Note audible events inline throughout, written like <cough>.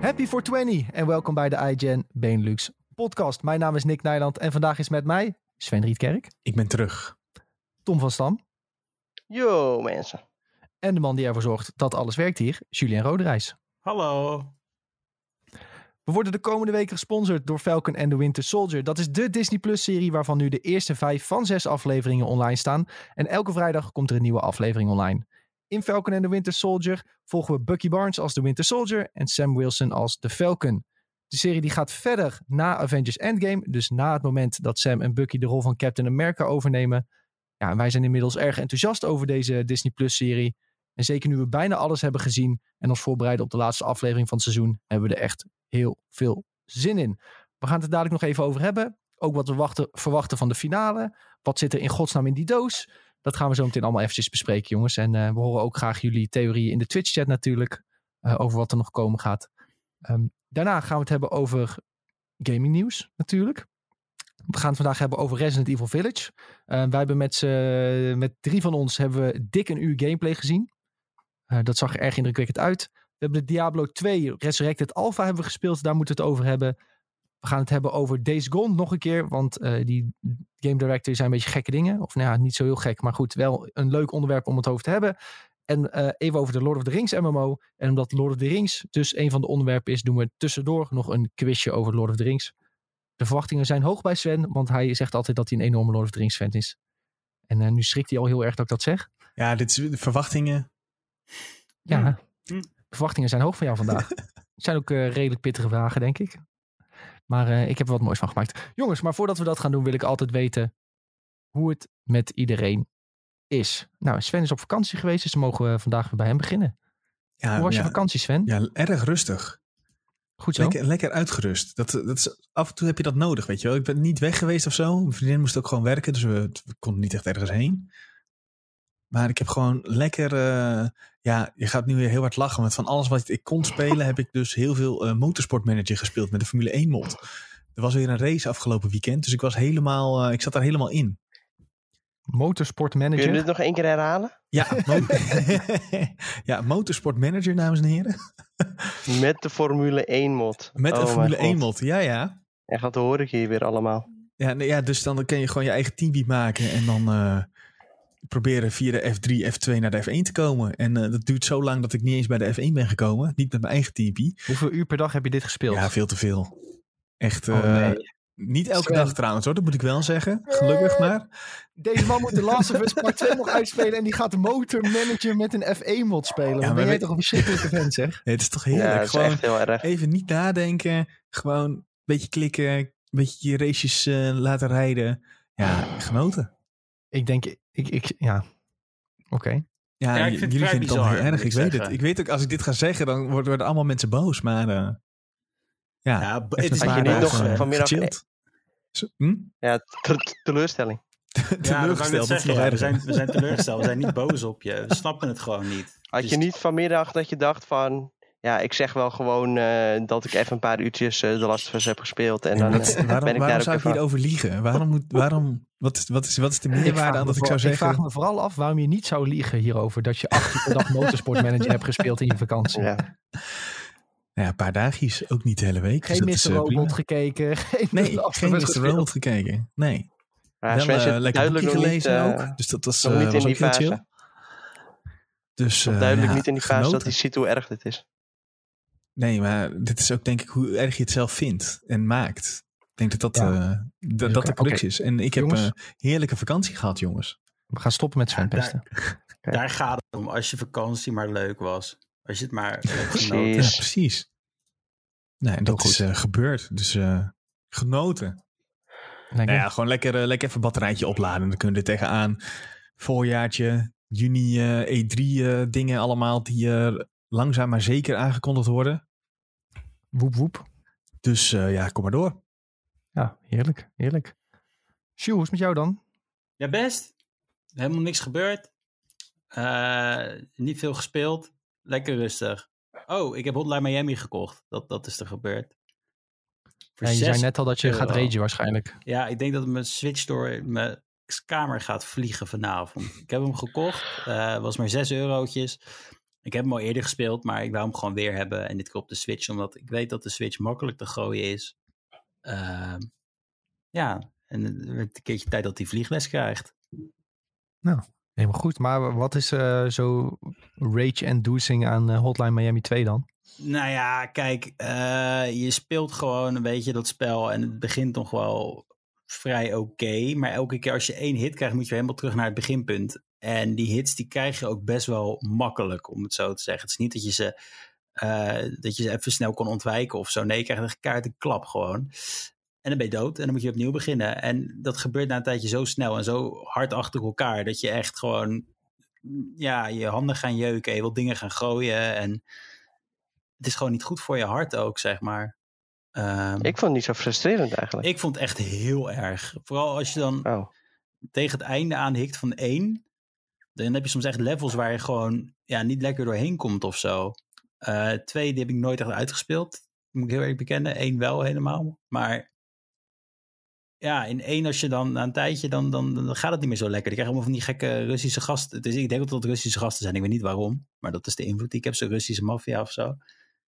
Happy 420 en welkom bij de iGen Benelux podcast. Mijn naam is Nick Nijland en vandaag is met mij Sven Rietkerk, Ik ben terug. Tom van Stam Yo mensen. en de man die ervoor zorgt dat alles werkt hier, Julien Roderijs. Hallo. We worden de komende weken gesponsord door Falcon and the Winter Soldier. Dat is de Disney Plus serie waarvan nu de eerste vijf van zes afleveringen online staan. En elke vrijdag komt er een nieuwe aflevering online. In Falcon and the Winter Soldier volgen we Bucky Barnes als de Winter Soldier en Sam Wilson als de Falcon. De serie die gaat verder na Avengers Endgame, dus na het moment dat Sam en Bucky de rol van Captain America overnemen. Ja, en wij zijn inmiddels erg enthousiast over deze Disney Plus serie. En zeker nu we bijna alles hebben gezien en ons voorbereiden op de laatste aflevering van het seizoen, hebben we er echt heel veel zin in. We gaan het er dadelijk nog even over hebben. Ook wat we wachten, verwachten van de finale. Wat zit er in godsnaam in die doos? Dat gaan we zo meteen allemaal eventjes bespreken, jongens. En eh, we horen ook graag jullie theorieën in de Twitch-chat natuurlijk. eh, over wat er nog komen gaat. Ehm, daarna gaan we het hebben over gaming nieuws natuurlijk. We gaan het vandaag hebben over Resident Evil Village. Eh, wij hebben met, met drie van ons hebben we dik een uur gameplay gezien. Eh, dat zag er erg indrukwekkend uit. We hebben de Diablo 2 Resurrected Alpha hebben we gespeeld. Daar moeten we het over hebben. We gaan het hebben over Days Gone nog een keer. Want eh, die game director zijn een beetje gekke dingen. Of nou ja, niet zo heel gek. Maar goed, wel een leuk onderwerp om het over te hebben. En eh, even over de Lord of the Rings MMO. En omdat Lord of the Rings dus een van de onderwerpen is, doen we tussendoor nog een quizje over Lord of the Rings. De verwachtingen zijn hoog bij Sven, want hij zegt altijd dat hij een enorme Lord of the Rings fan is. En eh, nu schrikt hij al heel erg dat ik dat zeg. Ja, dit is de verwachtingen. Ja, Hm. de verwachtingen zijn hoog van jou vandaag. Het <laughs> zijn ook redelijk pittige vragen, denk ik. Maar eh, ik heb er wat moois van gemaakt. Jongens, maar voordat we dat gaan doen, wil ik altijd weten hoe het met iedereen is. Nou, Sven is op vakantie geweest, dus dan mogen we vandaag weer bij hem beginnen. Ja, hoe was je vakantie, Sven? Ja, erg rustig. Goed zo. Lekker, lekker uitgerust. Dat, dat is, af en toe heb je dat nodig, weet je wel. Ik ben niet weg geweest of zo. Mijn vriendin moest ook gewoon werken, dus we, we konden niet echt ergens heen. Maar ik heb gewoon lekker... eh, ja, je gaat nu weer heel hard lachen. Want van alles wat ik kon spelen, heb ik dus heel veel eh Motorsport Manager gespeeld met de Formule 1 mod. Er was weer een race afgelopen weekend, dus ik was helemaal... eh, ik zat daar helemaal in. Motorsport Kun je dit nog één keer herhalen? Ja, mo- <laughs> ja Motorsport Manager, dames en heren. Met de Formule 1 mod. Met Oh een mijn Formule God. 1 mod, ja ja. En gaat hoor ik hier weer allemaal. Ja, nee, ja, dus dan kan je gewoon je eigen teambeat maken en dan eh, proberen via de F3, F2 naar de F1 te komen. En eh, dat duurt zo lang dat ik niet eens bij de F1 ben gekomen. Niet met mijn eigen teambeat. Hoeveel uur per dag heb je dit gespeeld? Ja, veel te veel. Echt, Oh, eh, nee. niet elke Sven. dag trouwens hoor, dat moet ik wel zeggen. Gelukkig maar. Deze man moet de Last of Us Part 2 <laughs> nog uitspelen en die gaat de motor manager met een F1 mod spelen. Ja, Dan maar ben jij weet- toch een verschrikkelijke vent, zeg? Nee, het is toch Ja, heerlijk. is gewoon echt heel erg. even niet nadenken. Gewoon een beetje klikken. Een beetje je races eh, laten rijden. Ja, genoten. Ik denk, ik, ik ja. Oké. Ja, Ja, ik j- vind het jullie vinden het allemaal heel erg. Ik ik weet het. Ik weet ook, als ik dit ga zeggen, dan worden, worden allemaal mensen boos. Maar eh, ja, Ja, het is je niet nog dagen, eh, vanmiddag- hm? Ja, te- teleurstelling. <laughs> Teleurgesteld, zeggen, ja. we, zijn, we zijn teleurgesteld. We zijn niet <laughs> boos op je. We snappen het gewoon niet. Had Dus- je niet vanmiddag dat je dacht van... Ja, ik zeg wel gewoon eh, dat ik even een paar uurtjes eh, de Last of Us heb gespeeld. En Ja, dan eh, waarom ben ik waarom daar zou ook ik hierover liegen? Waarom moet, waarom, wat, is, wat, is, wat is de meerwaarde aan dat ik zou ik vraag zeggen? me vooral af waarom je niet zou liegen hierover. Dat je acht uur per dag motorsport manager hebt gespeeld in je vakantie. Ja. Ja, een paar dagjes, ook niet de hele week. dus Geen dat is, Mr. eh, Robot gekeken. <laughs> Geen Nee, geen Mr. Robot gekeken. Nee. Maar Wel eh, zit lekker duidelijk boekje nog niet, gelezen eh, ook. Dus dat was, nog eh, niet in die fase. chill. Dus, eh, duidelijk ja, niet in die fase dat hij ziet hoe erg dit is. Nee, maar dit is ook denk ik hoe erg je het zelf vindt en maakt. Ik denk dat dat, Ja. eh, dat, dat de crux is. En ik heb een heerlijke vakantie gehad, jongens. We gaan stoppen met Sven Ja, pesten. <laughs> Daar gaat het om. Als je vakantie maar leuk was. Als je het maar genoten. Ja, precies. Nee, en dat goed. is eh, gebeurd. Dus eh, genoten. Lekker. Nou ja, gewoon lekker, eh, lekker even een batterijtje opladen. Dan kunnen we er tegenaan. Voorjaartje, juni, eh, E3 eh, dingen allemaal die eh, langzaam maar zeker aangekondigd worden. Woep woep. Dus eh, ja, kom maar door. Ja, heerlijk. Heerlijk. Sjoe, hoe is het met jou dan? Ja, best. Helemaal niks gebeurd. Eh, niet veel gespeeld. Lekker rustig. Oh, ik heb Hotline Miami gekocht. Dat, dat is er gebeurd. Voor Ja, je zei net al dat je gaat ragen waarschijnlijk. Ja, ik denk dat mijn Switch door mijn kamer gaat vliegen vanavond. Ik heb hem gekocht. eh was maar 6 eurotjes. Ik heb hem al eerder gespeeld, maar ik wou hem gewoon weer hebben. En dit keer op de Switch, omdat ik weet dat de Switch makkelijk te gooien is. Ehm, ja, en het een keertje tijd dat hij vliegles krijgt. Helemaal goed. Maar wat is eh, zo rage-inducing aan eh, Hotline Miami 2 dan? Nou ja, kijk, eh, je speelt gewoon een beetje dat spel en het begint nog wel vrij oké. maar elke keer als je één hit krijgt, moet je helemaal terug naar het beginpunt. En die hits die krijg je ook best wel makkelijk, om het zo te zeggen. Het is niet dat je ze, eh, dat je ze even snel kon ontwijken of zo. Nee, je krijgt een kaart een klap gewoon. En dan ben je dood en dan moet je opnieuw beginnen. En dat gebeurt na een tijdje zo snel en zo hard achter elkaar... dat je echt gewoon ja, je handen gaan jeuken. Je wilt dingen gaan gooien en het is gewoon niet goed voor je hart ook, zeg maar. Ehm, Ik vond het niet zo frustrerend eigenlijk. ik vond het echt heel erg. Vooral als je dan Oh. tegen het einde aanhikt van één. Dan heb je soms echt levels waar je gewoon ja, niet lekker doorheen komt of zo. Eh, twee, die heb ik nooit echt uitgespeeld. Moet ik heel erg bekennen. Eén wel helemaal. Maar ja, in één als je dan na een tijdje, dan, dan, dan gaat het niet meer zo lekker. Dan krijg allemaal van die gekke Russische gasten. Dus ik denk dat het Russische gasten zijn. Ik weet niet waarom. Maar dat is de invloed die ik heb. Zo'n Russische maffia of zo.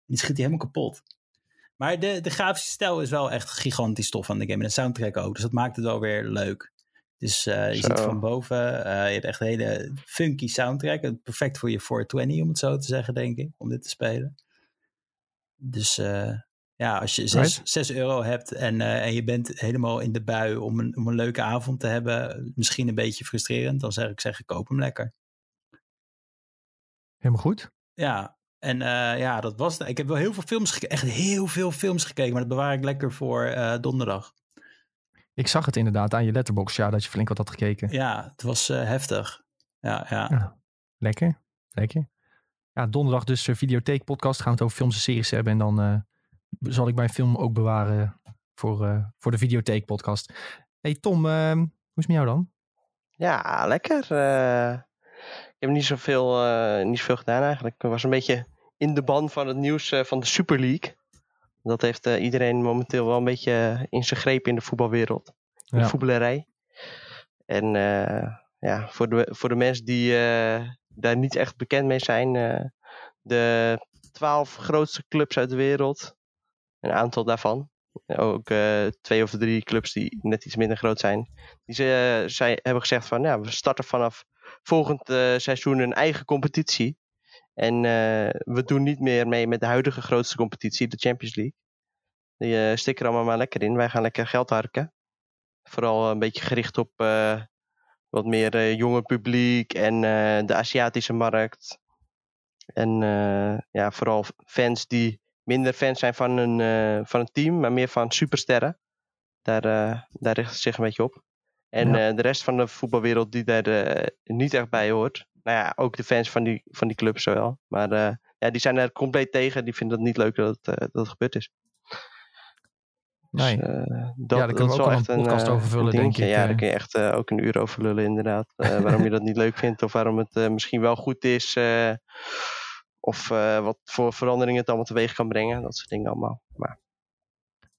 Die schiet die helemaal kapot. Maar de, de grafische stijl is wel echt gigantisch tof aan de game. En de soundtrack ook. Dus dat maakt het wel weer leuk. Dus eh, je Zo. ziet van boven, eh, je hebt echt een hele funky soundtrack. Perfect voor je 420, om het zo te zeggen, denk ik. Om dit te spelen. Dus eh, ja, als je 6, Right. 6 euro hebt en, en je bent helemaal in de bui om een, om een leuke avond te hebben. Misschien een beetje frustrerend. Dan zeg ik zeggen, koop hem lekker. Helemaal goed. Ja, en ja, dat was het. Ik heb wel heel veel films gekeken. Echt heel veel films gekeken. Maar dat bewaar ik lekker voor donderdag. Ik zag het inderdaad aan je letterbox, ja, dat je flink wat had gekeken. Ja, het was eh, heftig. Ja, ja. Ja. Lekker, lekker. Ja, donderdag dus uh, videotheek podcast. Gaan we het over films en series hebben. En dan eh, zal ik mijn film ook bewaren voor, eh, voor de videotheek podcast. Hey Tom, ehm, hoe is het met jou dan? Ja, lekker. Eh, ik heb niet zoveel, eh niet zoveel gedaan eigenlijk. Ik was een beetje in de ban van het nieuws eh, van de Super League. Dat heeft eh, iedereen momenteel wel een beetje in zijn greep in de voetbalwereld. In Ja. de voetballerij. En eh, ja, voor de, voor de mensen die eh, daar niet echt bekend mee zijn. eh, de twaalf grootste clubs uit de wereld. Een aantal daarvan. Ook eh, twee of drie clubs die net iets minder groot zijn. Die ze, eh, zij hebben gezegd van ja, we starten vanaf volgend eh, seizoen een eigen competitie. En eh, we doen niet meer mee met de huidige grootste competitie, de Champions League. Die eh, stikken er allemaal maar lekker in. Wij gaan lekker geld harken. Vooral een beetje gericht op eh, wat meer eh, jonge publiek en eh, de Aziatische markt. En eh, ja, vooral fans die minder fans zijn van een, eh, van een team, maar meer van supersterren. Daar, eh, daar richt het zich een beetje op. En Ja. eh, de rest van de voetbalwereld die daar eh, niet echt bij hoort. Nou ja, ook de fans van die, van die clubs wel. Maar eh, ja, die zijn er compleet tegen. Die vinden het niet leuk dat het, dat het gebeurd is. Nee. Dus, dat, daar kunnen we dat is ook wel echt een podcast eh, over vullen, denk ik, Ja, daar kun je echt ook een uur over lullen inderdaad. <laughs> Waarom je dat niet leuk vindt of waarom het misschien wel goed is. of wat voor veranderingen het allemaal teweeg kan brengen. Dat soort dingen allemaal. Maar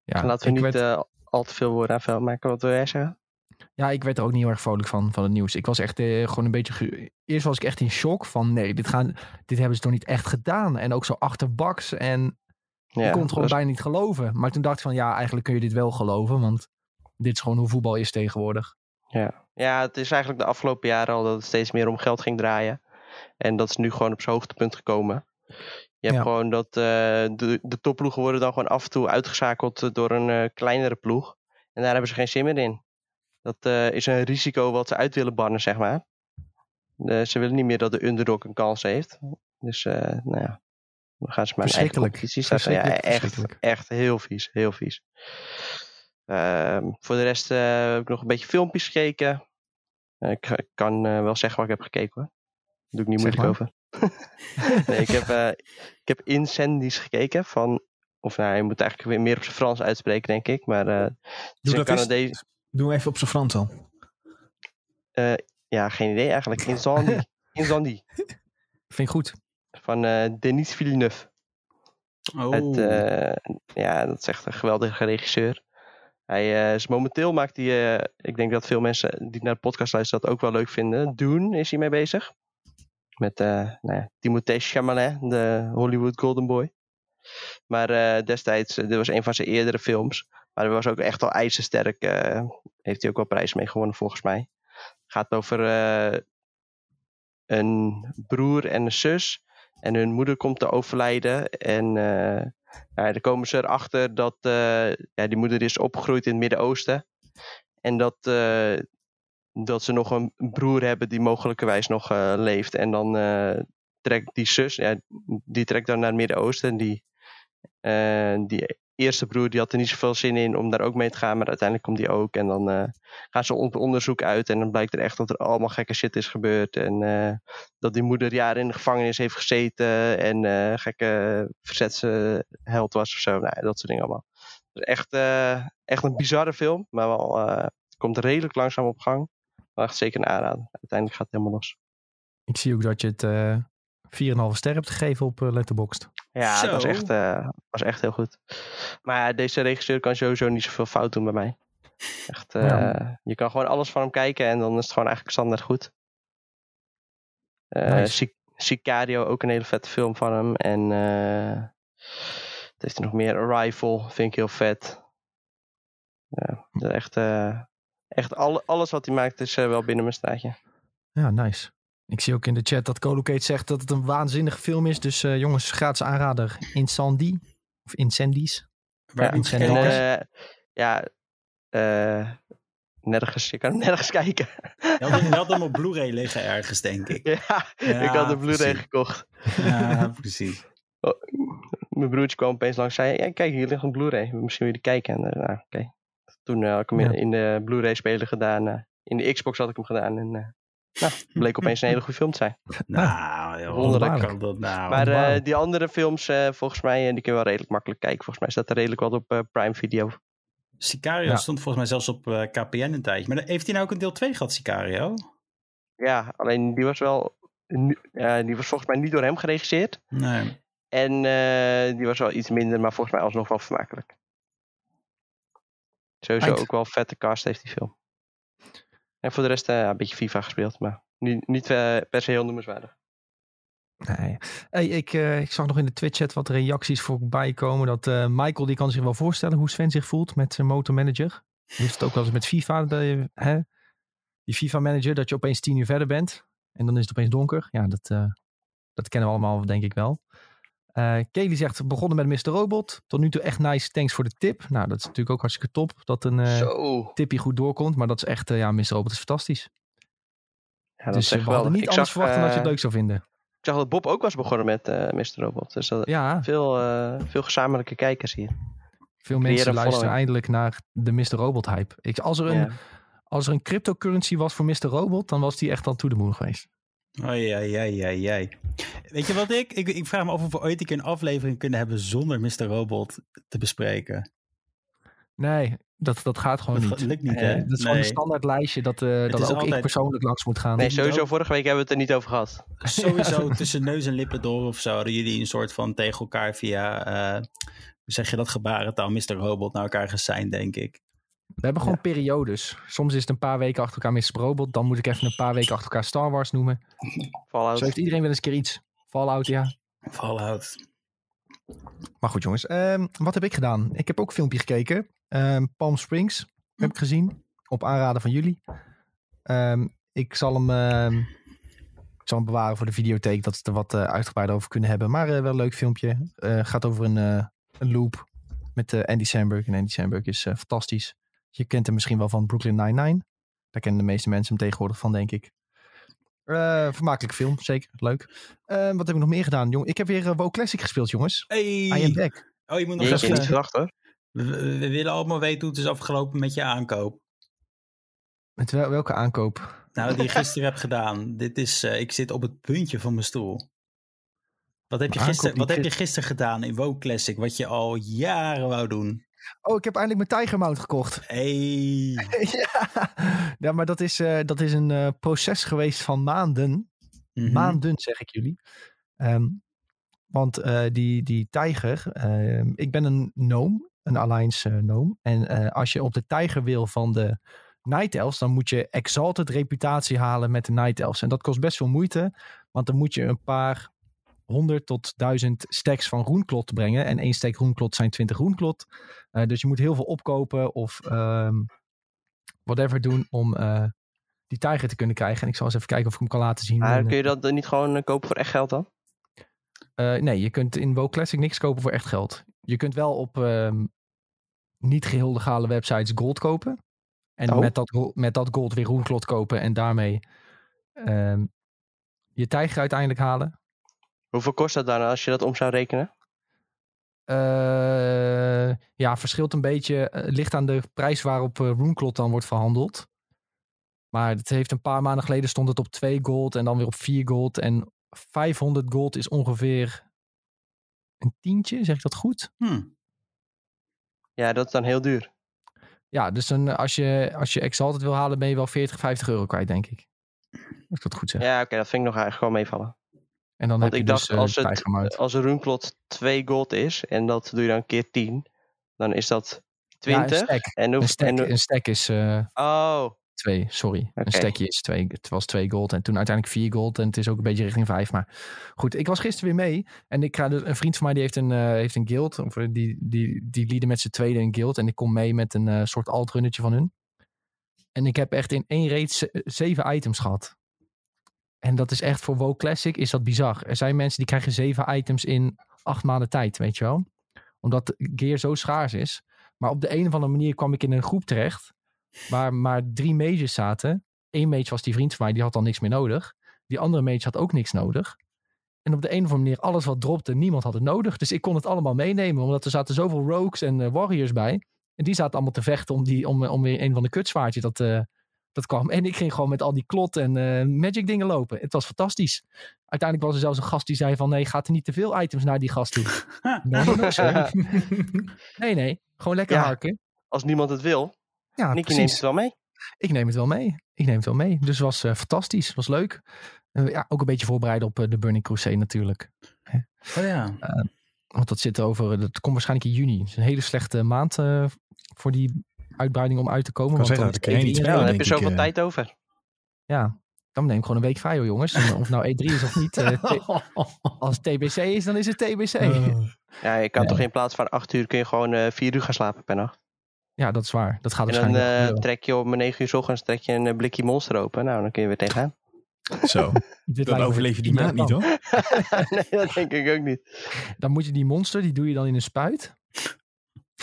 ja, laten we niet al te veel woorden aan vuil maken. Wat wil jij zeggen? Ja, ik werd er ook niet heel erg vrolijk van, van het nieuws. Ik was echt eh, gewoon een beetje... Eerst was ik echt in shock van nee, dit, gaan, dit hebben ze toch niet echt gedaan. En ook zo achterbaks en Ja, ik kon het gewoon bijna niet geloven. Maar toen dacht ik van ja, eigenlijk kun je dit wel geloven. Want dit is gewoon hoe voetbal is tegenwoordig. Ja. ja, het is eigenlijk de afgelopen jaren al dat het steeds meer om geld ging draaien. En dat is nu gewoon op zijn hoogtepunt gekomen. Je hebt Ja. gewoon dat eh, de, de topploegen worden dan gewoon af en toe uitgeschakeld door een eh, kleinere ploeg. En daar hebben ze geen zin meer in. Dat eh, is een risico wat ze uit willen bannen, zeg maar. Ze willen niet meer dat de underdog een kans heeft. Dus, eh, nou ja. Dan gaan ze maar eigen Verschrikkelijk. starten. Ja, echt, echt heel vies. Heel vies. Ehm, voor de rest eh, heb ik nog een beetje filmpjes gekeken. Ik, kan wel zeggen waar ik heb gekeken hoor. Daar doe ik niet moeilijk over. <laughs> nee, ik heb, ik heb Incendies gekeken van... Of nou, je moet eigenlijk weer meer op zijn Frans uitspreken, denk ik. Maar het is Doe een. Canadees... Doe even op zijn Frans al. eh, ja, geen idee eigenlijk. Incendie. <laughs> Incendie. Vind ik goed. Van eh, Denis Villeneuve. Oh, Het, eh, ja, dat is echt een geweldige regisseur. Hij eh, is momenteel maakt hij, eh, ik denk dat veel mensen die naar de podcast luisteren dat ook wel leuk vinden. Dune is hij mee bezig. Met uh, nou ja, Timothée Chalamet, de Hollywood Golden Boy. Maar uh, destijds, dit was een van zijn eerdere films. Maar hij was ook echt al ijzersterk. Uh, heeft hij ook wel prijs mee gewonnen volgens mij. Gaat over een broer en een zus. En hun moeder komt te overlijden. En ja, dan komen ze erachter dat ja, die moeder is opgegroeid in het Midden-Oosten. En dat, dat ze nog een broer hebben die mogelijkerwijs nog leeft. En dan trekt die zus, ja, die trekt dan naar het Midden-Oosten. Die, uh, die eerste broer die had er niet zoveel zin in om daar ook mee te gaan, maar uiteindelijk komt die ook. En dan gaan ze op onderzoek uit en dan blijkt er echt dat er allemaal gekke shit is gebeurd. En dat die moeder jaren in de gevangenis heeft gezeten en gekke verzetsheld was of zo. Nou, dat soort dingen allemaal. Dus echt, echt een bizarre film, maar wel, het komt redelijk langzaam op gang. Maar echt zeker een aanrader. Uiteindelijk gaat het helemaal los. Ik zie ook dat je het uh, 4,5 ster hebt gegeven op uh, Letterboxd. Ja, dat was echt, uh, was echt heel goed. Maar deze regisseur kan sowieso niet zoveel fout doen bij mij. Echt, uh, ja. Je kan gewoon alles van hem kijken en dan is het gewoon eigenlijk standaard goed. Nice. Sicario, ook een hele vette film van hem. En het heeft er nog meer. Arrival vind ik heel vet. Ja, echt echt al, alles wat hij maakt is uh, wel binnen mijn straatje. Ja, nice. Ik zie ook in de chat dat Colocate zegt dat het een waanzinnige film is. Dus uh, jongens, gratis aanrader. Incendie. Of Incendies. Ja, Incendies. En, uh, ja, nergens. Je kan hem <laughs> nergens kijken. Je had, had hem op Blu-ray liggen ergens, denk ik. Ja, <laughs> ja ik had de Blu-ray gekocht. Ja, <laughs> precies. Oh, mijn broertje kwam opeens langs en zei... Ja, kijk, hier ligt een Blu-ray. Misschien wil je kijken. En, nou, oké. Okay. Toen uh, had ik hem ja. in de Blu-ray speler gedaan. Uh, in de Xbox had ik hem gedaan. En uh, nou, bleek opeens een hele goede film te zijn. Nou, ja, wonderlijk. Kan dat nou, maar die andere films, volgens mij, die kun je wel redelijk makkelijk kijken. Volgens mij staat er redelijk wat op Prime Video. Sicario ja. stond volgens mij zelfs op KPN een tijdje. Maar heeft hij nou ook een deel 2 gehad, Sicario? Ja, alleen die was wel... die was volgens mij niet door hem geregisseerd. Nee. En die was wel iets minder, maar volgens mij alsnog wel vermakelijk. Sowieso ook wel vette cast heeft die film. En voor de rest uh, een beetje FIFA gespeeld, maar niet, niet uh, per se heel noemenswaardig. Nee. Hey, ik, uh, ik zag nog in de Twitch-chat wat reacties voorbij komen. Dat Michael die kan zich wel voorstellen hoe Sven zich voelt met zijn motormanager. Je heeft het ook wel eens met FIFA. De, hè? Die FIFA-manager, dat je opeens tien uur verder bent. En dan is het opeens donker. Ja, dat, dat kennen we allemaal denk ik wel. Uh, Kelly zegt, begonnen met Mr. Robot. Tot nu toe echt nice, thanks voor de tip. Nou, dat is natuurlijk ook hartstikke top. Dat een uh, tipje goed doorkomt. Maar dat is echt, uh, ja, Mr. Robot is fantastisch. Ja, dat dus we hadden niet ik anders zag, verwacht dan dat je het leuk zou vinden. Ik zag dat Bob ook was begonnen met Mr. Robot. Dus dat ja. veel, veel gezamenlijke kijkers hier. Veel mensen luisteren eindelijk naar de Mr. Robot hype. Ik, als, er een, ja. als er een cryptocurrency was voor Mr. Robot, dan was die echt al to the moon geweest. Ai, ai, ai, ai, ai. Weet je wat ik? ik? Ik vraag me af of we ooit een aflevering kunnen hebben zonder Mr. Robot te bespreken. Nee, dat, dat gaat gewoon dat niet. lukt niet, hè? Dat is gewoon een standaard lijstje dat, uh, dat ook altijd... ik persoonlijk langs moet gaan. Nee, sowieso vorige week hebben we het er niet over gehad. Sowieso <laughs> tussen neus en lippen door of zo hadden jullie een soort van tegen elkaar via, uh, hoe zeg je dat, gebarentaal Mr. Robot naar elkaar gesigned, denk ik. We hebben gewoon ja. periodes. Soms is het een paar weken achter elkaar Mr. Robot. Dan moet ik even een paar weken achter elkaar Star Wars noemen. Fallout. Zo heeft iedereen wel eens een keer iets. Fallout, ja. Fallout. Maar goed jongens, um, wat heb ik gedaan? Ik heb ook een filmpje gekeken. Um, Palm Springs heb ik gezien. Op aanraden van jullie. Um, ik zal hem... ik zal hem bewaren voor de videotheek. Dat ze er wat uh, uitgebreider over kunnen hebben. Maar uh, wel een leuk filmpje. Uh, gaat over een, een loop met Andy Samberg. En Andy Samberg is fantastisch. Je kent hem misschien wel van Brooklyn Nine-Nine. Daar kennen de meeste mensen hem tegenwoordig van, denk ik. Uh, vermakelijk film, zeker. Leuk. Uh, wat heb ik nog meer gedaan, jong? Ik heb weer uh, WoW Classic gespeeld, jongens. Hey. I am back. Oh, je moet nog even... niet hoor. We, willen allemaal weten hoe het is afgelopen met je aankoop. Met wel, welke aankoop? Nou, die je <laughs> gisteren heb gedaan. Dit is, ik zit op het puntje van mijn stoel. Wat heb, je gisteren, wat heb je gisteren gedaan in WoW Classic, wat je al jaren wou doen? Oh, ik heb eindelijk mijn Tiger Mount gekocht. <laughs> Hey. ja. ja, maar dat is, uh, dat is een uh, proces geweest van maanden. Mm -hmm. Maanden, zeg ik jullie. Um, want uh, die, die tijger, ik ben een gnome, een Alliance gnome. En als je op de tijger wil van de Night Elves, dan moet je Exalted reputatie halen met de Night Elves. En dat kost best veel moeite, want dan moet je een paar honderd tot duizend stacks van roenklot brengen. En één stack roenklot zijn 20 roenklot. Eh, dus je moet heel veel opkopen of ehm, whatever doen om eh, die tijger te kunnen krijgen. En ik zal eens even kijken of ik hem kan laten zien. Maar kun je dat dan niet gewoon eh, kopen voor echt geld dan? eh, nee, je kunt in WoW Classic niks kopen voor echt geld. Je kunt wel op ehm, niet geheel legale websites gold kopen. En Oh. met, dat, met dat gold weer roenklot kopen en daarmee ehm, je tijger uiteindelijk halen. Hoeveel kost dat dan als je dat om zou rekenen? Eh, ja, verschilt een beetje. eh, ligt aan de prijs waarop uh, RuneClot dan wordt verhandeld. Maar het heeft een paar maanden geleden stond het op 2 gold en dan weer op 4 gold. En 500 gold is ongeveer een tientje, zeg ik dat goed? Hm. Ja, dat is dan heel duur. Ja, dus dan, als, je, als je Exalted wil halen, ben je wel 40, 50 euro kwijt, denk ik. Als ik dat goed zeg. Ja, oké, dat vind ik nog eigenlijk gewoon meevallen. En dan Want heb ik je dacht, dus eh, als, het, Mount. als een runklot 2 gold is en dat doe je dan keer 10, dan is dat 20. Ja, een stack. en Een stack, en, een stack is eh, oh, twee, sorry. Een stackje is twee. Het was twee gold en toen uiteindelijk vier gold. En het is ook een beetje richting vijf. Maar goed, ik was gisteren weer mee. En ik ga dus, een vriend van mij die heeft een, eh, heeft een guild. Of eh, die, die, die lieden met z'n tweede een guild. En ik kom mee met een eh, soort altrunnetje van hun. En ik heb echt in één raid ze- zeven items gehad. En dat is echt voor WoW Classic is dat bizar. Er zijn mensen die krijgen zeven items in acht maanden tijd, weet je wel. Omdat gear zo schaars is. Maar op de een of andere manier kwam ik in een groep terecht. Waar maar drie mages zaten. Eén mage was die vriend van mij, die had al niks meer nodig. Die andere mage had ook niks nodig. En op de een of andere manier, alles wat dropte, niemand had het nodig. Dus ik kon het allemaal meenemen, omdat er zaten zoveel rogues en eh, warriors bij. En die zaten allemaal te vechten om, die, om, om weer een van de kutzwaardjes dat, eh, dat kwam. En ik ging gewoon met al die klot en eh, magic dingen lopen. Het was fantastisch. Uiteindelijk was er zelfs een gast die zei van... nee, gaat er niet te veel items naar die gast toe. <laughs> <laughs> Nee, nee. Gewoon lekker Ja. harken. als niemand het wil, Ja, Nicky precies. neemt het wel mee. Ik neem het wel mee. Ik neem het wel mee. Dus het was eh, fantastisch. Het was leuk. Eh, ja, ook een beetje voorbereiden op eh, de Burning Crusade natuurlijk. Oh ja. Want dat zit over, dat komt waarschijnlijk in juni. Het is een hele slechte maand eh, voor die uitbreiding om uit te komen. Ik kan want zeggen, dan dat is kan je E3 niet dan heb je zoveel eh. tijd over. Ja, dan neem ik gewoon een week vrij hoor jongens. En Of nou E3 is of niet. eh, T- <laughs> als het TBC is, dan is het TBC. Oh. Ja, je kan Ja. toch in plaats van 8 uur kun je gewoon eh 4 uur gaan slapen per nacht. Ja, dat is waar. Dat gaat En dan eh, trek je om 9 uur s ochtends trek je een eh, blikje monster open. Nou, dan kun je weer tegenaan. Zo, <laughs> Dit dan overleef je die maand niet hoor. <laughs> nee, dat denk ik ook niet. Dan moet je die monster, die doe je dan in een spuit.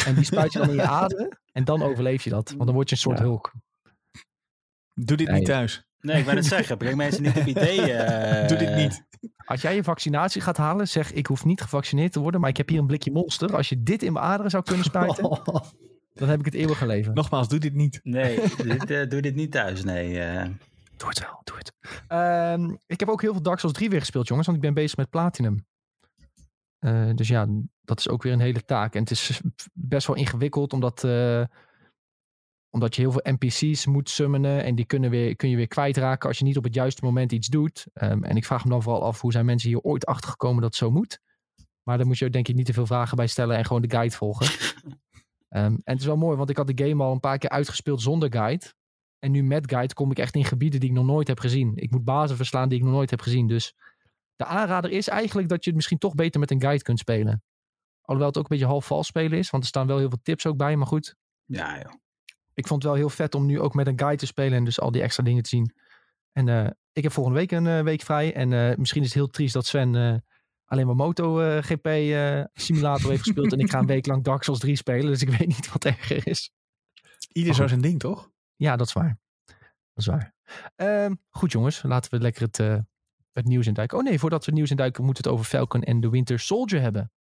<laughs> En die spuit je dan in je <laughs> aderen. En dan overleef je dat. Want dan word je een soort Ja. hulk. Doe dit Nee. niet thuis. Nee, ik wou het zeggen. Breng mensen niet op idee. <laughs> eh. Doe dit niet. Als jij je vaccinatie gaat halen, zeg ik hoef niet gevaccineerd te worden, maar ik heb hier een blikje monster. Als je dit in mijn aderen zou kunnen spuiten, dan heb ik het eeuwige leven. Nogmaals, doe dit niet. Nee, dit, eh, doe dit niet thuis. Nee. eh. Doe het wel, doe het. Ehm, ik heb ook heel veel Dark Souls 3 weer gespeeld, jongens, want ik ben bezig met Platinum. Eh, dus ja, dat is ook weer een hele taak. En het is best wel ingewikkeld, omdat, eh, omdat je heel veel NPC's moet summonen. En die kunnen weer, kun je weer kwijtraken als je niet op het juiste moment iets doet. Ehm, en ik vraag me dan vooral af, hoe zijn mensen hier ooit achter gekomen dat het zo moet? Maar daar moet je denk ik niet te veel vragen bij stellen en gewoon de guide volgen. <laughs> Ehm, en het is wel mooi, want ik had de game al een paar keer uitgespeeld zonder guide. En nu met guide kom ik echt in gebieden die ik nog nooit heb gezien. Ik moet bazen verslaan die ik nog nooit heb gezien. Dus de aanrader is eigenlijk dat je het misschien toch beter met een guide kunt spelen. Alhoewel het ook een beetje half vals spelen is. Want er staan wel heel veel tips ook bij. Maar goed, Ja, joh. ik vond het wel heel vet om nu ook met een guide te spelen. En dus al die extra dingen te zien. En eh, ik heb volgende week een eh, week vrij. En eh, misschien is het heel triest dat Sven alleen maar MotoGP simulator heeft gespeeld. en ik ga een week lang Dark Souls 3 spelen. Dus ik weet niet wat erger is. Ieder zo zijn ding, toch? Ja, dat is waar. Dat is waar. Ehm, goed jongens, laten we lekker het, het nieuws induiken. Oh nee, voordat we het nieuws induiken moeten we het over Falcon en de Winter Soldier hebben.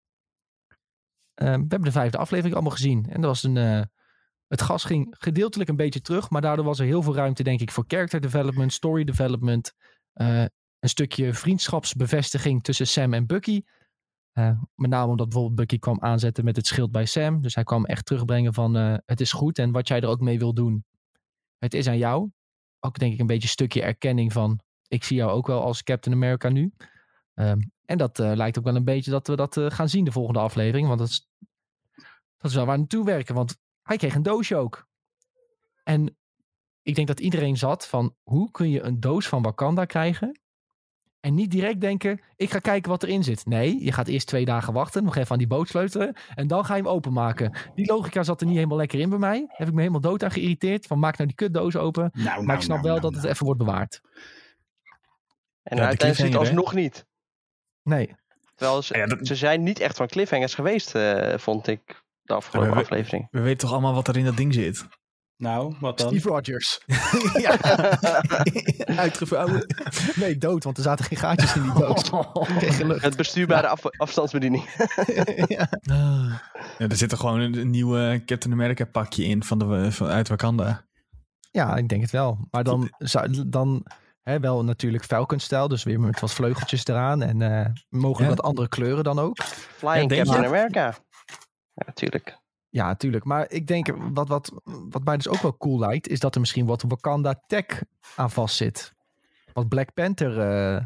Ehm, we hebben de vijfde aflevering allemaal gezien. En dat was een... eh, het gas ging gedeeltelijk een beetje terug, maar daardoor was er heel veel ruimte, denk ik, voor character development, story development, eh, een stukje vriendschapsbevestiging tussen Sam en Bucky. Eh, met name omdat bijvoorbeeld Bucky kwam aanzetten met het schild bij Sam. Dus hij kwam echt terugbrengen van het is goed en wat jij er ook mee wil doen, het is aan jou. Ook denk ik een beetje een stukje erkenning van ik zie jou ook wel als Captain America nu. Ehm, en dat eh, lijkt ook wel een beetje dat we dat eh, gaan zien de volgende aflevering. Want dat is, dat is wel waar we naartoe werken. Want hij kreeg een doosje ook. En ik denk dat iedereen zat van hoe kun je een doos van Wakanda krijgen en niet direct denken, ik ga kijken wat erin zit. Nee, je gaat eerst twee dagen wachten, nog even aan die boot sleutelen en dan ga je hem openmaken. Die logica zat er niet helemaal lekker in bij mij. Heb ik me helemaal dood aan geïrriteerd van maak nou die kutdoos open. Nou, Maar nou, ik snap nou, wel nou, dat het nou. even wordt bewaard. En Ja, de uiteindelijk zit het cliffhanger, hè? alsnog niet. Nee, Terwijl ze, Ja, dat- ze zijn niet echt van cliffhangers geweest, eh, vond ik, de afgelopen Ja, we- aflevering. We weten toch allemaal wat er in dat ding zit? Nou, wat dan? Steve Rogers. <laughs> <laughs> ja. Uitgevouwen. Nee, dood, want er zaten geen gaatjes in die doos. <laughs> Lucht. Het bestuurbare af- afstandsbediening. ja. Ja, er zit er gewoon een, een nieuwe Captain America pakje in van de, van, uit Wakanda. ja, ik denk het wel. Maar dan, zou, dan hè, wel natuurlijk Falcon-stijl, dus weer met wat vleugeltjes eraan en eh, mogelijk Ja. wat andere kleuren dan ook. Flying Captain? America. Ja, natuurlijk. Ja, natuurlijk. Maar ik denk, wat, wat, wat mij dus ook wel cool lijkt, is dat er misschien wat Wakanda tech aan vast zit. Wat Black Panther eh,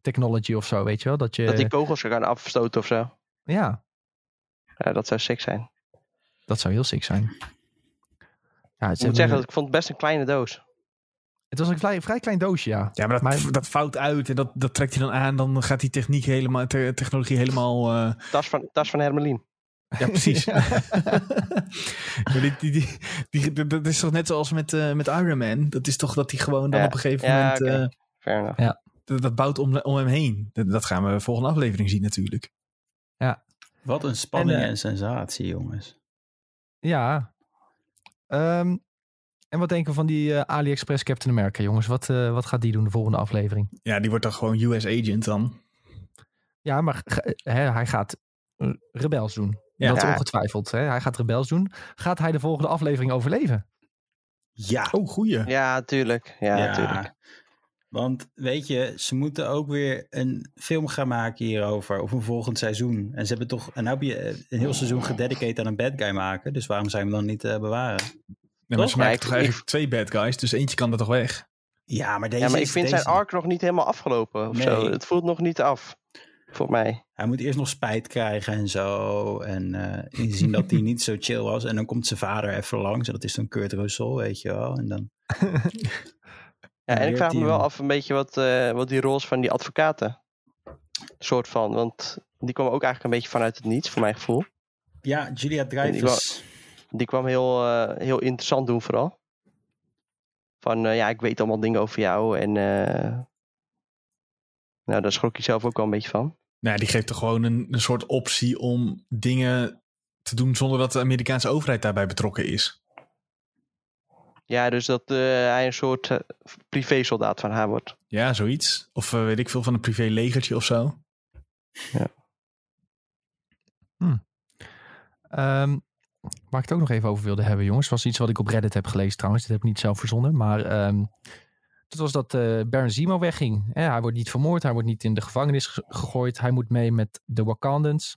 technology of zo, weet je wel? Dat je, Dat die kogels gaan afstoten of zo. ja, Ja, dat zou sick zijn. dat zou heel sick zijn. Ja, Ik moet zeggen, ik vond het best een kleine doos. Het was een vrij, vrij klein doosje, ja. Ja, maar dat, Maar- dat fout uit en dat, dat trekt hij dan aan. Dan gaat die techniek helemaal, te- technologie helemaal... eh, Tas van, tas van Hermelien. ja, precies. <laughs> Die, die, die, die- dat- dat is toch net zoals met, eh, met Iron Man. Dat is toch dat hij gewoon dan Ja. op een gegeven Ja, moment... oké. eh, Fair enough. dat, dat bouwt om, om hem heen. Dat, dat gaan we volgende aflevering zien natuurlijk. Wat een spanning En, en, eh, sensatie, jongens. Ja. Ehm, en wat denken we van die eh, AliExpress Captain America, jongens? Wat, eh, wat gaat die doen de volgende aflevering? Ja, die wordt dan gewoon US agent dan. Ja, maar hij gaat eh, rebels doen. Ja. dat ongetwijfeld. Hè? Hij gaat rebels doen. Gaat hij de volgende aflevering overleven? Ja. Oh, goeie. Ja, tuurlijk. Ja, tuurlijk. Want weet je, ze moeten ook weer een film gaan maken hierover. Of een volgend seizoen. En ze hebben toch. En nou heb je een heel seizoen gededicated aan een bad guy maken. Dus waarom zijn we dan niet eh, bewaren? Nee, maar ze maken Ja, ik- toch eigenlijk twee bad guys, dus eentje kan er toch weg? Ja, maar deze. Ja, maar ik vind deze- zijn arc nog niet helemaal afgelopen of Nee. zo. Het voelt nog niet af. Voor mij. Hij moet eerst nog spijt krijgen en zo. En eh, inzien dat hij <laughs> niet zo chill was. En dan komt zijn vader even langs. En dat is dan Kurt Russell, weet je wel. En dan. <laughs> Ja, en ik vraag me wel af een beetje wat, eh, wat die rol is van die advocaten. Soort van, want die kwam ook eigenlijk een beetje vanuit het niets, voor mijn gevoel. Ja, Julia Dreyfus. Die kwam heel, eh, heel interessant doen vooral. Van, eh, ja, ik weet allemaal dingen over jou en... eh, nou, daar schrok je zelf ook wel een beetje van. Nou, die geeft toch gewoon een, een soort optie om dingen te doen zonder dat de Amerikaanse overheid daarbij betrokken is. Ja, dus dat eh, hij een soort eh, privésoldaat van haar wordt. Ja, zoiets. Of weet ik veel van een privé legertje of zo. Ehm, waar ik het ook nog even over wilde hebben, jongens, was iets wat ik op Reddit heb gelezen trouwens. Dit heb ik niet zelf verzonnen, maar ehm dat was dat eh Baron Zemo wegging. Hè, hij wordt niet vermoord, hij wordt niet in de gevangenis ge- gegooid. Hij moet mee met de Wakandans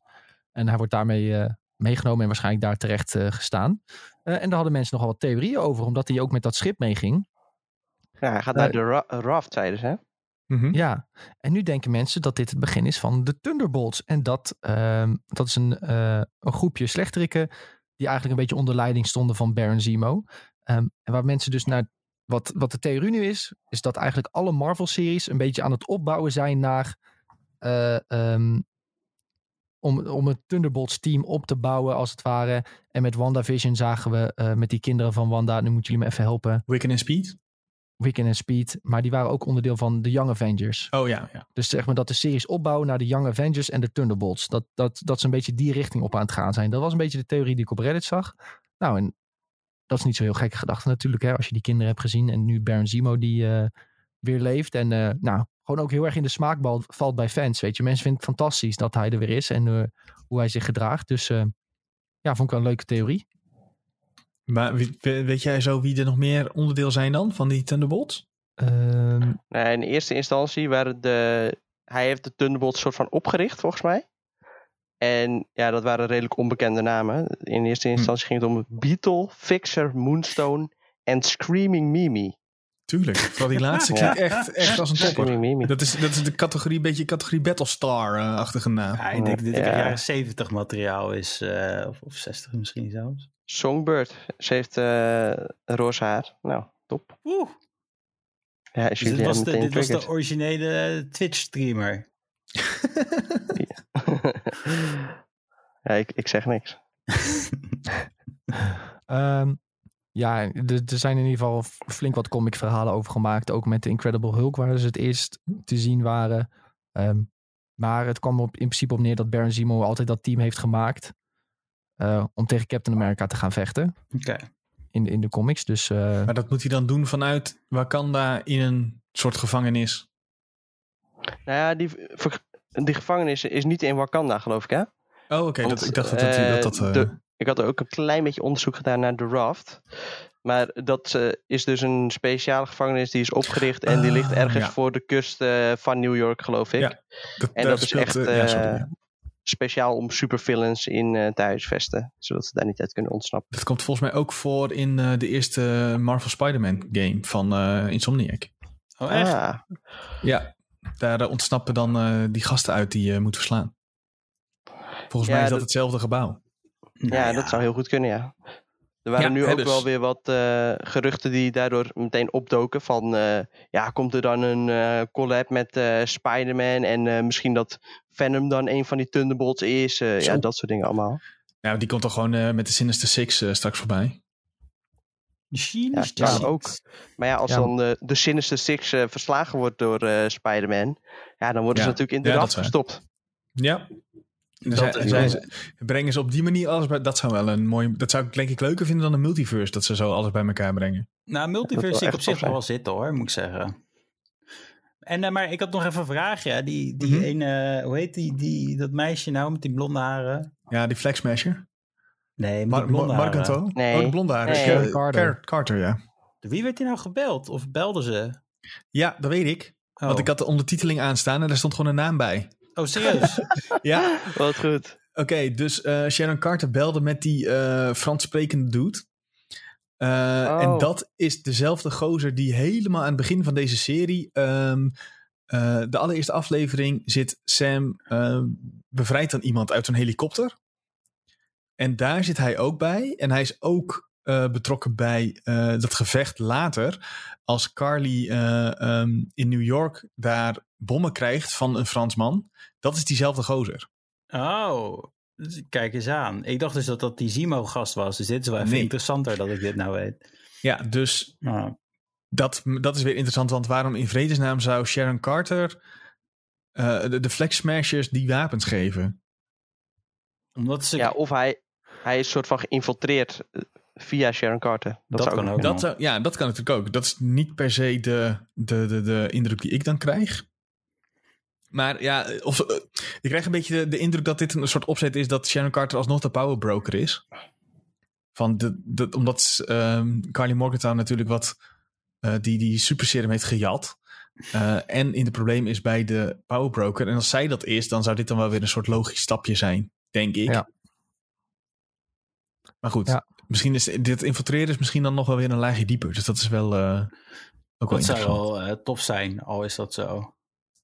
en hij wordt daarmee eh, meegenomen en waarschijnlijk daar terecht eh, gestaan. Eh, en daar hadden mensen nogal wat theorieën over, omdat hij ook met dat schip meeging. Ja, hij gaat naar de ra- raft, zeiden ze. hè? Mhm. Ja, en nu denken mensen dat dit het begin is van de Thunderbolts. En dat, ehm, dat is een, eh, een groepje slechterikken die eigenlijk een beetje onder leiding stonden van Baron Zemo. Ehm, en waar mensen dus naar, wat, wat de theorie nu is, is dat eigenlijk alle Marvel-series een beetje aan het opbouwen zijn naar, eh, ehm, om, om het Thunderbolts-team op te bouwen als het ware. En met WandaVision zagen we eh, met die kinderen van Wanda, nu moeten jullie me even helpen, Wiccan en Speed? Wiccan en Speed. Maar die waren ook onderdeel van de Young Avengers. Oh ja, ja. Dus zeg maar dat de series opbouwen naar de Young Avengers en de Thunderbolts. Dat, dat, dat ze een beetje die richting op aan het gaan zijn. Dat was een beetje de theorie die ik op Reddit zag. Nou, en dat is niet zo heel gekke gedachte natuurlijk. Hè, als je die kinderen hebt gezien. En nu Baron Zemo die eh, weer leeft. En eh, nou, gewoon ook heel erg in de smaakbal valt bij fans. Weet je, mensen vinden het fantastisch dat hij er weer is. En eh, hoe hij zich gedraagt. Dus ja, vond ik wel een leuke theorie. Maar weet jij zo wie er nog meer onderdeel zijn dan van die Thunderbolts? Ehm, Nou, in eerste instantie waren de... Hij heeft de Thunderbolts soort van opgericht, volgens mij. En ja, dat waren redelijk onbekende namen. In eerste instantie ging het om Beetle, Fixer, Moonstone en Screaming Mimi. Tuurlijk. Vooral die laatste <laughs> Ja. klinkt echt, echt als een topper. Screaming Mimi. Dat is, dat is de categorie, een beetje categorie Battlestar-achtige naam. Ja, ik denk dat dit Ja. jaren 70 materiaal is. eh, of, of 60 misschien zelfs. Songbird. Ze heeft eh, roze haar. Nou, top. Oeh, Ja, is dus dit was, de, dit was de originele Twitch-streamer. <laughs> ja, ik, ik zeg niks. <laughs> Ehm, ja, er er zijn in ieder geval flink wat comic verhalen over gemaakt. Ook met de Incredible Hulk, waar ze het eerst te zien waren. Ehm, maar het kwam op, in principe op neer dat Baron Zemo altijd dat team heeft gemaakt. Eh, om tegen Captain America te gaan vechten Oké. in, in de comics. Dus eh, Maar dat moet hij dan doen vanuit Wakanda in een soort gevangenis. Nou ja, die, die gevangenis is niet in Wakanda, geloof ik, hè? Oh, oké. Ik dacht dat dat... dat, dat eh, de- Ik had ook een klein beetje onderzoek gedaan naar The Raft. Maar dat eh, is dus een speciale gevangenis die is opgericht. En die ligt Ah, ergens ja. voor de kust eh, van New York, geloof ik. Ja, dat, En dat is speelt, echt ja, sorry, ja. Speciaal om supervillains in eh te huisvesten. Zodat ze daar niet uit kunnen ontsnappen. Dat komt volgens mij ook voor in eh, de eerste Marvel Spider-Man game van eh, Insomniac. Oh, echt? Ah, Ja, daar ontsnappen dan eh, die gasten uit die je moet verslaan. Volgens Ja, mij is dat dat- hetzelfde gebouw. Nou ja, dat zou heel goed kunnen, ja. Er waren Ja, nu ook dus. wel weer wat eh, geruchten die daardoor meteen opdoken. Van, eh, ja, komt er dan een eh, collab met eh Spider-Man en eh, misschien dat Venom dan een van die Thunderbolts is. eh, ja, dat soort dingen allemaal. Ja, die komt toch gewoon eh, met de Sinister Six eh, straks voorbij. China Ja, ja, ook. Maar ja, als Ja. dan de, de Sinister Six eh, verslagen wordt door eh, Spider-Man, ja, dan worden Ja. ze natuurlijk in de Ja, gestopt. Ja. Dan Dat ze, brengen ze op die manier alles bij. Dat zou wel een mooi. Dat zou ik denk ik leuker vinden dan een multiverse. Dat ze zo alles bij elkaar brengen. Nou, multiverse zie ik op zich nog wel zitten hoor, moet ik zeggen. En, eh, maar ik had nog even een vraagje. hè. Die, die Mhm. ene, hoe heet die, die, dat meisje nou met die blonde haren? Ja, die Flag Smasher. Nee, die blonde Mar haren. Marcanto. Nee. Oh, de blonde haren. Nee. Carter. Carter, ja. Wie werd die nou gebeld? Of belden ze? Ja, dat weet ik. Oh, Want ik had de ondertiteling aanstaan en daar stond gewoon een naam bij. Oh serieus? <laughs> Ja? Wat goed. Oké, dus eh, Sharon Carter belde met die eh Frans sprekende dude. Eh, Oh. En dat is dezelfde gozer die helemaal aan het begin van deze serie... ehm, eh, de allereerste aflevering zit Sam... eh, bevrijdt dan iemand uit een helikopter. En daar zit hij ook bij. En hij is ook eh, betrokken bij eh, dat gevecht later... als Carly eh, ehm, in New York daar bommen krijgt van een Fransman. Dat is diezelfde gozer. oh, dus kijk eens aan. Ik dacht dus dat dat die Zimo-gast was. Dus dit is wel even Nee. interessanter dat ik dit nou weet. Ja, dus Ah. dat, dat is weer interessant, want waarom in vredesnaam zou Sharon Carter eh, de, de Flex Smashers die wapens geven? Omdat ze... Ja, of hij, hij is soort van geïnfiltreerd via Sharon Carter. Dat, Dat zou kan ook. Dat zou, ja, dat kan natuurlijk ook. Dat is niet per se de, de, de, de indruk die ik dan krijg. Maar ja, of, eh, ik krijg een beetje de, de indruk dat dit een soort opzet is dat Sharon Carter alsnog de power broker is. Van de, de, omdat ehm Carly Morgenthau natuurlijk wat eh, die, die super serum heeft gejat. eh, en in de probleem is bij de power broker. En als zij dat is, dan zou dit dan wel weer een soort logisch stapje zijn, denk ik. Ja. Maar goed, Ja. Misschien is dit infiltreren is misschien dan nog wel weer een laagje dieper. Dus dat is wel eh, ook wel Dat zou wel eh, tof zijn, al is dat zo.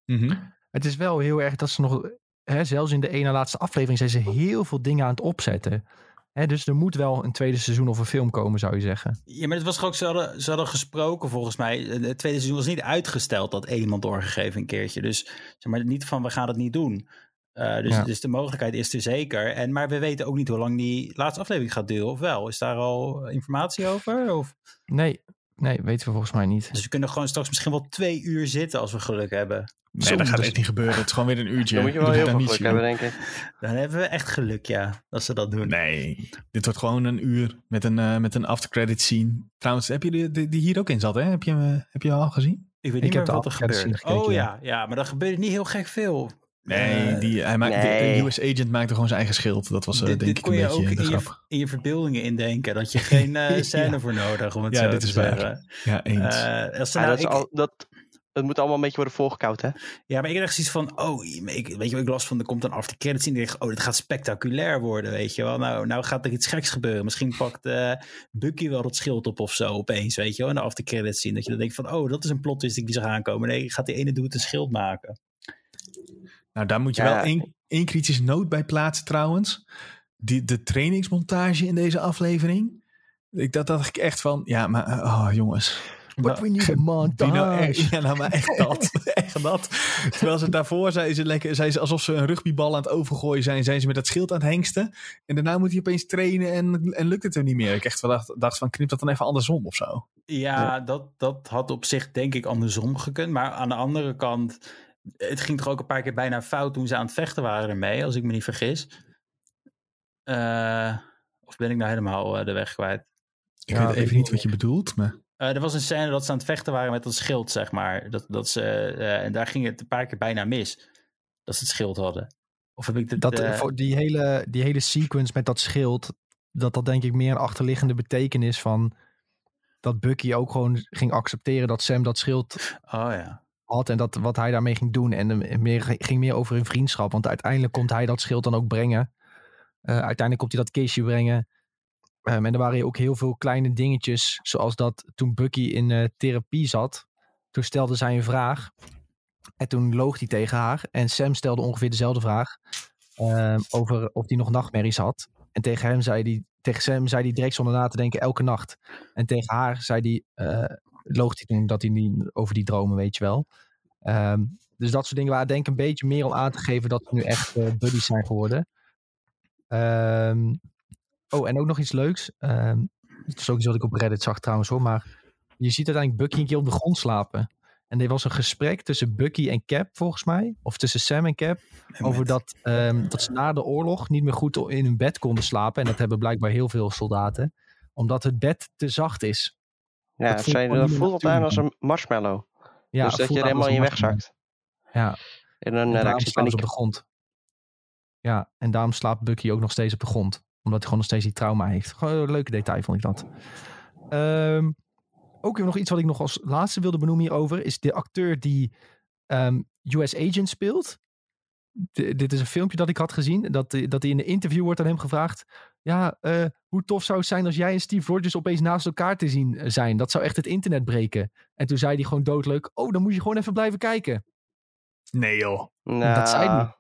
Mhm. het is wel heel erg dat ze nog, hè, zelfs in de ene laatste aflevering, zijn ze heel veel dingen aan het opzetten. Hè, dus er moet wel een tweede seizoen of een film komen, zou je zeggen. Ja, maar het was ook, ze hadden, ze hadden gesproken volgens mij. Het tweede seizoen was niet uitgesteld, dat één iemand doorgegeven een keertje. Dus zeg maar niet van, we gaan het niet doen. Eh, dus, Ja. dus de mogelijkheid is er zeker. En, maar we weten ook niet hoe lang die laatste aflevering gaat duren, of wel? Is daar al informatie over? Of? Nee, nee, weten we volgens mij niet. Dus we kunnen gewoon straks misschien wel twee uur zitten als we geluk hebben. Nee, dat gaat dus- echt niet gebeuren. Het is gewoon weer een uurtje. Dan moet je wel heel veel geluk hebben, denk ik. Dan hebben we echt geluk, ja, dat ze dat doen. Nee, dit wordt gewoon een uur met een, eh met een aftercredit scene. Trouwens, heb je die, die, die hier ook in zat, hè? Heb je, hem, eh, heb je al gezien? Ik weet niet heb meer de wat er gebeurt. gekeken, oh ja. ja, ja, maar dan gebeurt niet heel gek veel. Nee, Eh, die, hij maakt, nee. de US agent maakte gewoon zijn eigen schild. Dat was eh, dit, denk dit ik kon een je beetje ook de in je, grap. in je verbeeldingen indenken. Dat je <laughs> geen eh, scène Ja. voor nodig, om het Ja, zo dit te is waar. Ja, eens. Eh, als nou, dat, is al, dat, het moet allemaal een beetje worden voorgekoud, hè? ja, maar ik heb echt zoiets van, oh, ik, weet je wat ik las van, er komt een after credits in. En ik dacht, oh, dit gaat spectaculair worden, weet je wel. Nou, nou gaat er iets geks gebeuren. Misschien pakt eh Bucky wel dat schild op of zo opeens, weet je wel. In de after credits zien. Dat je dan denkt van, oh, dat is een plot twist die zag aankomen. Nee, gaat die ene dude een schild maken. Nou, daar moet je Ja. wel één, één kritische noot bij plaatsen trouwens. die, de trainingsmontage in deze aflevering. Ik, dat dacht ik echt van, ja, maar oh, jongens. But we need a <laughs> Die montage. nou echt, ja, nou, maar echt dat. <laughs> echt dat. Terwijl ze daarvoor zei ze lekker, zei ze alsof ze een rugbybal aan het overgooien zijn, zijn ze met dat schild aan het hengsten. En daarna moet hij opeens trainen en, en lukt het er niet meer. Ik echt wel dacht, dacht van, knip dat dan even andersom of zo. Ja, Dat, dat had op zich denk ik andersom gekund. Maar aan de andere kant, het ging toch ook een paar keer bijna fout toen ze aan het vechten waren ermee, als ik me niet vergis. Eh, of ben ik nou helemaal eh, de weg kwijt? Ik Ja, weet ik even niet wat je bedoelt, maar... Eh, er was een scène dat ze aan het vechten waren met dat schild, zeg maar. Dat, dat ze, eh, en daar ging het een paar keer bijna mis. Dat ze het schild hadden. Of heb ik dit... Dat, voor die, hele, die hele sequence met dat schild, dat dat denk ik meer een achterliggende betekenis van dat Bucky ook gewoon ging accepteren dat Sam dat schild Oh ja. Had en dat wat hij daarmee ging doen. En eh, meer, ging meer over hun vriendschap. Want uiteindelijk komt hij dat schild dan ook brengen. Eh, uiteindelijk komt hij dat kistje brengen. Ehm, en er waren ook heel veel kleine dingetjes. Zoals dat toen Bucky in eh, therapie zat. Toen stelde zij een vraag. En toen loog hij tegen haar. En Sam stelde ongeveer dezelfde vraag. ehm, over of hij nog nachtmerries had. En tegen hem zei hij. Tegen Sam zei hij direct zonder na te denken elke nacht. En tegen haar zei hij. Loog hij toen dat hij niet over die dromen, weet je wel. Ehm, dus dat soort dingen waren denk ik een beetje meer om aan te geven dat we nu echt eh, buddies zijn geworden. Ehm, oh, en ook nog iets leuks. Het is ook iets wat ik op Reddit zag trouwens hoor. Maar je ziet uiteindelijk Bucky een keer op de grond slapen. En er was een gesprek tussen Bucky en Cap volgens mij. Of tussen Sam en Cap. Over dat, dat ze na de oorlog niet meer goed in hun bed konden slapen. En dat hebben blijkbaar heel veel soldaten. Omdat het bed te zacht is. Ja, Dat voelt dat voelt aan als een marshmallow. Ja, dus dat je er helemaal in je wegzakt. Ja, En dan En raak je ze paniek. op de grond. Ja, en daarom slaapt Bucky ook nog steeds op de grond. Omdat hij gewoon nog steeds die trauma heeft. Gewoon een leuke detail vond ik dat. Ehm, ook weer nog iets wat ik nog als laatste wilde benoemen hierover. Is de acteur die ehm, US Agent speelt. D- dit is een filmpje dat ik had gezien. Dat, dat hij in een interview wordt aan hem gevraagd. Ja, eh, hoe tof zou het zijn als jij en Steve Rogers opeens naast elkaar te zien eh, zijn? Dat zou echt het internet breken. En toen zei hij gewoon doodleuk. Oh, dan moet je gewoon even blijven kijken. Nee joh. Nou, dat zei hij.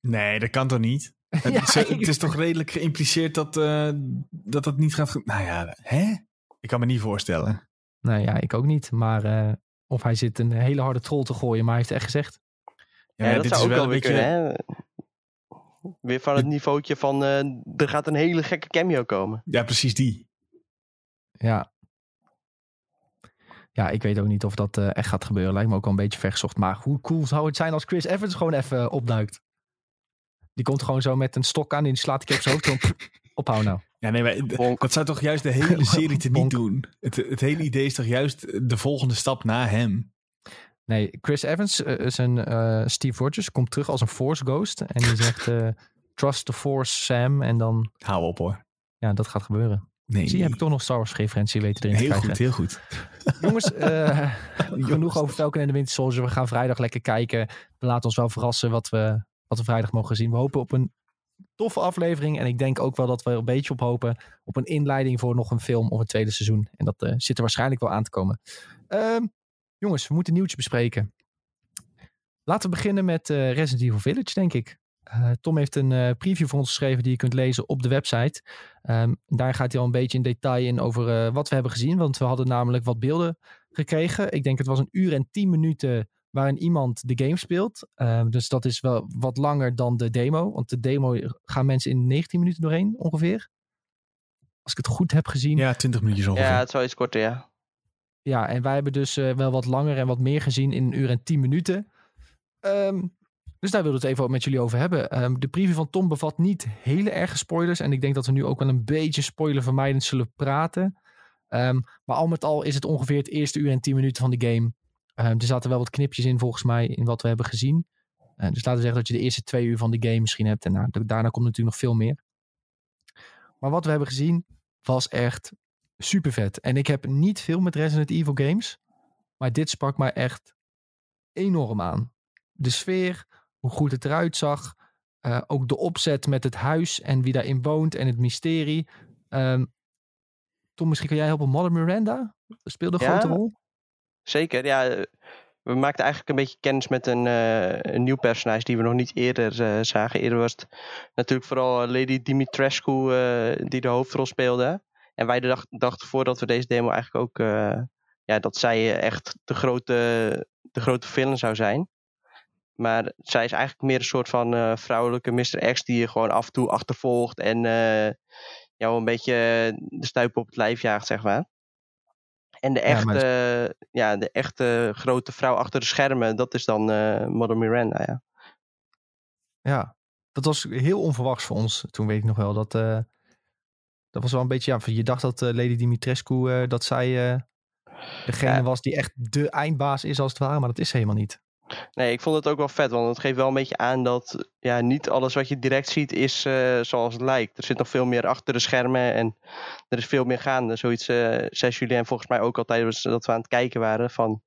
Nee, dat kan toch niet? <laughs> Het, Ja, ze- ik- het is toch redelijk geïmpliceerd dat, eh, dat dat niet gaat... Nou ja, hè? Ik kan me niet voorstellen. Nou ja, ik ook niet. Maar eh, of hij zit een hele harde troll te gooien, maar hij heeft echt gezegd. Ja, dat dit zou is ook wel een weer beetje... kunnen, hè? Weer van het niveautje van, eh, er gaat een hele gekke cameo komen. Ja, precies die. Ja. Ja, ik weet ook niet of dat eh, echt gaat gebeuren. Lijkt me ook wel een beetje vergezocht. Maar hoe cool zou het zijn als Chris Evans gewoon even eh, opduikt? Die komt gewoon zo met een stok aan en die slaat ik op zijn hoofd. Gewoon, <laughs> ophouden nou. Ja, nee, maar dat zou toch juist de hele serie te niet doen? Het, het hele idee is toch juist de volgende stap na hem? Nee, Chris Evans, eh, is een eh, Steve Rogers, komt terug als een Force Ghost. En die zegt, eh, trust the Force, Sam. En dan, Hou op hoor. ja, dat gaat gebeuren. Nee, Zie, heb ik toch nog Star Wars referentie weten erin heel goed, heel goed. <laughs> Jongens, eh, <laughs> genoeg over Falcon en de Winter Soldier. We gaan vrijdag lekker kijken. We laten ons wel verrassen wat we, wat we vrijdag mogen zien. We hopen op een toffe aflevering. En ik denk ook wel dat we er een beetje op hopen. Op een inleiding voor nog een film of een tweede seizoen. En dat eh, zit er waarschijnlijk wel aan te komen. Ehm, jongens, we moeten nieuwtje bespreken. Laten we beginnen met eh, Resident Evil Village, denk ik. Eh, Tom heeft een eh, preview voor ons geschreven die je kunt lezen op de website. Ehm, daar gaat hij al een beetje in detail in over eh, wat we hebben gezien. Want we hadden namelijk wat beelden gekregen. Ik denk het was een uur en tien minuten waarin iemand de game speelt. Ehm, dus dat is wel wat langer dan de demo. Want de demo gaan mensen in 19 minuten doorheen ongeveer. Als ik het goed heb gezien. Ja, 20 minuutjes ongeveer. Ja, het zou iets korter, ja. Ja, en wij hebben dus eh, wel wat langer en wat meer gezien in een uur en tien minuten. Ehm, dus daar wilde ik het even met jullie over hebben. Ehm, de preview van Tom bevat niet hele erge spoilers. En ik denk dat we nu ook wel een beetje spoilervermijdend zullen praten. Ehm, maar al met al is het ongeveer het eerste uur en tien minuten van de game. Er zaten wel wat knipjes in volgens mij in wat we hebben gezien. Eh, dus laten we zeggen dat je de eerste twee uur van de game misschien hebt. En da- daarna komt natuurlijk nog veel meer. Maar wat we hebben gezien was echt super vet. En ik heb niet veel met Resident Evil games. Maar dit sprak mij echt enorm aan. De sfeer, hoe goed het eruit zag. eh, ook de opzet met het huis en wie daarin woont en het mysterie. Ehm Tom, misschien kan jij helpen. Mother Miranda speelde een Ja? grote rol. Zeker, ja. eh, we maakten eigenlijk een beetje kennis met een, eh, een nieuw personage die we nog niet eerder zagen. Eerder was het natuurlijk vooral Lady Dimitrescu die de hoofdrol speelde. En wij dacht, dachten voordat we deze demo eigenlijk ook, eh, ja, dat zij eh, echt de grote, de grote villain zou zijn. Maar zij is eigenlijk meer een soort van eh, vrouwelijke Mr. X die je gewoon af en toe achtervolgt en jou een beetje de stuip op het lijf jaagt, zeg maar. En de Ja, echte, maar ja, de echte grote vrouw achter de schermen, dat is dan eh Mother Miranda, ja. Ja, dat was heel onverwachts voor ons. Toen weet ik nog wel dat. Dat was wel een beetje. Ja, je dacht dat eh, Lady Dimitrescu. eh, dat zij. eh, degene Ja. was die echt de eindbaas is, als het ware. Maar dat is helemaal niet. Nee, ik vond het ook wel vet, want het geeft wel een beetje aan dat ja, niet alles wat je direct ziet is zoals het lijkt. Er zit nog veel meer achter de schermen en er is veel meer gaande. Zoiets eh zei Julien volgens mij ook al tijdens dat we aan het kijken waren van...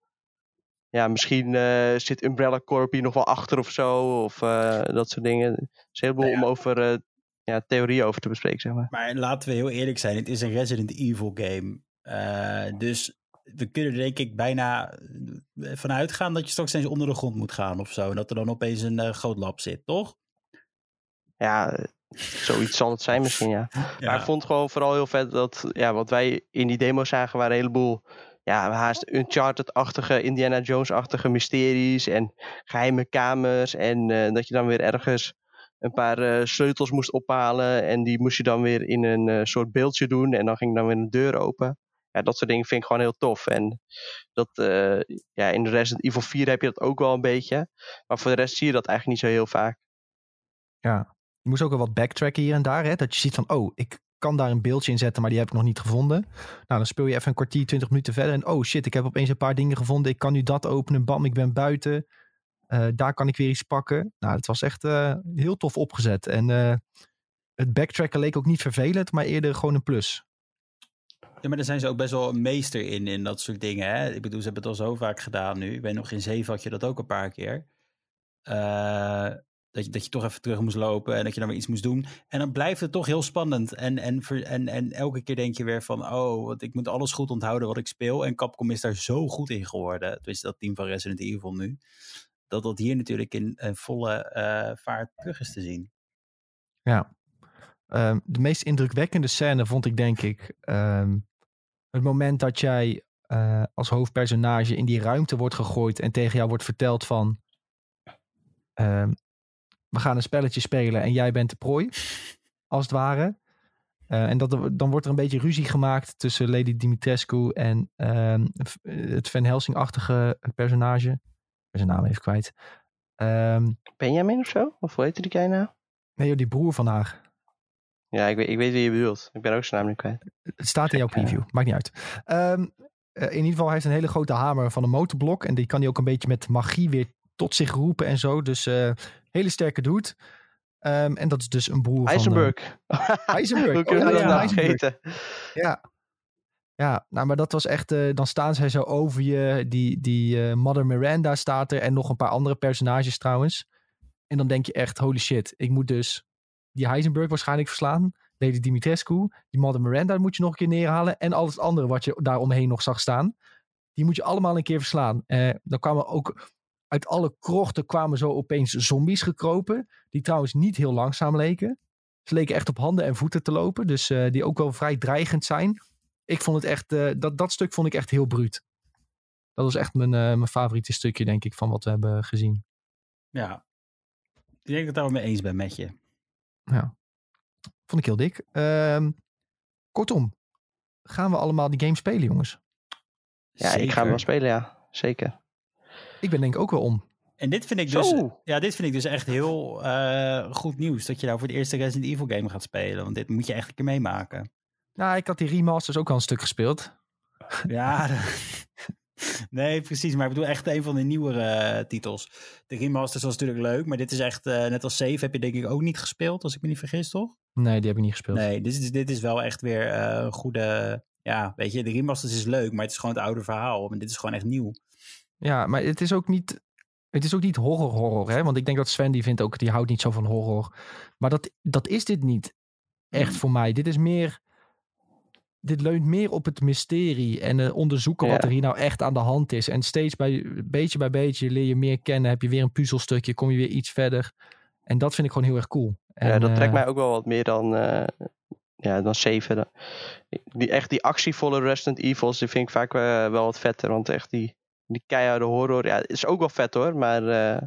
Ja, misschien zit Umbrella Corp hier nog wel achter of zo, of dat soort dingen. Er is een heleboel Nou ja. om over ja, theorieën over te bespreken, zeg maar. Maar laten we heel eerlijk zijn, het is een Resident Evil game. Eh, dus we kunnen er denk ik bijna eh, vanuit gaan dat je straks eens onder de grond moet gaan of zo. En dat er dan opeens een eh, groot lab zit, toch? Ja, zoiets zal het zijn misschien, ja. <laughs> Maar ik vond gewoon vooral heel vet dat ja, wat wij in die demo zagen waren een heleboel ja, haast Uncharted-achtige, Indiana Jones-achtige mysteries en geheime kamers. En dat je dan weer ergens een paar eh, sleutels moest ophalen en die moest je dan weer in een eh, soort beeldje doen en dan ging dan weer een deur open. Ja, dat soort dingen vind ik gewoon heel tof. En dat, eh, ja, in Resident Evil 4 heb je dat ook wel een beetje. Maar voor de rest zie je dat eigenlijk niet zo heel vaak. Ja. Je moest ook wel wat backtracken hier en daar. Hè? Dat je ziet van, oh, ik kan daar een beeldje in zetten, maar die heb ik nog niet gevonden. Nou, dan speel je even een kwartier, twintig minuten verder. En oh shit, ik heb opeens een paar dingen gevonden. Ik kan nu dat openen. Bam, ik ben buiten. Eh, daar kan ik weer iets pakken. Nou, het was echt eh, heel tof opgezet. En eh, het backtracken leek ook niet vervelend, maar eerder gewoon een plus. Ja, maar daar zijn ze ook best wel een meester in, in dat soort dingen. Hè? Ik bedoel, ze hebben het al zo vaak gedaan nu. Ik weet nog, in 7 had je dat ook een paar keer. Dat, je, dat je toch even terug moest lopen en dat je dan weer iets moest doen. En dan blijft het toch heel spannend. En, en, en, en elke keer denk je weer van, oh, want ik moet alles goed onthouden wat ik speel. En Capcom is daar zo goed in geworden. Dus dat team van Resident Evil nu. Dat dat hier natuurlijk in een volle eh, vaart terug is te zien. Ja. Ehm, de meest indrukwekkende scène vond ik denk ik ehm, het moment dat jij eh, als hoofdpersonage in die ruimte wordt gegooid en tegen jou wordt verteld van ehm, we gaan een spelletje spelen en jij bent de prooi, als het ware. Eh, en dat, dan wordt er een beetje ruzie gemaakt tussen Lady Dimitrescu en het Van Helsing-achtige personage. Zijn naam even kwijt. Ehm, Benjamin of zo? Of hoe heette die guy nou? nee, joh, die broer van haar. Ja, ik weet, ik weet wie je bedoelt. Ik ben ook zijn naam nu kwijt. Het staat in jouw preview. Maakt niet uit. Ehm, eh, in ieder geval, hij heeft een hele grote hamer van een motorblok. En die kan hij ook een beetje met magie weer tot zich roepen en zo. Dus eh, hele sterke dude. Ehm, en dat is dus een broer van... Eisenberg. eh, <laughs> Heisenberg. Hoe kunnen Oh, ja, dat nou Heisenberg. vergeten? Ja. Ja, nou, maar dat was echt... eh, dan staan zij zo over je. Die, die eh, Mother Miranda staat er. En nog een paar andere personages trouwens. En dan denk je echt, holy shit. Ik moet dus die Heisenberg waarschijnlijk verslaan. Lady Dimitrescu. Die Mother Miranda moet je nog een keer neerhalen. En al het andere wat je daar omheen nog zag staan. Die moet je allemaal een keer verslaan. Eh, dan kwamen ook... Uit alle krochten kwamen zo opeens zombies gekropen. Die trouwens niet heel langzaam leken. Ze leken echt op handen en voeten te lopen. Dus die ook wel vrij dreigend zijn. Ik vond het echt, eh, dat, dat stuk vond ik echt heel bruut. Dat was echt mijn, eh, mijn favoriete stukje, denk ik, van wat we hebben gezien. Ja, ik denk dat ik daar wel mee eens ben met je. Vond ik heel dik. Ehm, kortom, gaan we allemaal die game spelen, jongens? Ja, ik ga hem wel spelen, ja. Zeker. Ik ben denk ik ook wel om. En dit vind ik dus, Zo. ja, dit vind ik dus echt heel eh, goed nieuws. Dat je nou voor de eerste Resident Evil game gaat spelen. Want dit moet je echt een keer meemaken. Nou, ik had die remasters ook al een stuk gespeeld. <laughs> Ja, <laughs> nee, precies. Maar ik bedoel echt een van de nieuwere eh, titels. De remasters was natuurlijk leuk. Maar dit is echt, eh, net als Save heb je denk ik ook niet gespeeld. Als ik me niet vergis, toch? Nee, die heb ik niet gespeeld. Nee, dit is, dit is wel echt weer eh, een goede... Ja, weet je, de remasters is leuk. Maar het is gewoon het oude verhaal. Maar dit is gewoon echt nieuw. Ja, maar het is ook niet. Het is ook niet horror horror, hè? Want ik denk dat Sven die vindt ook, die houdt niet zo van horror. Maar dat, dat is dit niet echt voor mij. Dit is meer dit leunt meer op het mysterie en eh, onderzoeken wat Ja. er hier nou echt aan de hand is. En steeds bij, beetje bij beetje leer je meer kennen. Heb je weer een puzzelstukje, kom je weer iets verder. En dat vind ik gewoon heel erg cool. ja, En, dat trekt eh, mij ook wel wat meer dan, eh ja, dan 7. Die, echt die actievolle Resident Evils, die vind ik vaak wel wat vetter. Want echt die, die keiharde horror, ja, is ook wel vet hoor. Maar eh,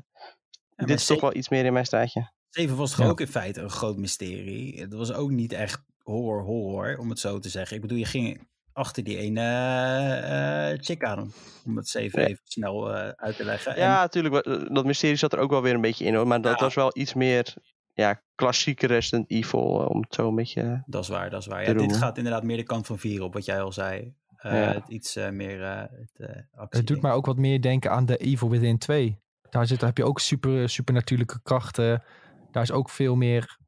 maar dit is toch wel iets meer in mijn straatje. 7 was toch Ja. ook in feite een groot mysterie. Het was ook niet echt horror horror, om het zo te zeggen. Ik bedoel, je ging achter die ene eh, eh, chick aan, om het even, Ja. even snel eh, uit te leggen. En- Ja, natuurlijk. wa- Dat mysterie zat er ook wel weer een beetje in hoor. Maar dat Ja. was wel iets meer ja, klassieke Resident Evil. eh, Om het zo een beetje... Dat is waar, dat is waar. Ja, dit gaat inderdaad meer de kant van 4 op, wat jij al zei. Eh, het iets eh, meer eh, het, eh, actie. Het doet mij ook wat meer denken aan de Evil Within 2. Daar, zit, daar heb je ook super, supernatuurlijke krachten. Daar is ook veel meer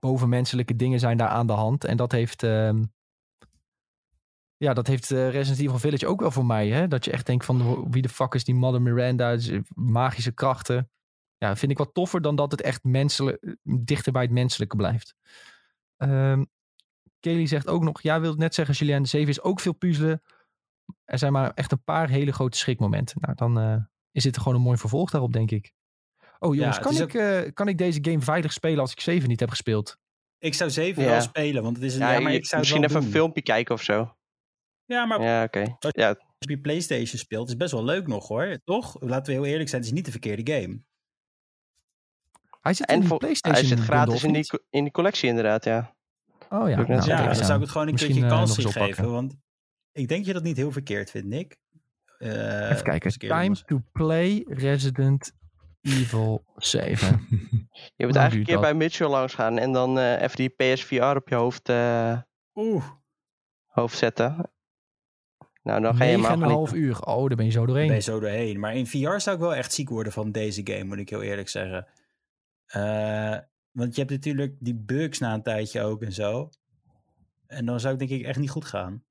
bovenmenselijke dingen zijn daar aan de hand. En dat heeft, ehm, ja, dat heeft eh, Resident Evil Village ook wel voor mij. Hè? Dat je echt denkt van wie de fuck is die Mother Miranda? Dus, Magische krachten. Ja, vind ik wat toffer dan dat het echt menselijk, dichter bij het menselijke blijft. Ehm Kelly zegt ook nog, ja, wil net zeggen, Julien, 7 is ook veel puzzelen. Er zijn maar echt een paar hele grote schrikmomenten. Nou, dan eh, is dit gewoon een mooi vervolg daarop, denk ik. Oh jongens, kan, ik, eh, kan ik deze game veilig spelen als ik 7 niet heb gespeeld? Ik zou 7 Ja. wel spelen, want het is een... Ja, Ja, maar ik zou misschien even een filmpje kijken of zo. Ja, maar Ja, oké. Ja, als je PlayStation speelt, is best wel leuk nog hoor. Toch? Laten we heel eerlijk zijn, het is niet de verkeerde game. Hij zit en in PlayStation hij zit gratis in die, in die collectie inderdaad, ja. Oh ja, nou. Ja, kijk dan zou ik het gewoon een Misschien, keertje eh, kans geven. oppakken. Want ik denk dat je dat niet heel verkeerd vindt, Nick. Eh, Even kijken. Time to play Resident Evil 7. <laughs> Je moet eigenlijk een keer dat? bij Mitchell langs gaan en dan eh, even die PSVR op je hoofd, eh, Oeh, hoofd zetten. Nou, dan ga je helemaal 9,5 genieten. uur. Oh, daar ben je zo daar doorheen. ben je zo doorheen. Maar in VR zou ik wel echt ziek worden van deze game, moet ik heel eerlijk zeggen. Eh, want je hebt natuurlijk die bugs na een tijdje ook en zo. En dan zou ik denk ik echt niet goed gaan.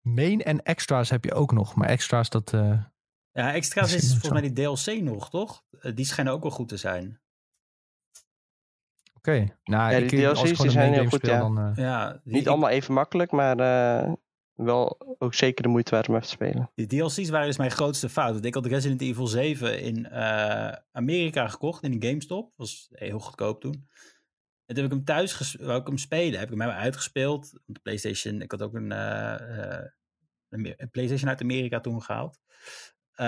Main en extra's heb je ook nog. Maar extra's, dat... eh, Ja, extra's is volgens mij die DLC nog, toch? Eh, die schijnen ook wel goed te zijn. Oké. Nou, Ja, ik, die als ik DLC's die zijn heel goed, speel, ja. dan... eh, Ja, die, Niet allemaal even makkelijk, maar eh, wel ook zeker de moeite waard om even te spelen. Die DLC's waren dus mijn grootste fout. Want ik had Resident Evil 7 in eh, Amerika gekocht, in een GameStop. was heel goedkoop toen. En toen heb ik hem thuis wou ik hem spelen. Heb ik hem bij me uitgespeeld. De PlayStation, ik had ook een, een een PlayStation uit Amerika toen gehaald. Eh,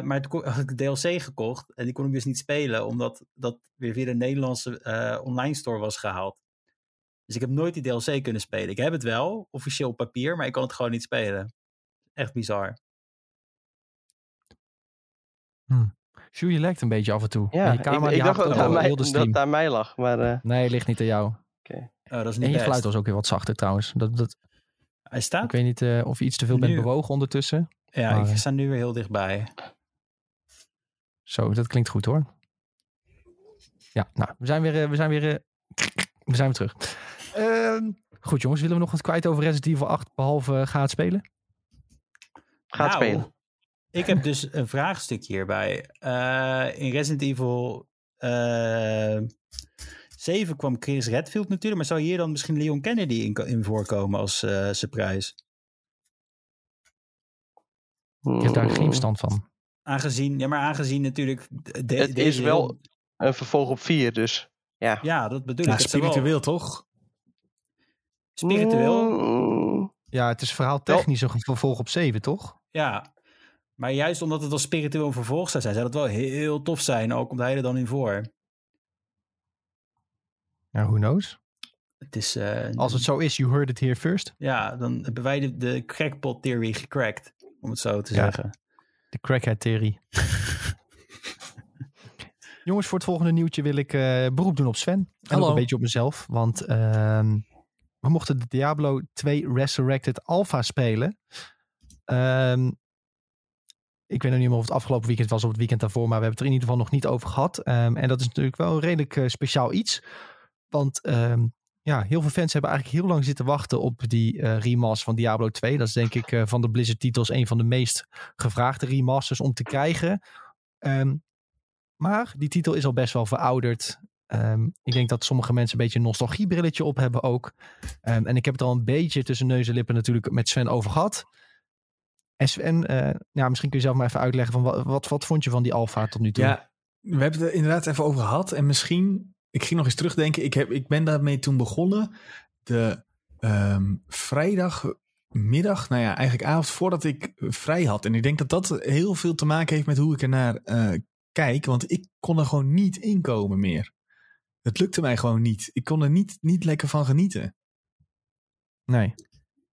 maar toen had ik de DLC gekocht en die kon ik dus niet spelen, omdat dat weer via de Nederlandse eh, online store was gehaald. Dus ik heb nooit die DLC kunnen spelen. Ik heb het wel, officieel op papier, maar ik kan het gewoon niet spelen. Echt bizar. Sjoe, je lijkt een beetje af en toe. Ja, En je ik, camera, ik die dacht dat aan mij, dat het aan mij lag, maar eh, Nee, het ligt niet aan jou. Oh, dat is niet En je best. geluid was ook weer wat zachter trouwens. Dat, dat, Hij staat. ik weet niet eh, of je iets te veel bent bewogen ondertussen. ja, maar, ik eh, sta nu weer heel dichtbij. Zo, dat klinkt goed hoor. Ja, nou, we zijn weer, eh, we zijn weer, we zijn weer terug. Ehm, goed jongens, willen we nog wat kwijt over Resident Evil 8, behalve eh, gaat spelen? gaat Nou, spelen. Ik heb dus een vraagstukje hierbij. Eh, in Resident Evil eh 7 kwam Chris Redfield natuurlijk, maar zou hier dan misschien Leon Kennedy in, in voorkomen als eh surprise? Ik heb daar geen verstand van. Aangezien, ja, maar aangezien natuurlijk. de- Het deze is wel heel- een vervolg op 4, dus ja. Ja, dat bedoel Ja, ik. Spiritueel toch? Spiritueel, Mm, Ja, het is verhaal technisch een vervolg op 7, toch? ja. Maar juist omdat het als spiritueel een vervolg zou zijn, zou dat wel heel tof zijn. Ook komt hij er dan in voor. Ja, who knows? Het is. eh, Als het zo is, you heard it here first. Ja, dan hebben wij de, de crackpot theory gecrackt. Om het zo te Ja. zeggen. De crackhead-theorie. <laughs> Jongens, voor het volgende nieuwtje wil ik eh, beroep doen op Sven. En Hallo. ook een beetje op mezelf. Want ehm, we mochten de Diablo 2 Resurrected Alpha spelen. Ehm, ik weet nog niet meer of het afgelopen weekend was of het weekend daarvoor. Maar we hebben het er in ieder geval nog niet over gehad. Ehm, en dat is natuurlijk wel een redelijk eh, speciaal iets. Want ehm, ja, heel veel fans hebben eigenlijk heel lang zitten wachten op die eh remaster van Diablo 2. Dat is denk ik eh, van de Blizzard titels een van de meest gevraagde remasters om te krijgen. Ehm, maar die titel is al best wel verouderd. Ehm, ik denk dat sommige mensen een beetje een nostalgiebrilletje op hebben ook. En ik heb het al een beetje tussen neus en lippen natuurlijk met Sven over gehad. En Sven, eh, ja, misschien kun je zelf maar even uitleggen van wat, wat, wat vond je van die alfa tot nu toe? Ja, we hebben het er inderdaad even over gehad. En misschien, ik ging nog eens terugdenken. Ik, heb, ik ben daarmee toen begonnen. De ehm, vrijdagmiddag, nou ja, eigenlijk avond voordat ik vrij had. En ik denk dat dat heel veel te maken heeft met hoe ik ernaar uh, kijk. Want ik kon er gewoon niet inkomen meer. Het lukte mij gewoon niet. Ik kon er niet, niet lekker van genieten. Nee.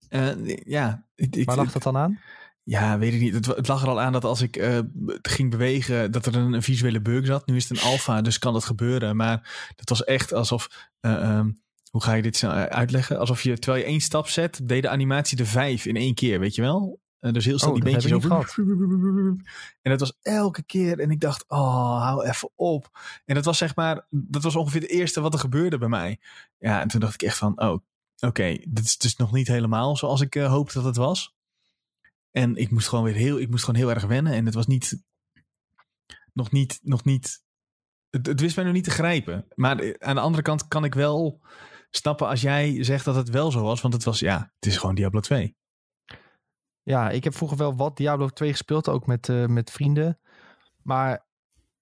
Uh, ja. Ik, Waar lag dat dan aan? Ja, weet ik niet. Het, het, lag er al aan dat als ik uh, ging bewegen, dat er een, een, visuele bug zat. Nu is het een alfa, dus kan dat gebeuren. Maar dat was echt alsof. Uh, um, hoe ga je dit uitleggen? Alsof je, terwijl je één stap zet, deed de animatie de vijf in één keer, weet je wel? Uh, dus heel snel oh, die beentjes over. <laughs> En dat was elke keer. En ik dacht, oh, hou even op. En dat was zeg maar, dat was ongeveer het eerste wat er gebeurde bij mij. Ja, en toen dacht ik echt van, oh, oké, okay, dit is dus nog niet helemaal zoals ik uh, hoopte dat het was. En ik moest gewoon weer heel, ik moest gewoon heel erg wennen. En het was niet, nog niet, nog niet, het, het wist mij nog niet te grijpen. Maar aan de andere kant kan ik wel snappen als jij zegt dat het wel zo was. Want het was, ja, het is gewoon Diablo 2. Ja, ik heb vroeger wel wat Diablo 2 gespeeld, ook met, uh, met vrienden. Maar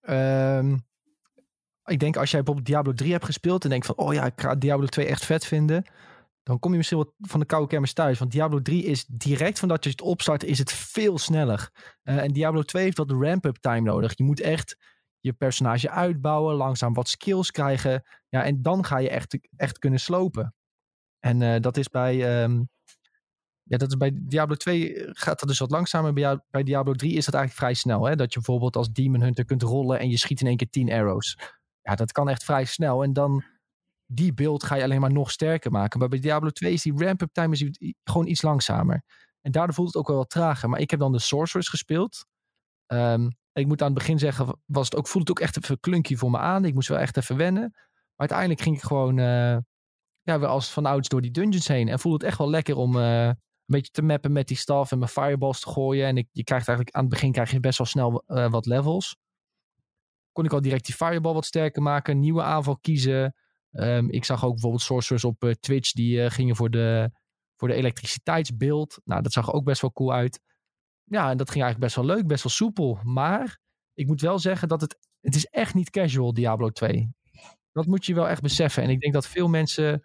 um, ik denk als jij bijvoorbeeld Diablo 3 hebt gespeeld en denkt van, oh ja, ik ga Diablo 2 echt vet vinden. Dan kom je misschien wat van de koude kermis thuis. Want Diablo 3 is direct van dat je het opstart, is het veel sneller. Uh, en Diablo 2 heeft wat ramp-up time nodig. Je moet echt je personage uitbouwen, langzaam wat skills krijgen. Ja, en dan ga je echt, echt kunnen slopen. En uh, dat is bij... Um, ja, dat is bij Diablo 2 gaat dat dus wat langzamer. Bij, bij Diablo 3 is dat eigenlijk vrij snel. Hè? Dat je bijvoorbeeld als Demon Hunter kunt rollen en je schiet in één keer 10 arrows. Ja, dat kan echt vrij snel. En dan die beeld ga je alleen maar nog sterker maken. Maar bij Diablo 2 is die ramp-up time is gewoon iets langzamer. En daardoor voelt het ook wel wat trager. Maar ik heb dan de Sorceress gespeeld. Um, ik moet aan het begin zeggen, was het ook, voelde het ook echt even klunky voor me aan. Ik moest wel echt even wennen. Maar uiteindelijk ging ik gewoon uh, ja, weer als van ouds door die dungeons heen. En voelde het echt wel lekker om uh, een beetje te mappen met die staf en mijn fireballs te gooien. En ik, je krijgt eigenlijk aan het begin krijg je best wel snel uh, wat levels. Kon ik al direct die fireball wat sterker maken, nieuwe aanval kiezen. Um, ik zag ook bijvoorbeeld sorcerers op uh, Twitch die uh, gingen voor de, voor de elektriciteitsbeeld. Nou, dat zag ook best wel cool uit. Ja, en dat ging eigenlijk best wel leuk, best wel soepel. Maar ik moet wel zeggen dat het, het is echt niet casual Diablo 2. Dat moet je wel echt beseffen. En ik denk dat veel mensen,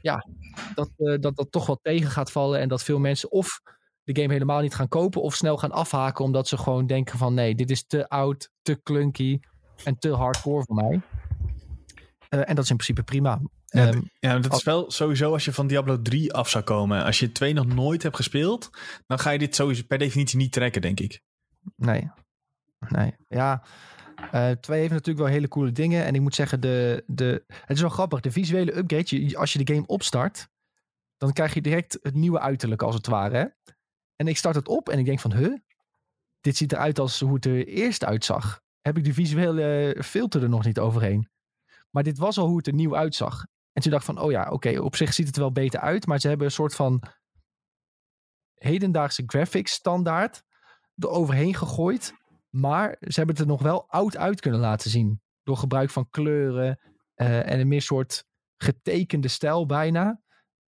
ja, dat, uh, dat dat toch wel tegen gaat vallen. En dat veel mensen of de game helemaal niet gaan kopen of snel gaan afhaken. Omdat ze gewoon denken van nee, dit is te oud, te clunky en te hardcore voor mij. Uh, en dat is in principe prima. Ja, um, ja dat is wel sowieso als je van Diablo 3 af zou komen. Als je 2 nog nooit hebt gespeeld, dan ga je dit sowieso per definitie niet trekken, denk ik. Nee. Nee. Ja. Uh, 2 heeft natuurlijk wel hele coole dingen. En ik moet zeggen, de, de, het is wel grappig. De visuele upgrade, je, als je de game opstart, dan krijg je direct het nieuwe uiterlijk als het ware. Hè? En ik start het op en ik denk van, huh? Dit ziet eruit als hoe het er eerst uitzag. Heb ik de visuele filter er nog niet overheen? Maar dit was al hoe het er nieuw uitzag. En toen dacht van, oh ja, oké, op zich ziet het er wel beter uit. Maar ze hebben een soort van hedendaagse graphics standaard er overheen gegooid. Maar ze hebben het er nog wel oud uit kunnen laten zien. Door gebruik van kleuren uh, en een meer soort getekende stijl bijna.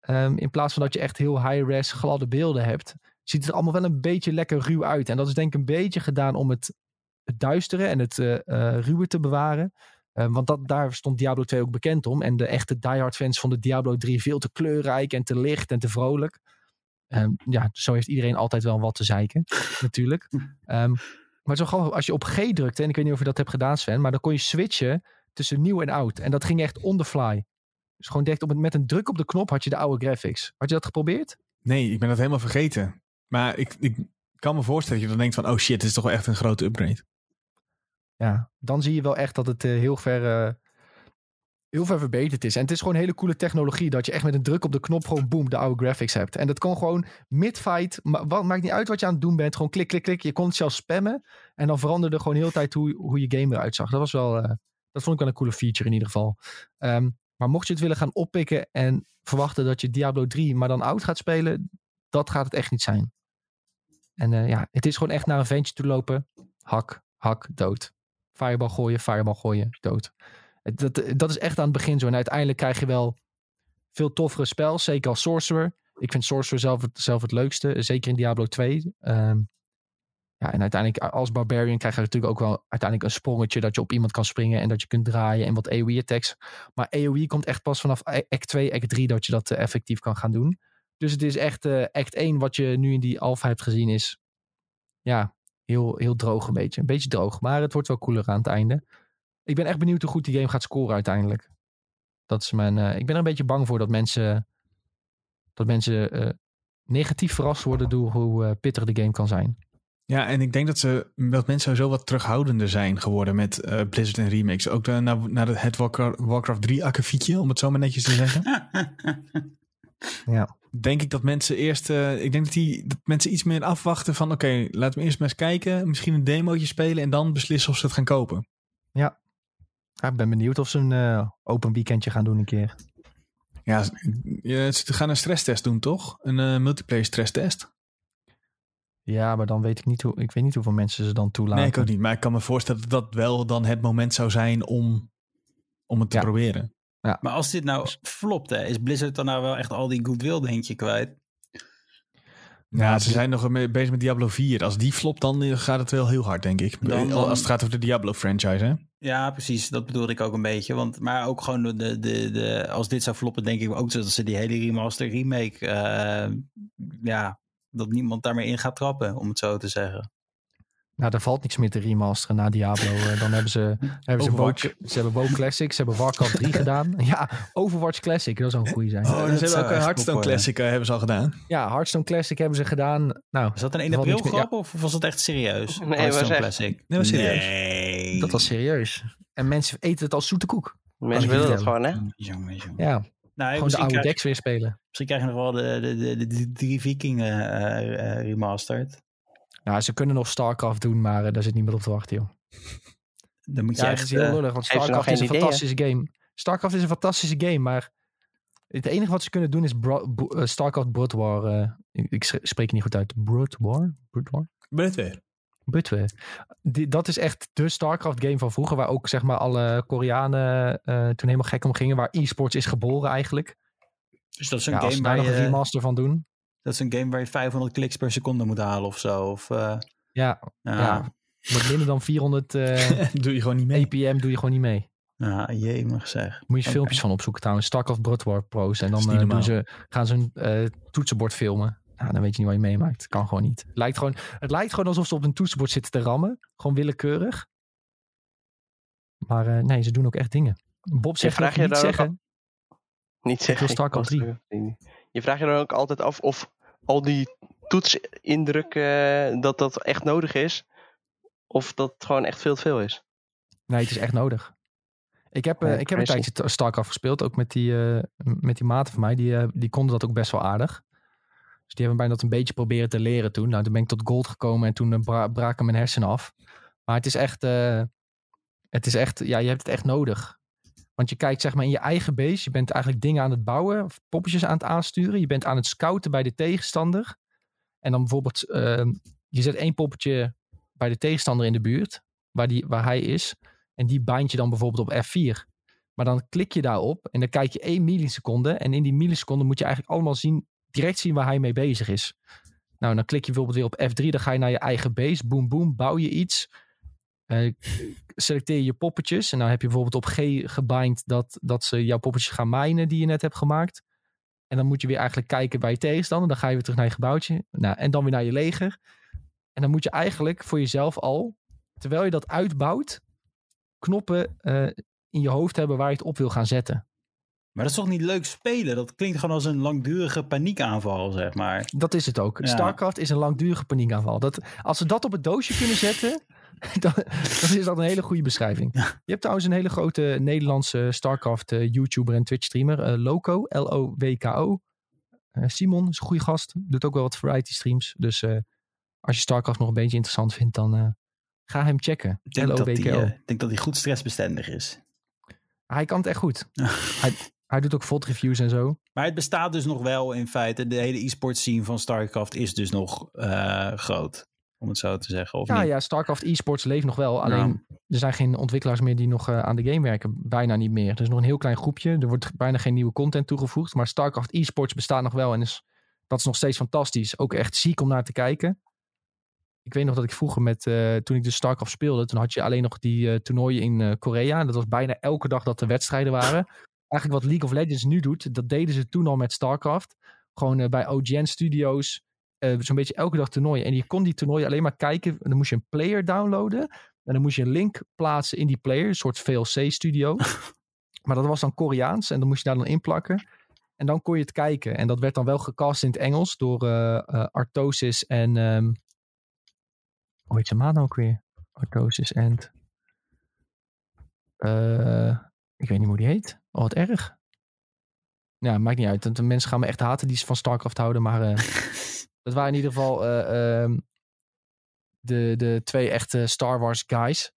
Um, in plaats van dat je echt heel high-res gladde beelden hebt. Ziet het er allemaal wel een beetje lekker ruw uit. En dat is denk ik een beetje gedaan om het, het duistere en het uh, ruwe te bewaren. Uh, want dat, daar stond Diablo 2 ook bekend om. En de echte diehard fans vonden Diablo 3 veel te kleurrijk en te licht en te vrolijk. Um, ja, zo heeft iedereen altijd wel wat te zeiken, <laughs> natuurlijk. Um, maar zo gewoon als je op G drukte, en ik weet niet of je dat hebt gedaan Sven, maar dan kon je switchen tussen nieuw en oud. En dat ging echt on the fly. Dus gewoon direct op het, met een druk op de knop had je de oude graphics. Had je dat geprobeerd? Nee, ik ben dat helemaal vergeten. Maar ik, ik kan me voorstellen dat je dan denkt van, oh shit, dit is toch echt een grote upgrade. Ja, dan zie je wel echt dat het uh, heel ver, uh, heel ver verbeterd is. En het is gewoon hele coole technologie dat je echt met een druk op de knop gewoon boom de oude graphics hebt. En dat kan gewoon mid-fight, ma maakt niet uit wat je aan het doen bent, gewoon klik, klik, klik. Je kon het zelfs spammen en dan veranderde gewoon heel de tijd hoe, hoe je game eruit zag. Dat was wel, uh, dat vond ik wel een coole feature in ieder geval. Um, maar mocht je het willen gaan oppikken en verwachten dat je Diablo 3 maar dan oud gaat spelen, dat gaat het echt niet zijn. En ja, het is gewoon echt naar een ventje toe lopen. Hak, hak, dood fireball gooien, fireball gooien, dood. Dat, dat is echt aan het begin zo. En uiteindelijk krijg je wel veel toffere spels. Zeker als Sorcerer. Ik vind Sorcerer zelf het, zelf het leukste. Zeker in Diablo 2. Ehm, ja, en uiteindelijk als Barbarian krijg je natuurlijk ook wel uiteindelijk een sprongetje. Dat je op iemand kan springen en dat je kunt draaien. En wat AoE attacks. Maar AoE komt echt pas vanaf act 2, act 3 dat je dat eh, effectief kan gaan doen. Dus het is echt eh, act 1 wat je nu in die alpha hebt gezien is. Ja, heel, heel droog een beetje. Een beetje droog. Maar het wordt wel cooler aan het einde. Ik ben echt benieuwd hoe goed die game gaat scoren uiteindelijk. Dat is mijn, eh, ik ben er een beetje bang voor dat mensen, dat mensen eh, negatief verrast worden door hoe eh, pittig de game kan zijn. Ja, en ik denk dat, ze, dat mensen sowieso wat terughoudender zijn geworden met eh, Blizzard en remakes. Ook de, naar, naar het Warcraft, Warcraft 3 akkefietje, om het zo maar netjes te zeggen. <laughs> Ja. Denk ik dat mensen eerst, eh, ik denk dat, die, dat mensen iets meer afwachten van oké, laten we eerst maar eens kijken, misschien een demootje spelen en dan beslissen of ze het gaan kopen. Ja, ik ben benieuwd of ze een eh, open weekendje gaan doen een keer. Ja, ze gaan een stresstest doen toch? Een eh, multiplayer stresstest? Ja, maar dan weet ik niet hoe. Ik weet niet hoeveel mensen ze dan toelaten. Nee, ik ook niet. Maar ik kan me voorstellen dat dat wel dan het moment zou zijn om, om het te Ja. proberen. Maar als dit nou flopt, hè, is Blizzard dan nou wel echt al die goodwill, denk je, kwijt? Ja, ze zijn nog bezig met Diablo 4. Als die flopt, dan eh, gaat het wel heel hard, denk ik. Dan- Als het gaat over de Diablo franchise, hè? Ja, precies. Dat bedoelde ik ook een beetje. Want, maar ook gewoon de, de, de, de- als dit zou floppen, denk ik ook dat ze die hele remaster remake, eh, ja, dat niemand daarmee in gaat trappen, om het zo te zeggen. Nou, er valt niks meer te remasteren na Diablo. Eh, dan hebben ze, <laughs> hebben ze, WoW, ze hebben WoW Classic, ze hebben Warcraft 3 <laughs> gedaan. Ja, Overwatch Classic, dat zou een goede zijn. Oh, dat dat hebben ook Hearthstone. Classic eh, hebben ze al gedaan. Ja, Hearthstone Classic hebben ze gedaan. Nou, Was dat een 1 Er valt april grap of was het echt serieus? Nee, Hearthstone was echt- Classic. Nee, was serieus. Nee. dat was serieus. En mensen eten het als zoete koek. Mensen willen dat gewoon, hè? Jongen, jongen. Ja, Nou, gewoon de oude krijg, decks weer spelen. misschien krijg je nog wel de, de, de, de, de drie vikingen eh, eh, remastered. Nou, ze kunnen nog StarCraft doen, maar eh, daar zit niemand op te wachten, joh. <laughs> Dan moet je Ja, het echt... is heel eh, lullig, want StarCraft is een idee, fantastische game. StarCraft is een fantastische game, maar het enige wat ze kunnen doen is Bro- eh, StarCraft Brood War. eh, ik, ik spreek het niet goed uit. Brood War? Brood War? Butwe. Die, dat is echt de StarCraft game van vroeger, waar ook zeg maar alle Koreanen eh, toen helemaal gek om gingen, waar e-sports is geboren eigenlijk. dus dat is een Ja, als ze game daar waar nog een je... remaster van doen. Dat is een game waar je 500 kliks per seconde moet halen of zo. Of, eh, Ja, ja, ja. met minder dan 400 eh, <laughs> Doe je gewoon niet mee. APM doe je gewoon niet mee. ja, jemig zeg. Moet je filmpjes van opzoeken trouwens. StarCraft Brood War Pro's. En dan eh, doen ze, gaan ze een eh, toetsenbord filmen. Nou, dan weet je niet wat je meemaakt. Kan gewoon niet. Het lijkt gewoon, het lijkt gewoon alsof ze op een toetsenbord zitten te rammen. Gewoon willekeurig. Maar eh, nee, ze doen ook echt dingen. Bob zegt vraag je niet zeggen. Niet zeggen. wil StarCraft ik was er- Je vraagt je dan ook altijd af of al die toetsindrukken, dat dat echt nodig is. Of dat het gewoon echt veel te veel is. Nee, het is echt nodig. Ik heb, eh, ik heb een tijdje t- StarCraft gespeeld. Ook met die, eh, met die maten van mij. Die, eh, die konden dat ook best wel aardig. Dus die hebben mij dat een beetje proberen te leren toen. Nou, toen ben ik tot gold gekomen en toen eh, bra braken mijn hersenen af. Maar het is echt, eh, het is echt, ja, je hebt het echt nodig. Want je kijkt zeg maar in je eigen base. Je bent eigenlijk dingen aan het bouwen, poppetjes aan het aansturen. Je bent aan het scouten bij de tegenstander. En dan bijvoorbeeld, eh, je zet één poppetje bij de tegenstander in de buurt, waar, die, waar hij is. En die bind je dan bijvoorbeeld op F4. Maar dan klik je daarop en dan kijk je één milliseconde. En in die milliseconde moet je eigenlijk allemaal zien, direct zien waar hij mee bezig is. Nou, dan klik je bijvoorbeeld weer op F3, dan ga je naar je eigen base. Boom, boom, bouw je iets. Eh, selecteer je je poppetjes. En dan heb je bijvoorbeeld op G gebind dat, dat ze jouw poppetjes gaan minen die je net hebt gemaakt. En dan moet je weer eigenlijk kijken bij je tegenstander. Dan ga je weer terug naar je gebouwtje. Nou, en dan weer naar je leger. En dan moet je eigenlijk voor jezelf al, terwijl je dat uitbouwt, knoppen eh, in je hoofd hebben waar je het op wil gaan zetten. Maar dat is toch niet leuk spelen? Dat klinkt gewoon als een langdurige paniekaanval, zeg maar. Dat is het ook. Ja. StarCraft is een langdurige paniekaanval. Dat, als ze dat op het doosje kunnen zetten, <laughs> dan, dan is dat een hele goede beschrijving. Je hebt trouwens een hele grote Nederlandse StarCraft eh, YouTuber en Twitch streamer, eh, Loco, L-O-W-K-O. Eh, Simon is een goede gast, doet ook wel wat variety streams. Dus als je StarCraft nog een beetje interessant vindt, dan ga hem checken. Ik denk, dat ik denk dat hij goed stressbestendig is. Hij kan het echt goed. <laughs> hij, hij doet ook VOD reviews en zo. Maar het bestaat dus nog wel in feite. De hele e-sport scene van StarCraft is dus nog groot. Om het zo te zeggen. Of Ja, niet? ja, StarCraft eSports leeft nog wel. Alleen er zijn geen ontwikkelaars meer die nog eh, aan de game werken. Bijna niet meer. Er is nog een heel klein groepje. Er wordt bijna geen nieuwe content toegevoegd. Maar StarCraft eSports bestaat nog wel. En is, dat is nog steeds fantastisch. Ook echt ziek om naar te kijken. Ik weet nog dat ik vroeger met, eh, toen ik de StarCraft speelde, toen had je alleen nog die eh, toernooien in Korea. Dat was bijna elke dag dat er wedstrijden waren. <laughs> Eigenlijk wat League of Legends nu doet, dat deden ze toen al met StarCraft. Gewoon bij OGN Studios, eh, zo'n beetje elke dag toernooien. En je kon die toernooien alleen maar kijken. En dan moest je een player downloaden. En dan moest je een link plaatsen in die player, een soort VLC-studio. <laughs> maar dat was dan Koreaans en dan moest je daar dan inplakken. En dan kon je het kijken. En dat werd dan wel gecast in het Engels door eh, Artosis en... ehm hoe heet zijn maat nou ook weer? Artosis en... ik weet niet hoe die heet. Oh, wat erg. Ja, maakt niet uit. De mensen gaan me echt haten die van StarCraft houden. Maar <laughs> dat waren in ieder geval eh, ehm, de, de twee echte Star Wars guys.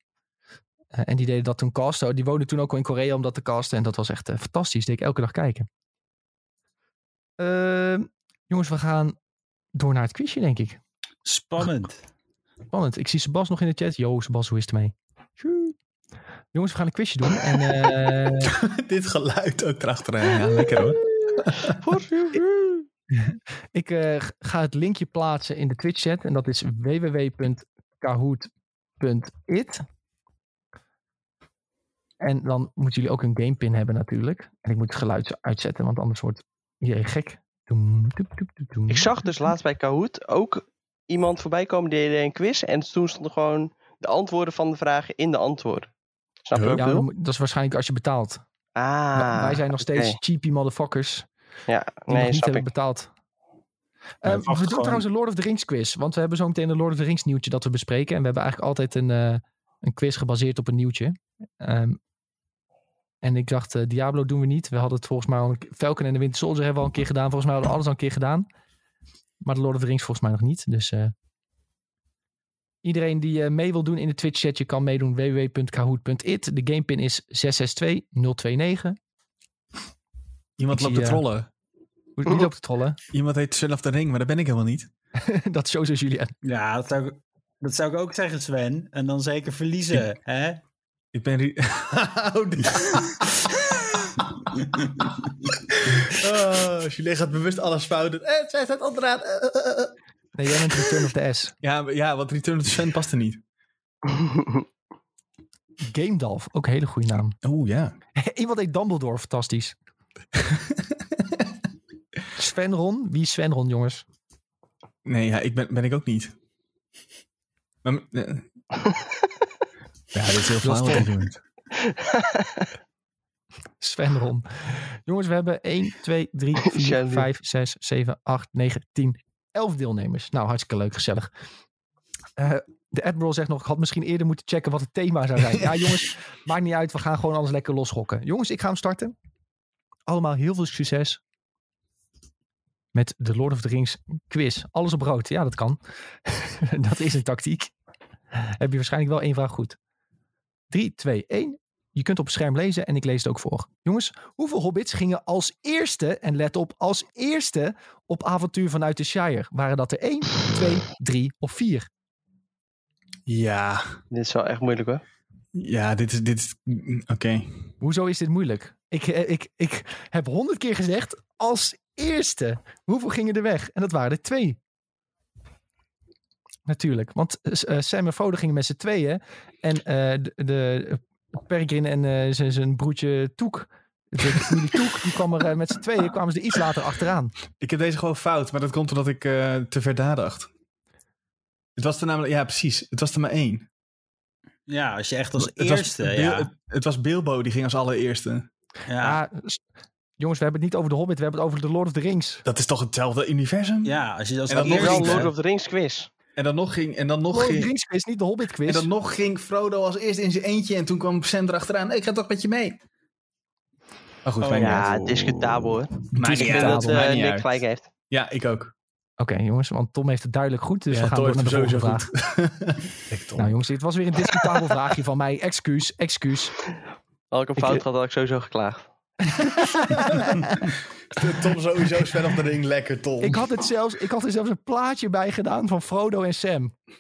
Eh, en die deden dat toen casten. Die woonden toen ook al in Korea om dat te casten. En dat was echt eh, fantastisch. Deed ik elke dag kijken. Ehm, jongens, we gaan door naar het quizje, denk ik. Spannend. Spannend. Ik zie Sebas nog in de chat. Yo, Sebas, hoe is het mee? Jongens, we gaan een quizje doen. En <laughs> Dit geluid ook erachteraan. Ja, lekker hoor. <laughs> ik eh, ga het linkje plaatsen in de Twitch chat. En dat is www.kahoot.it. En dan moeten jullie ook een gamepin hebben natuurlijk. En ik moet het geluid uitzetten, want anders wordt iedereen gek. Doem, doem, doem, doem, doem. Ik zag dus laatst bij Kahoot ook iemand voorbij komen die deed een quiz. En toen stonden gewoon de antwoorden van de vragen in de antwoorden. Snap je Ja, dat is waarschijnlijk als je betaalt. Ah, Wij zijn nog steeds cheapy motherfuckers. Ja, die nog nee, niet snap hebben ik. betaald. Eh, we doen gewoon. trouwens een Lord of the Rings quiz. Want we hebben zo meteen een Lord of the Rings nieuwtje dat we bespreken. En we hebben eigenlijk altijd een, eh, een quiz gebaseerd op een nieuwtje. Ehm, en ik dacht, eh, Diablo doen we niet. We hadden het volgens mij al... Een, Falcon en de Winter Soldier hebben we al een keer gedaan. Volgens mij hadden we alles al een keer gedaan. Maar de Lord of the Rings volgens mij nog niet. Dus eh, iedereen die eh, mee wil doen in de Twitch chat, je kan meedoen www.kahoot.it. De gamepin is 662029. Iemand Ik loopt zie, te eh, trollen. Hoe- Wie loopt te trollen? <laughs> Iemand heet Son of the Ring, maar dat ben ik helemaal niet. <laughs> dat is sowieso Julien. Ja, dat zou, ik, dat zou ik ook zeggen, Sven. En dan zeker verliezen. Hè? Ik ben... <laughs> oh, die- oh, Julien gaat bewust alles fout doen. Eh, zij staat onderaan. Eh, eh. Nee, jij bent Return of the S. Ja, ja, want Return of the Sun past er niet. Gamedalf, ook een hele goede naam. Oeh, ja. Iemand heet Dumbledore, fantastisch. <laughs> Svenron, wie is Svenron, jongens? Nee, ja, ik ben, ben ik ook niet. Maar, eh. <laughs> ja, dit is heel flauw. wat doet. <laughs> Svenron. Jongens, we hebben 1, 2, 3, 4, Shandy. 5, 6, 7, 8, 9, 10, 11 deelnemers. Nou, hartstikke leuk, gezellig. Eh, de Admiral zegt nog, ik had misschien eerder moeten checken wat het thema zou zijn. Ja, jongens, maakt niet uit. We gaan gewoon alles lekker losgokken. Jongens, ik ga hem starten. Allemaal heel veel succes met de Lord of the Rings quiz. Alles op rood. Ja, dat kan. <laughs> dat is een tactiek. Heb je waarschijnlijk wel één vraag goed. 3, 2, 1. Je kunt op het scherm lezen en ik lees het ook voor. Jongens, hoeveel hobbits gingen als eerste, en let op, als eerste op avontuur vanuit de Shire? Waren dat er 1, 2, 3 of 4? Ja, Dit is wel echt moeilijk hoor. ja, dit is... Dit is mm, Oké. Hoezo is dit moeilijk? Ik, eh, ik, ik heb honderd keer gezegd als eerste. Hoeveel gingen er weg? En dat waren er twee. Natuurlijk, want eh, Sam en Frodo gingen met z'n tweeën. En eh, de, de Peregrin en eh, zijn- zijn broertje Toek, de familie Toek, die kwam er met z'n tweeën, kwamen ze er iets later achteraan. Ik heb deze gewoon fout, maar dat komt omdat ik eh, te ver nadacht. Het was er namelijk... Ja, precies. Het was er maar één. Ja, als je echt als Het was eerste. Bil- ja. het, het was Bilbo, die ging als allereerste. Ja. S- jongens, we hebben het niet over de Hobbit, we hebben het over de Lord of the Rings. Dat is toch hetzelfde universum? ja, als je als En dan nog wel Lord of the Rings quiz. En dan nog ging... En dan nog Lord of the. Rings quiz, niet de Hobbit quiz. En dan nog ging Frodo als eerste in zijn eentje en toen kwam Sam erachteraan. Ik ga toch met je mee. Maar goed, Oh, Ja, uit. discutabel hoor. Maakt Ik vind dat eh Nick uit. gelijk heeft. Ja, ik ook. Oké jongens, want Tom heeft het duidelijk goed, dus ja, we gaan Thor door naar de volgende vraag. <laughs> Tom. Nou jongens, dit was weer een discutabel <laughs> vraagje van mij. Excuus, excuus. Had ik een fout eh, gehad, had ik sowieso geklaagd. <laughs> Tom sowieso Sven op de ring. Lekker Tom. Ik had, het zelfs, ik had er zelfs een plaatje bij gedaan van Frodo en Sam. Dus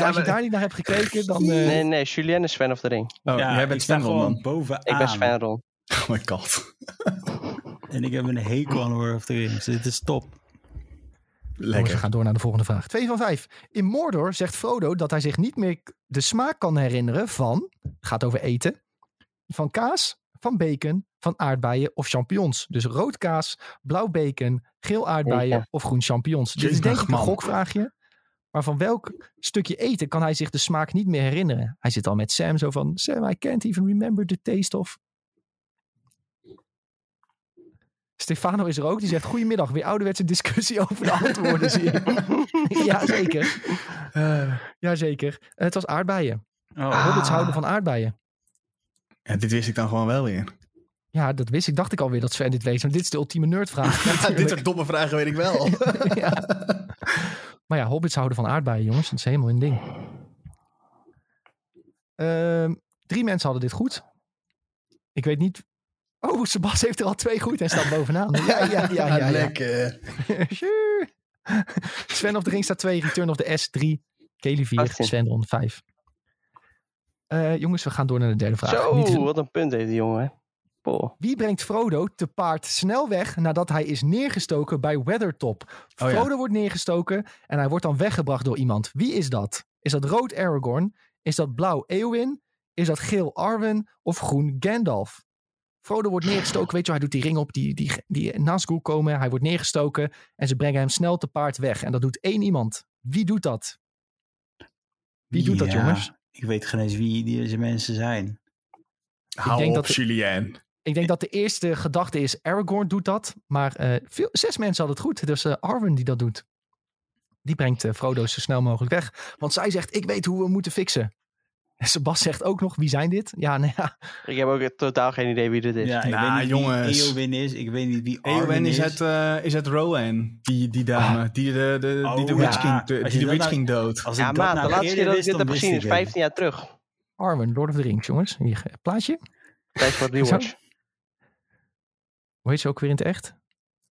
Ja, als je maar- daar niet naar hebt gekeken, dan... eh, Nee, nee, Julien is fan of the ring. Oh, ja, jij ik bent Sven gewoon dan. bovenaan. Ik ben Sven Ron. <laughs> Oh my god. <laughs> En ik heb een hekel aan Lord of the Rings. Dit is top. Jongens, we Lekker. gaan door naar de volgende vraag. 2 van 5. In Mordor zegt Frodo dat hij zich niet meer de smaak kan herinneren van... Het gaat over eten. Van kaas, van bacon, van aardbeien of champignons. Dus rood kaas, blauw bacon, geel aardbeien of groen champignons. Dit is denk ik een gokvraagje. Maar van welk stukje eten kan hij zich de smaak niet meer herinneren? Hij zit al met Sam zo van... Sam, I can't even remember the taste of... Stefano is er ook. Die zegt: Goedemiddag, weer ouderwetse discussie <laughs> over de antwoorden. zie <laughs> zeker. Eh, Jazeker. Het was aardbeien. Oh, Hobbits houden van aardbeien. Ja, dit wist ik dan gewoon wel weer. Ja, dat wist ik. Dacht ik alweer dat Sven dit weet. Want dit is de ultieme nerdvraag. <laughs> Ja, dit soort domme vragen weet ik wel. <laughs> ja. <laughs> Maar ja, hobbits houden van aardbeien, jongens. Dat is helemaal een ding. Ehm, drie mensen hadden dit goed. Ik weet niet... Oh, Sebas heeft er al twee goed en staat bovenaan. Ja, ja, ja. ja, ja. Lekker. Sven of de Ring staat 2, Return of the S 3, Kelly 4, 18. Sven rond 5. Eh, jongens, we gaan door naar de derde vraag. Zo, Niet- wat een punt heeft die jongen. Wie brengt Frodo te paard snel weg nadat hij is neergestoken bij Weathertop? Oh ja. Frodo wordt neergestoken en hij wordt dan weggebracht door iemand. Wie is dat? Is dat rood Aragorn? Is dat blauw Eowyn? Is dat geel Arwen of groen Gandalf? Frodo wordt neergestoken. Weet je, hij doet die ring op die, die, die Nazgul komen. Hij wordt neergestoken en ze brengen hem snel te paard weg. En dat doet één iemand. Wie doet dat? Wie doet dat, jongens? Ik weet geen eens wie deze mensen zijn. Hou denk op, dat- Julien. Ik denk dat de eerste gedachte is Aragorn doet dat. Maar eh, veel, zes mensen hadden het goed. Dus eh Arwen die dat doet. Die brengt eh, Frodo zo snel mogelijk weg. Want zij zegt, ik weet hoe we hem moeten fixen. En <laughs> Sebas zegt ook nog, wie zijn dit? Ja, nou ja. Ik heb ook totaal geen idee wie dit is. Ja, ik Nou, weet niet jongens. wie Eowyn is. Ik weet niet wie Arwen Eowyn is is. het, eh, is het Rowan, die, die dame, die de, de, die de Oh, Witch ja. King, de, Als die de dat Witch nou- King dood. Als Ja, dat maat, nou de laatste keer dat ik dit heb gezien is ik het. 15 jaar terug. Arwen, Lord of the Rings, jongens. Hier, eh, plaatje. Tijd voor rewatch. Hoe heet ze ook weer in het echt?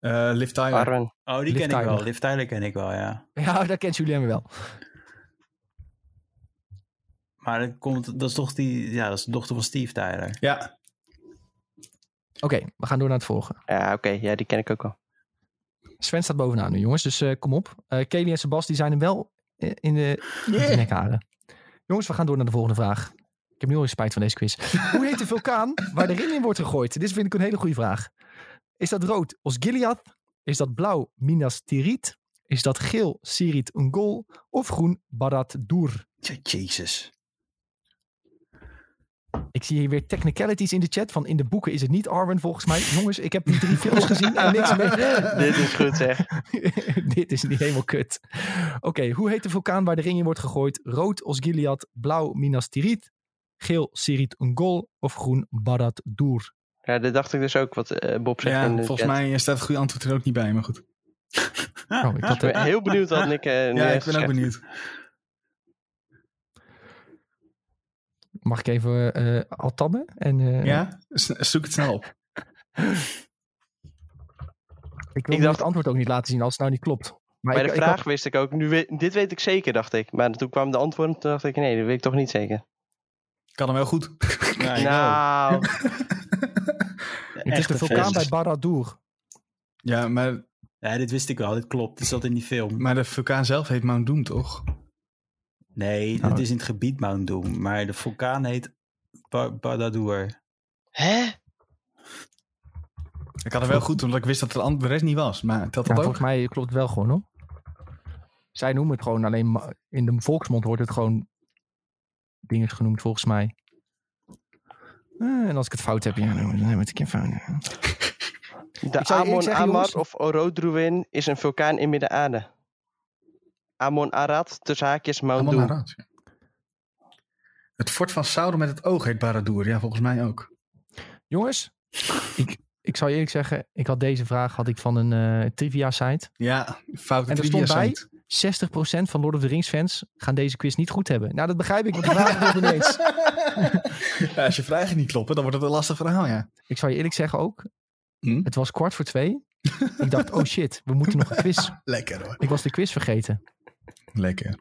Eh Liv Tyler. Arwen. Oh, die Liv ken ik wel. Liv Tyler ken ik wel, ja. Ja, <laughs> daar kent Julien wel. Maar dat, komt, dat is toch die... Ja, dat is de dochter van Steve Tyler. Ja, Oké, we gaan door naar het volgende. Ja, oké. Ja, die ken ik ook wel. Sven staat bovenaan nu, jongens. Dus eh, kom op. Eh Kelly en Sebas die zijn hem wel eh, in de, in de nekharen. Jongens, we gaan door naar de volgende vraag. Ik heb nu al eens spijt van deze quiz. <laughs> Hoe heet de vulkaan waar de ring in wordt gegooid? Dit vind ik een hele goede vraag. Is dat rood Osgiliath? Is dat blauw Minas Tirith? Is dat geel Sirit Ungol? Of groen Barad Dur? Jezus. Ik zie hier weer technicalities in de chat. Van in de boeken is het niet Arwen volgens mij. Jongens, ik heb die drie <laughs> films gezien en niks mee. <laughs> Dit is goed zeg. <laughs> Dit is niet helemaal kut. Oké, hoe heet de vulkaan waar de ring in wordt gegooid? Rood Osgiliath, blauw Minas Tirith, geel Sirit Ungol of groen Barad Dur? Ja, dit dacht ik dus ook wat eh, Bob zegt ja in de volgens chat. mij staat het goede antwoord er ook niet bij, maar goed. Oh, ik had, Ik ben heel benieuwd wat Nick nu Ja, ik ben ook benieuwd. Mag ik even eh al tabben? En, eh, Ja, zoek het snel op. <laughs> Ik wil Ik dacht- het antwoord ook niet laten zien als het nou niet klopt. Maar Bij ik, de ik vraag had- wist ik ook, nu dit weet ik zeker, dacht ik. Maar toen kwam de antwoord en toen dacht ik, nee, dat weet ik toch niet zeker. Kan hem <laughs> wel goed. <laughs> Nou, het is de vulkaan bij Barad Dur. Ja, maar, Ja, dit wist ik wel. Dit klopt. Dit zat in die film. maar de vulkaan zelf heet Mount Doom, toch? Nee, Oh. het is in het gebied Mount Doom. Maar de vulkaan heet Ba- Badadur. hè? Ik had het wel goed, omdat ik wist dat de andere rest niet was. Maar telt Ja, dat ook? volgens mij klopt het wel gewoon hoor. Zij noemen het gewoon alleen in de volksmond wordt het gewoon dingen genoemd volgens mij. Eh, en als ik het fout heb, ja, dan heb ik een fout. De je Amon jongens- of Orodruin is een vulkaan in Midden-Aarde. Amon Arad, tussen haakjes Mount Doom. raad, ja. Het fort van Sauron met het oog heet Baradur. Ja, volgens mij ook. Jongens, ik, ik zou je eerlijk zeggen, ik had deze vraag had ik van een eh, trivia site. Ja, foute En er trivia stond bij- site. 60% van Lord of the Rings fans gaan deze quiz niet goed hebben. Nou, dat begrijp ik, want de vragen kloppen niet eens. <laughs> Ja, als je vragen niet kloppen, dan wordt het een lastig verhaal, ja. Ik zou je eerlijk zeggen ook, Hm? het was kwart voor twee. Ik dacht, oh shit, we moeten nog een quiz. <laughs> Lekker hoor. Ik was de quiz vergeten. Lekker.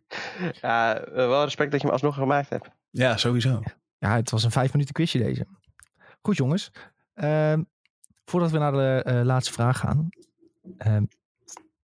Ja, eh, wel respect dat je hem alsnog gemaakt hebt. Ja, sowieso. Ja, het was een vijf minuten quizje deze. Goed jongens. Ehm, voordat we naar de eh, laatste vraag gaan. Ehm,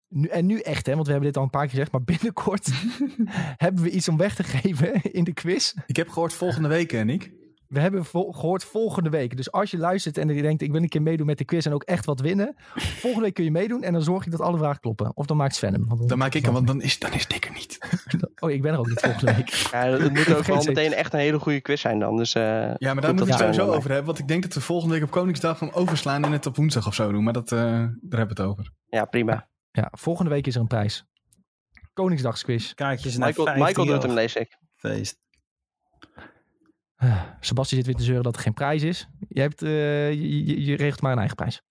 nu, en nu echt, hè, want we hebben dit al een paar keer gezegd, maar binnenkort <laughs> hebben we iets om weg te geven in de quiz. Ik heb gehoord volgende week, en ik. We hebben gehoord volgende week. Dus als je luistert en je denkt, ik wil een keer meedoen met de quiz en ook echt wat winnen. Volgende week kun je meedoen en dan zorg je dat alle vragen kloppen. Of dan maakt Sven hem. Dan maak ik hem, want dan is, dan is Dick er niet. <laughs> Oh, ik ben er ook niet volgende week. Ja, het moet ook wel meteen echt een hele goede quiz zijn dan. Dus, eh, Ja, maar daar moeten we het sowieso over hebben. Want ik denk dat we volgende week op Koningsdag hem overslaan en het op woensdag of zo doen. Maar dat, eh, daar hebben we het over. ja, prima. Ja, volgende week is er een prijs. Koningsdagsquiz. Kaartjes naar Michael, 15 Michael doet hem, lees ik. feest. Sebastian zit weer te zeuren dat er geen prijs is. Je, hebt, eh, je, je- je regelt maar een eigen prijs.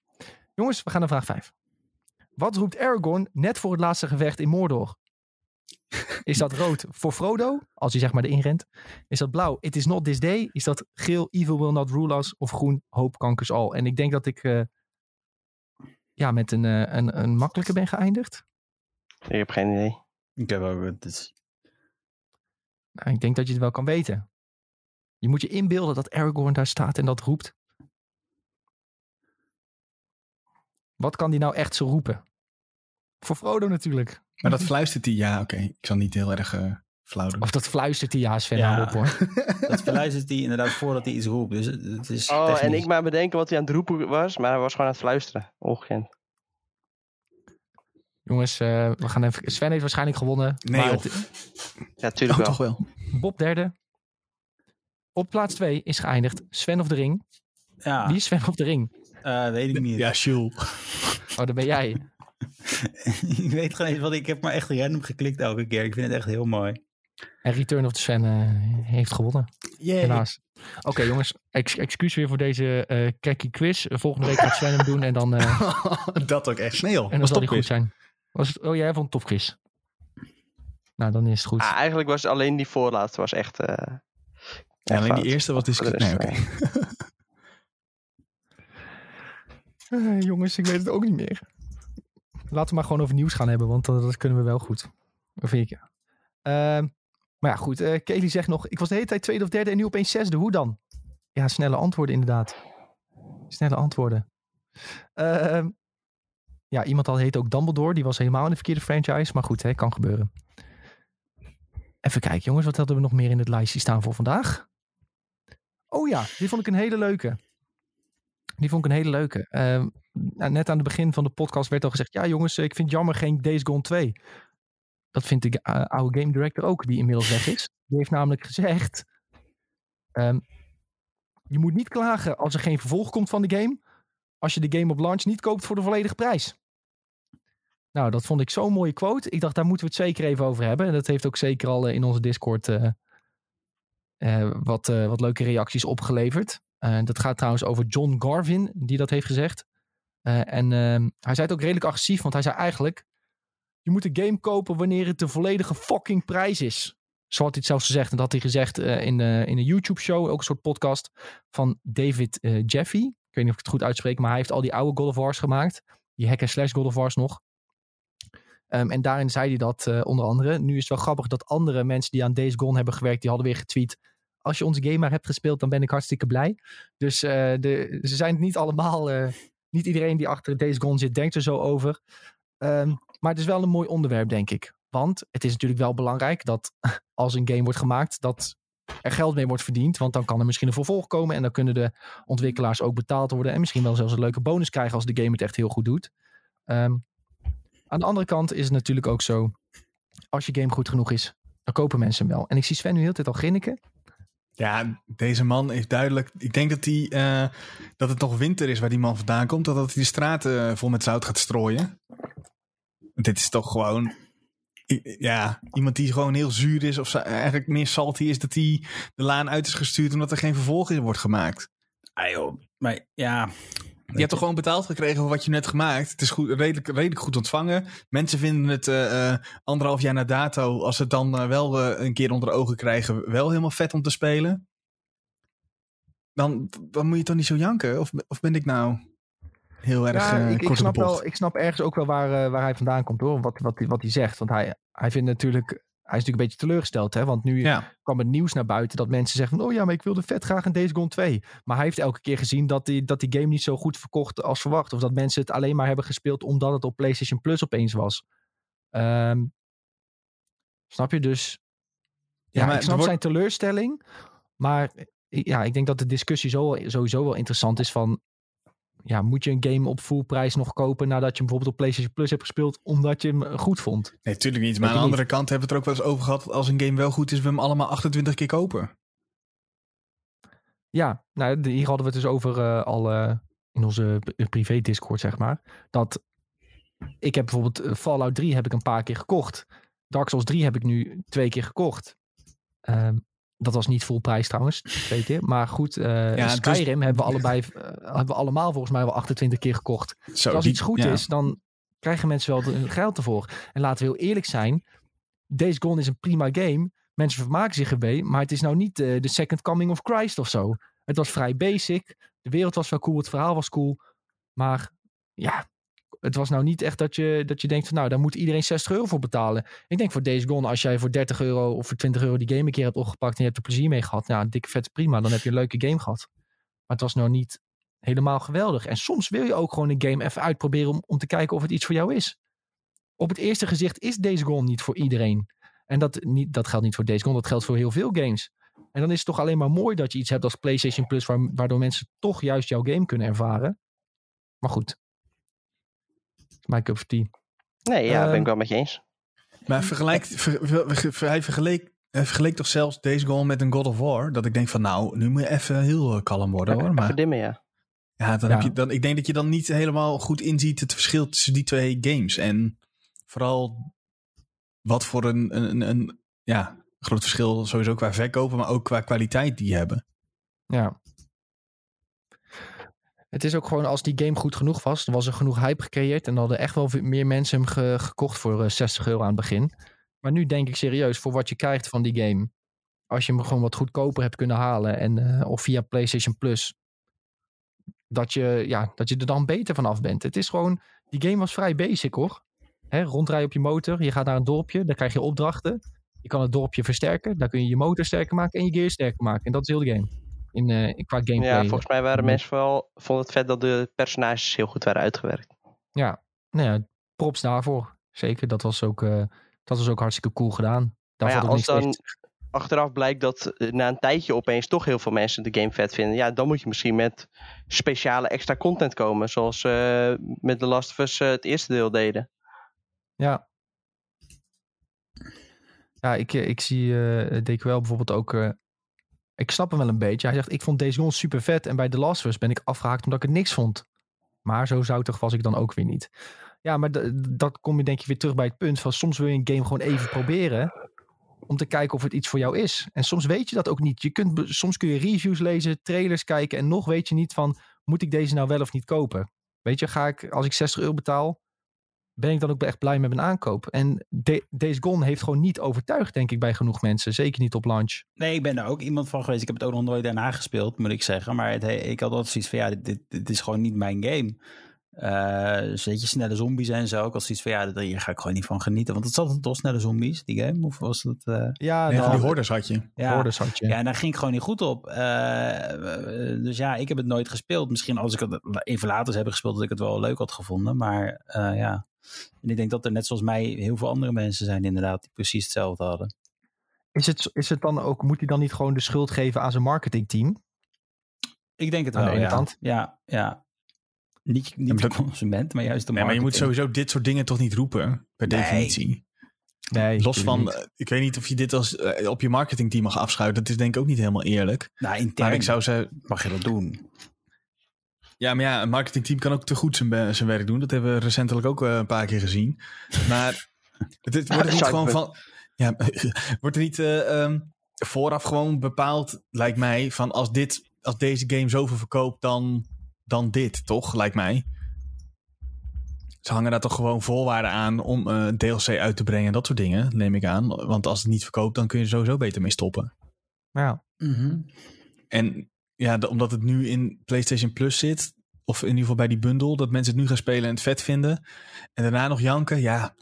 Jongens, we gaan naar vraag 5. Wat roept Aragorn net voor het laatste gevecht in Mordor? Is dat rood voor Frodo, als hij zeg maar erin rent? Is dat blauw, it is not this day? Is dat geel, evil will not rule us? Of groen, hope conquers all? En ik denk dat ik eh, ja, met een, eh, een, een makkelijke ben geëindigd. Ik heb geen idee. Ik heb ook het is- Nou, ik denk dat je het wel kan weten. Je moet je inbeelden dat Aragorn daar staat en dat roept. Wat kan die nou echt zo roepen? Voor Frodo natuurlijk. Maar dat fluistert hij. Ja, oké. Ik zal niet heel erg eh flauw doen. Of dat fluistert hij, ja Sven, Ja. op hoor. <laughs> Dat verluistert hij inderdaad voordat hij iets roept. Dus het- het is Oh, technisch. en ik maar bedenken wat hij aan het roepen was, maar hij was gewoon aan het fluisteren. Ongekend. Jongens, eh, we gaan even... Sven heeft waarschijnlijk gewonnen. Nee, maar het- Ja, tuurlijk Oh, wel. toch wel. Bob derde. Op plaats 2 is geëindigd Sven of de Ring. Ja, Wie is Sven of de Ring? eh, weet ik niet. Ja, Jules. Oh, dat ben jij. <laughs> ik weet gewoon niet wat. Ik heb maar echt random geklikt elke keer. Ik vind het echt heel mooi. En Return of the Sven eh, heeft gewonnen. Helaas. Oké jongens, ex excuus weer voor deze eh kekkie quiz. Volgende week gaat Sven hem doen en dan, eh, <laughs> dat ook echt. Nee joh. en dan Was zal hij goed zijn. Was het, oh, jij vond het topquiz. Nou, dan is het goed. Ah, eigenlijk was alleen die voorlaatste was echt... eh, Ja, alleen die eerste wat is... Nee, oké. <laughs> Eh, jongens, ik weet het ook niet meer. Laten we maar gewoon over nieuws gaan hebben, want dat, dat kunnen we wel goed. Of vind ik. Ehm, maar ja, goed. eh Kelly zegt nog, ik was de hele tijd tweede of derde en nu opeens zesde. Hoe dan? Ja, snelle antwoorden inderdaad. Snelle antwoorden. Ehm, ja, iemand al heet ook Dumbledore. Die was helemaal in de verkeerde franchise. Maar goed, hè, kan gebeuren. Even kijken, jongens. Wat hadden we nog meer in het lijstje staan voor vandaag? Oh ja, die vond ik een hele leuke. Die vond ik een hele leuke. Ehm, nou, net aan het begin van de podcast werd al gezegd... Ja jongens, ik vind jammer geen Days Gone 2. Dat vindt de eh, oude game director ook, die inmiddels weg is. Die heeft namelijk gezegd... ehm, je moet niet klagen als er geen vervolg komt van de game... als je de game op launch niet koopt voor de volledige prijs. Nou, dat vond ik zo'n mooie quote. Ik dacht, daar moeten we het zeker even over hebben. En dat heeft ook zeker al eh, in onze Discord... eh, wat, eh, wat leuke reacties opgeleverd. Eh, dat gaat trouwens over John Garvin, die dat heeft gezegd. En ehm, hij zei het ook redelijk agressief, want hij zei eigenlijk... Je moet de game kopen wanneer het de volledige fucking prijs is. Zo had hij het zelfs gezegd. En dat had hij gezegd in, in een YouTube-show, ook een soort podcast van David Jeffy. Ik weet niet of ik het goed uitspreek, maar hij heeft al die oude God of Wars gemaakt. Die hack and slash God of Wars nog. Ehm, en daarin zei hij dat eh, onder andere. Nu is het wel grappig dat andere mensen die aan Days Gone hebben gewerkt, die hadden weer getweet. Als je onze game maar hebt gespeeld, dan ben ik hartstikke blij. Dus eh, de, ze zijn het niet allemaal. eh, niet iedereen die achter Days Gone zit, denkt er zo over. Ehm, maar het is wel een mooi onderwerp, denk ik. Want het is natuurlijk wel belangrijk dat <laughs> als een game wordt gemaakt, dat er geld mee wordt verdiend. Want dan kan er misschien een vervolg komen en dan kunnen de ontwikkelaars ook betaald worden. En misschien wel zelfs een leuke bonus krijgen als de game het echt heel goed doet. Ehm, aan de andere kant is het natuurlijk ook zo, als je game goed genoeg is, dan kopen mensen hem wel. En ik zie Sven nu heel de tijd al grinniken. Ja, deze man heeft duidelijk... Ik denk dat, die, eh, dat het nog winter is waar die man vandaan komt. Dat hij de straten eh, vol met zout gaat strooien. Dit is toch gewoon... Ja, iemand die gewoon heel zuur is of eigenlijk meer salty is... dat hij de laan uit is gestuurd omdat er geen vervolg in wordt gemaakt. Ah joh, maar ja... Je hebt toch gewoon betaald gekregen voor wat je net gemaakt. Het is goed, redelijk, redelijk goed ontvangen. Mensen vinden het eh, eh, anderhalf jaar na dato, als ze het dan eh, wel een keer onder de ogen krijgen, wel helemaal vet om te spelen. Dan, dan moet je toch niet zo janken? Of, of ben ik nou... heel erg Ja, ik, ik, snap wel, ik snap ergens ook wel waar, waar hij vandaan komt hoor. Wat, wat, hij- wat hij zegt. Want hij, hij vindt natuurlijk. Hij is natuurlijk een beetje teleurgesteld. Hè? Want nu Ja, kwam het nieuws naar buiten dat mensen zeggen van... oh ja, maar ik wilde vet graag een Days Gone 2. Maar hij heeft elke keer gezien dat die, dat die game niet zo goed verkocht als verwacht. Of dat mensen het alleen maar hebben gespeeld omdat het op PlayStation Plus opeens was. Ehm, snap je? Dus ja, Ja, maar ik snap wordt- zijn teleurstelling. Maar ja, ik denk dat de discussie zo, sowieso wel interessant is van... Ja, moet je een game op full prijs nog kopen nadat je hem bijvoorbeeld op PlayStation Plus hebt gespeeld omdat je hem eh, goed vond? nee, natuurlijk niet. Maar aan de andere kant hebben we het er ook wel eens over gehad. Als een game wel goed is, we hem allemaal 28 keer kopen. Ja, nou, hier hadden we het dus over eh, al eh, in onze privé Discord, zeg maar. Dat ik heb bijvoorbeeld Fallout 3 heb ik een paar keer gekocht. Dark Souls 3 heb ik nu twee keer gekocht. Ehm, dat was niet vol prijs trouwens, twee keer. Maar goed, eh, Ja, dus- Skyrim hebben we allebei, eh, hebben we allemaal volgens mij wel 28 keer gekocht. Zo, Dus als die- iets goed ja. is, dan krijgen mensen wel hun geld ervoor. En laten we heel eerlijk zijn. Days Gone is een prima game. Mensen vermaken zich erbij. Maar het is nou niet eh, de second coming of Christ of zo. Het was vrij basic. De wereld was wel cool. Het verhaal was cool. Maar ja, het was nou niet echt dat je, dat je denkt van nou, daar moet iedereen 60 euro voor betalen. Ik denk voor Days Gone, als jij voor 30 euro of voor 20 euro die game een keer hebt opgepakt en je hebt er plezier mee gehad. Ja, dikke vet prima. Dan heb je een leuke game gehad. Maar het was nou niet helemaal geweldig. En soms wil je ook gewoon een game even uitproberen om, om te kijken of het iets voor jou is. Op het eerste gezicht is Days Gone niet voor iedereen. En dat, niet, dat geldt niet voor Days Gone, dat geldt voor heel veel games. En dan is het toch alleen maar mooi dat je iets hebt als PlayStation Plus, waar- waardoor mensen toch juist jouw game kunnen ervaren. Maar goed. My cup of tea. Nee, ja, ben Ehm, ik wel met je eens. Maar vergelijk, ver- ver- ver- hij vergeleek, toch zelfs deze goal met een God of War. Dat ik denk van nou, nu moet je even heel eh, kalm worden hoor. Even Maar dimmen, ja. ja, dan Ja. Heb je, dan, ik denk dat je dan niet helemaal goed inziet het verschil tussen die twee games. En vooral wat voor een, een, een, een ja, groot verschil sowieso qua verkopen, maar ook qua kwaliteit die hebben. Ja. Het is ook gewoon als die game goed genoeg was, dan was er genoeg hype gecreëerd. En dan hadden echt wel meer mensen hem ge- gekocht voor eh, 60 euro aan het begin. Maar nu denk ik serieus, voor wat je krijgt van die game. Als je hem gewoon wat goedkoper hebt kunnen halen. En, eh, of via PlayStation Plus. Dat je, ja, dat je er dan beter vanaf bent. Het is gewoon, die game was vrij basic hoor. Hè, rondrijden op je motor. Je gaat naar een dorpje, daar krijg je opdrachten. Je kan het dorpje versterken. Daar kun je je motor sterker maken en je gear sterker maken. En dat is heel de game. In, eh, qua gameplay. Ja, volgens mij waren Mhm. mensen vooral vonden het vet dat de personages heel goed waren uitgewerkt. Ja, nou ja, props daarvoor. Zeker, dat was ook, eh, dat was ook hartstikke cool gedaan. Daar ja, als dan achteraf blijkt dat eh, na een tijdje opeens toch heel veel mensen de game vet vinden. Ja, dan moet je misschien met speciale extra content komen. Zoals met The Last of Us eh, het eerste deel deden. Ja. Ja, ik, eh, ik zie eh DQL bijvoorbeeld ook... eh, ik snap hem wel een beetje. Hij zegt, ik vond deze Gone super vet. En bij The Last of Us ben ik afgehaakt omdat ik het niks vond. Maar zo zoutig was ik dan ook weer niet. Ja, maar dat kom je denk je weer terug bij het punt van... soms wil je een game gewoon even proberen... om te kijken of het iets voor jou is. En soms weet je dat ook niet. Je kunt, soms kun je reviews lezen, trailers kijken... en nog weet je niet van, moet ik deze nou wel of niet kopen? Weet je, ga ik, als ik 60 euro betaal... ben ik dan ook echt blij met mijn aankoop. En De- Days Gone heeft gewoon niet overtuigd, denk ik, bij genoeg mensen. Zeker niet op launch. Nee, ik ben daar ook iemand van geweest. Ik heb het ook nog nooit daarna gespeeld, moet ik zeggen. Maar het, ik had altijd zoiets van, ja, dit is gewoon niet mijn game. Eh dus weet je, snelle zombies en zo. Ik had zoiets van, ja, hier ga ik gewoon niet van genieten. Want het zat toch snelle zombies, die game? Of was het... eh, Ja, Nee, nou, die hordes had je. ja, Hordes had je. Ja, en daar ging ik gewoon niet goed op. Eh, eh, dus ja, ik heb het nooit gespeeld. Misschien als ik het even later zou hebben gespeeld, dat ik het wel leuk had gevonden. Maar eh, ja, en ik denk dat er net zoals mij heel veel andere mensen zijn inderdaad die precies hetzelfde hadden. Is, het, is het dan ook, moet hij dan niet gewoon de schuld geven aan zijn marketingteam? Ik denk het Aan de wel, ene ja. kant. Ja, ja. Niet, niet de consument, maar juist de Nee, maar je moet marketing. sowieso dit soort dingen toch niet roepen, per Nee. definitie. Nee, Los van, niet. eh, ik weet niet of je dit als eh, op je marketingteam mag afschuiven. Dat is denk ik ook niet helemaal eerlijk. Nou, intern Maar ik zou zeggen, mag je dat doen. ja, maar ja, een marketingteam kan ook te goed zijn, zijn werk doen. Dat hebben we recentelijk ook eh, een paar keer gezien. Maar <laughs> het, het wordt er niet gewoon van, ja, <laughs> wordt er niet eh, ehm, vooraf gewoon bepaald, lijkt mij, van als dit, als deze game zoveel verkoopt, dan, dan dit, toch? Lijkt mij. Ze hangen daar toch gewoon voorwaarden aan om eh, DLC uit te brengen en dat soort dingen, neem ik aan. Want als het niet verkoopt, dan kun je er sowieso beter mee stoppen. Ja. En ja, de- omdat het nu in PlayStation Plus zit, Of in ieder geval bij die bundel. Dat mensen het nu gaan spelen en het vet vinden. En daarna nog janken. Ja,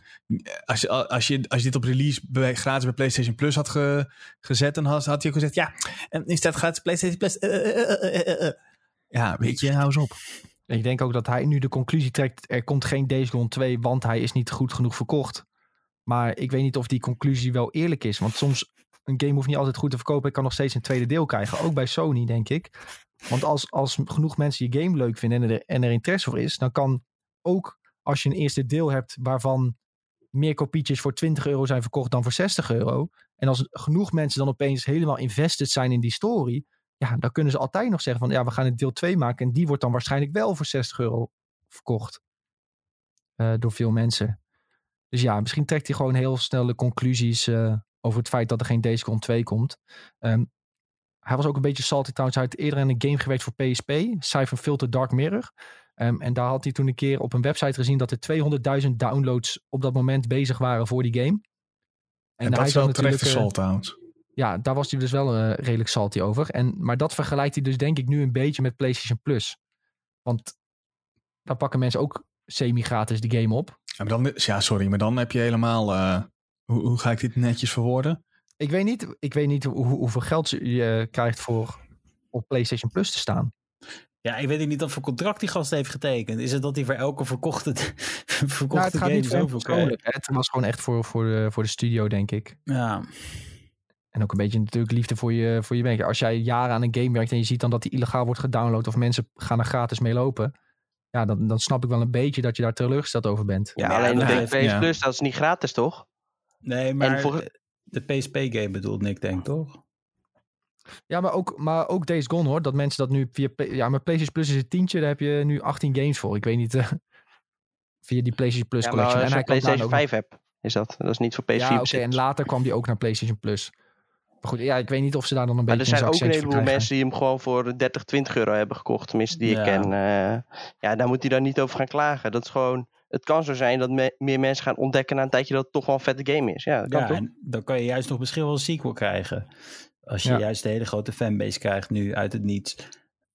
als je, als je, als je dit op release bij, gratis bij PlayStation Plus had ge- gezet. Dan had, had hij ook gezegd. Ja, en is dat gratis PlayStation Plus? Eh, eh. Ja, weet je, hou eens op. Ik denk ook dat hij nu de conclusie trekt, er komt geen Days Gone 2, want hij is niet goed genoeg verkocht. Maar ik weet niet of die conclusie wel eerlijk is. Want soms, een game hoeft niet altijd goed te verkopen. Ik kan nog steeds een tweede deel krijgen. Ook bij Sony, denk ik. Want als, als genoeg mensen je game leuk vinden en er, en er interesse voor is, dan kan ook als je een eerste deel hebt waarvan meer kopietjes voor 20 euro zijn verkocht dan voor 60 euro. En als genoeg mensen dan opeens helemaal invested zijn in die story, ja, dan kunnen ze altijd nog zeggen van ja, we gaan het deel 2 maken. En die wordt dan waarschijnlijk wel voor 60 euro verkocht. eh, door veel mensen. Dus ja, misschien trekt hij gewoon heel snel de conclusies eh, over het feit dat er geen Days Gone 2 komt. Ehm, hij was ook een beetje salty trouwens. Hij had eerder in een game gewerkt voor PSP. Cypher Filter Dark Mirror. Ehm, en daar had hij toen een keer op een website gezien dat er 200.000 downloads op dat moment bezig waren voor die game. En, dat hij is wel terecht eh, salt trouwens. Ja, daar was hij dus wel eh, redelijk salty over. En, maar dat vergelijkt hij dus denk ik nu een beetje met PlayStation Plus. Want daar pakken mensen ook semi-gratis die game op. Ja, maar dan, ja, sorry, maar dan heb je helemaal... eh, hoe, hoe ga ik dit netjes verwoorden? Ik weet niet, ik weet niet hoe, hoeveel geld je krijgt voor op PlayStation Plus te staan. Ja, ik weet niet wat voor contract die gast heeft getekend. Is het dat hij voor elke verkochte, <laughs> verkochte Nou, het gaat game niet voor zoveel. Het was gewoon echt voor, voor, de, voor de studio, denk ik. Ja. En ook een beetje natuurlijk liefde voor je, voor je werk. Als jij jaren aan een game werkt en je ziet dan dat die illegaal wordt gedownload of mensen gaan er gratis mee lopen. Ja, dan, dan snap ik wel een beetje dat je daar teleurgesteld over bent. Ja, Ja, alleen dat de heeft- PS ja. Plus, dat is niet gratis, toch? Nee, maar voor- de PSP-game bedoelt Nick, denk ik, toch? Ja, maar ook, maar ook Days Gone hoor. Dat mensen dat nu via... Ja, maar PlayStation Plus is het tientje. Daar heb je nu 18 games voor. Ik weet niet... eh, <laughs> via die PlayStation Plus Ja, collection. maar als je hij een kan daar PlayStation ook 5 hebt, is dat. Dat is niet voor PS4 Ja, oké. en later kwam die ook naar PlayStation Plus. Maar goed, ja, ik weet niet of ze daar dan een Maar er beetje zijn ook een heleboel mensen die hem gewoon voor 30, 20 euro hebben gekocht. Tenminste, die Ja. ik ken. Eh, ja, daar moet hij dan niet over gaan klagen. Dat is gewoon... Het kan zo zijn dat me- meer mensen gaan ontdekken na een tijdje dat het toch wel een vette game is. Ja, dat kan Ja, toch? en dan kan je juist nog misschien wel een sequel krijgen. Als je Ja. juist de hele grote fanbase krijgt nu uit het niets.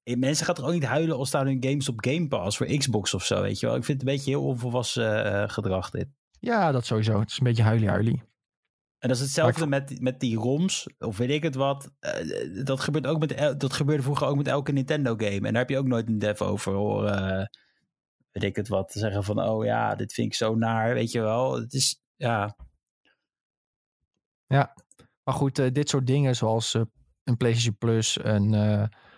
Eh, Mensen gaan toch ook niet huilen als staan hun games op Game Pass voor Xbox of zo, weet je wel. Ik vind het een beetje heel onvolwassen eh, gedrag dit. Ja, dat sowieso. Het is een beetje huilie-huilie. En dat is hetzelfde met, met die ROMs, of weet ik het wat. Eh, dat, gebeurt ook met, dat gebeurde vroeger ook met elke Nintendo game. En daar heb je ook nooit een dev over horen, eh, weet ik het wat, te zeggen van, oh ja, dit vind ik zo naar, weet je wel. Het is, ja, Maar goed, eh, dit soort dingen zoals een PlayStation Plus en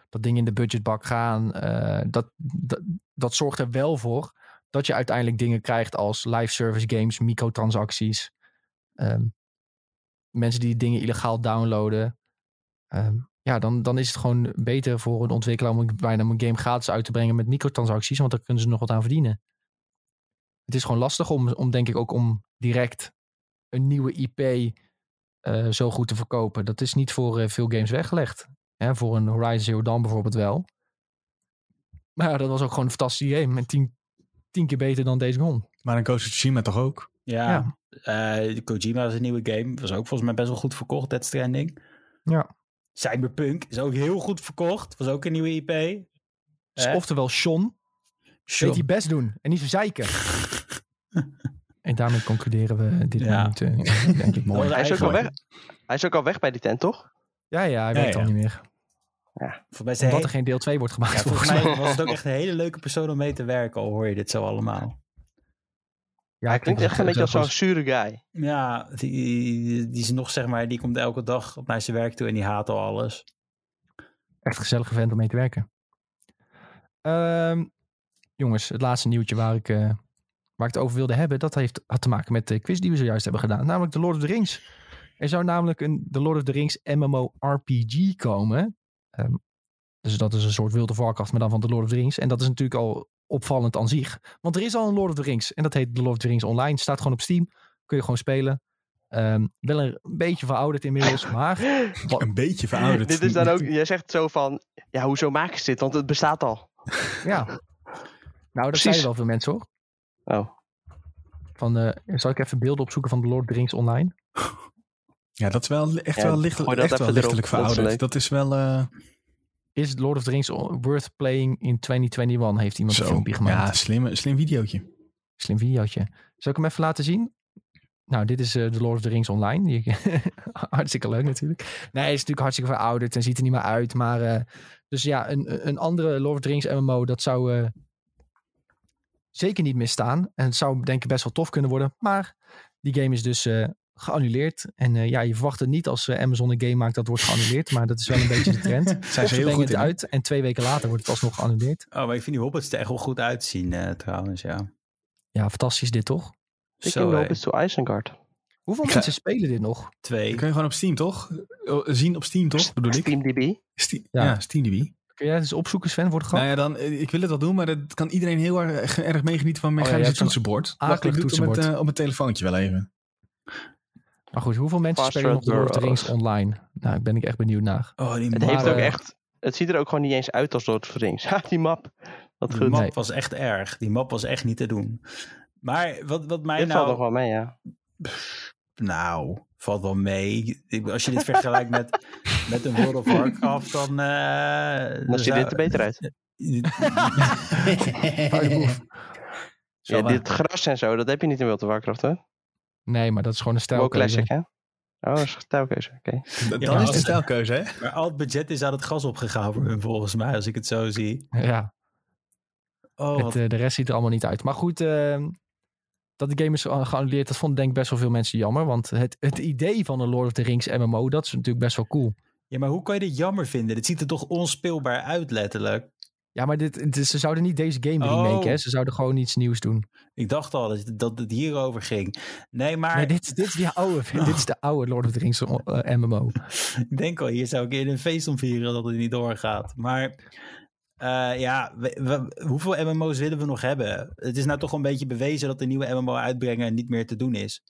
dat ding in de budgetbak gaan, dat, dat, dat zorgt er wel voor dat je uiteindelijk dingen krijgt als live service games, microtransacties, ehm, mensen die dingen illegaal downloaden. Ehm, ja, dan, dan is het gewoon beter voor een ontwikkelaar om bijna een game gratis uit te brengen met microtransacties, want daar kunnen ze nog wat aan verdienen. Het is gewoon lastig om, om denk ik ook om direct een nieuwe IP eh, zo goed te verkopen. Dat is niet voor eh, veel games weggelegd. Hè, voor een Horizon Zero Dawn bijvoorbeeld wel. Maar ja, dat was ook gewoon een fantastische game. En tien, tien keer beter dan Days Gone. Maar een Ghost of Tsushima toch ook? ja. Ja. Eh, de Kojima is een nieuwe game, was ook volgens mij best wel goed verkocht, Dead Stranding. Ja. Cyberpunk is ook heel goed verkocht, was ook een nieuwe IP. Dus oftewel, Sean weet hij best doen. En niet verzeiken. <laughs> en daarmee concluderen we dit Ja. moment, eh, <laughs> denk ik, mooi. Hij is, ook al weg, hij is ook al weg bij die tent, toch? Ja, ja, hij Ja, werkt ja. al niet meer. Is Omdat er geen deel 2 wordt gemaakt, ja, volgens volgens mij. mij was het ook echt een hele leuke persoon om mee te werken, al hoor je dit zo allemaal. Ja, hij klinkt echt een beetje als zo'n zure guy. Ja, die, die is nog zeg maar, die komt elke dag op naar zijn werk toe en die haat al alles. Echt een gezellige vent om mee te werken. Ehm, jongens, het laatste nieuwtje waar ik, eh, waar ik het over wilde hebben, dat heeft, had te maken met de quiz die we zojuist hebben gedaan. Namelijk de Lord of the Rings. Er zou namelijk een de Lord of the Rings MMORPG komen. Ehm, dus dat is een soort World of Warcraft, maar dan van de Lord of the Rings. En dat is natuurlijk al opvallend aan zich. Want er is al een Lord of the Rings. En dat heet The Lord of the Rings Online. Staat gewoon op Steam. Kun je gewoon spelen. Ehm, wel een beetje verouderd inmiddels, maar... <laughs> Wat- Een beetje verouderd. Dit is dan ook, jij zegt zo van, ja, hoezo maken ze dit? Want het bestaat al. Ja. Nou, dat Precies. zeiden wel veel mensen hoor. Oh. Van, eh, zal ik even beelden opzoeken van de Lord of the Rings online? <laughs> Ja, dat is wel echt Ja, wel, licht, echt wel erop. lichtelijk Dat is verouderd. Dat is wel... eh, Is Lord of the Rings worth playing in 2021? Heeft iemand een filmpje gemaakt. Ja, slim, slim videootje. Slim videootje. Zal ik hem even laten zien? Nou, dit is eh, de Lord of the Rings online. <laughs> Hartstikke leuk natuurlijk. Nee, hij is natuurlijk hartstikke verouderd en ziet er niet meer uit. Maar eh, dus ja, een, een andere Lord of the Rings MMO, dat zou eh, zeker niet misstaan. En het zou denk ik best wel tof kunnen worden. Maar die game is dus geannuleerd. En eh, ja, je verwacht het niet als eh, Amazon een game maakt dat wordt geannuleerd. Maar dat is wel een <laughs> beetje de trend. Zijn ze heel brengen goed het in. uit en twee weken later wordt het alsnog geannuleerd. Oh, maar ik vind die hobbits er echt wel goed uitzien eh, trouwens, ja. Ja, fantastisch dit toch? Ik hé. Hobbits to Isengard. Hoeveel Ik ga- mensen spelen dit nog? Twee. Dat kun je gewoon op Steam, toch? Zien op Steam, toch? Bedoel ik? SteamDB. Steam, Ja. ja. SteamDB. Kun jij het eens opzoeken, Sven, voor de grap? Nou ja, dan, ik wil het wel doen, maar dat kan iedereen heel erg, erg meegenieten van Oh ja, toetsenbord. Akelig ik doe het op, toetsenbord. op mijn telefoontje wel even. Maar goed, hoeveel mensen Fast spelen nog Lord of the Rings online? Nou, daar ben ik echt benieuwd naar. Oh, die Het heeft ook echt... Het ziet er ook gewoon niet eens uit als Lord of the Rings. <laughs> Ha, die map. Wat die goed. map Nee. was echt erg. Die map was echt niet te doen. Maar wat, wat mij Dit nou... valt nog wel mee, ja. Nou, valt wel mee. Ik- Als je dit vergelijkt met, <laughs> met een World of Warcraft, dan... eh, Dan ziet dit er beter uit. <laughs> Ja, dit gras en zo, dat heb je niet in World of Warcraft, hè? Nee, maar dat is gewoon een WoW Classic, stijlkeuze. hè? Oh, dat is een stijlkeuze, oké. <laughs> Dan Ja, is het een stijlkeuze, hè? Maar al het budget is aan het gas opgegaan voor hun, volgens mij, als ik het zo zie. Ja, Oh, het, wat- eh, de rest ziet er allemaal niet uit. Maar goed, eh, dat de game is ge- geannuleerd, dat vonden denk ik best wel veel mensen jammer. Want het, het idee van een Lord of the Rings MMO, dat is natuurlijk best wel cool. Ja, maar hoe kan je dit jammer vinden? Dit ziet er toch onspeelbaar uit, letterlijk. Ja, maar dit, dit- ze zouden niet deze game Oh. remaken, hè? Ze zouden gewoon iets nieuws doen. Ik dacht al dat, dat het hierover ging. Nee, maar Nee, dit, dit, is die oude, <laughs> <laughs> dit is de oude Lord of the Rings eh, MMO. ik denk al, hier zou ik in een feest om vieren dat het niet doorgaat. Maar eh, ja, we- we- hoeveel MMO's willen we nog hebben? Het is nou toch een beetje bewezen dat de nieuwe MMO uitbrengen niet meer te doen is.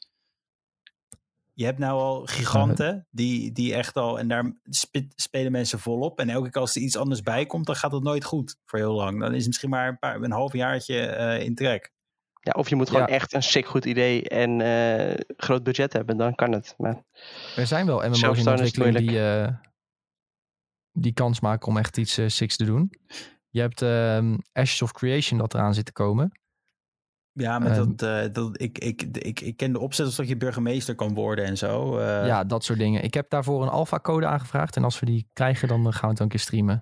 Je hebt nou al giganten die, die echt al, en daar spe- spelen mensen volop. En elke keer als er iets anders bij komt, dan gaat het nooit goed voor heel lang. Dan is het misschien maar een, paar, een half jaartje eh, in trek. Ja, of je moet gewoon Ja. echt een sick goed idee en eh, groot budget hebben, dan kan het. Maar Er zijn wel MMO's in ontwikkeling die, eh, die kans maken om echt iets eh sicks te doen. Je hebt ehm Ashes of Creation dat eraan zit te komen. Ja, maar Ehm. dat, eh, dat, ik, ik, ik, ik ken de opzet als dat je burgemeester kan worden en zo. eh. ja, dat soort dingen. Ik heb daarvoor een alpha code aangevraagd. En als we die krijgen, dan gaan we het dan een keer streamen.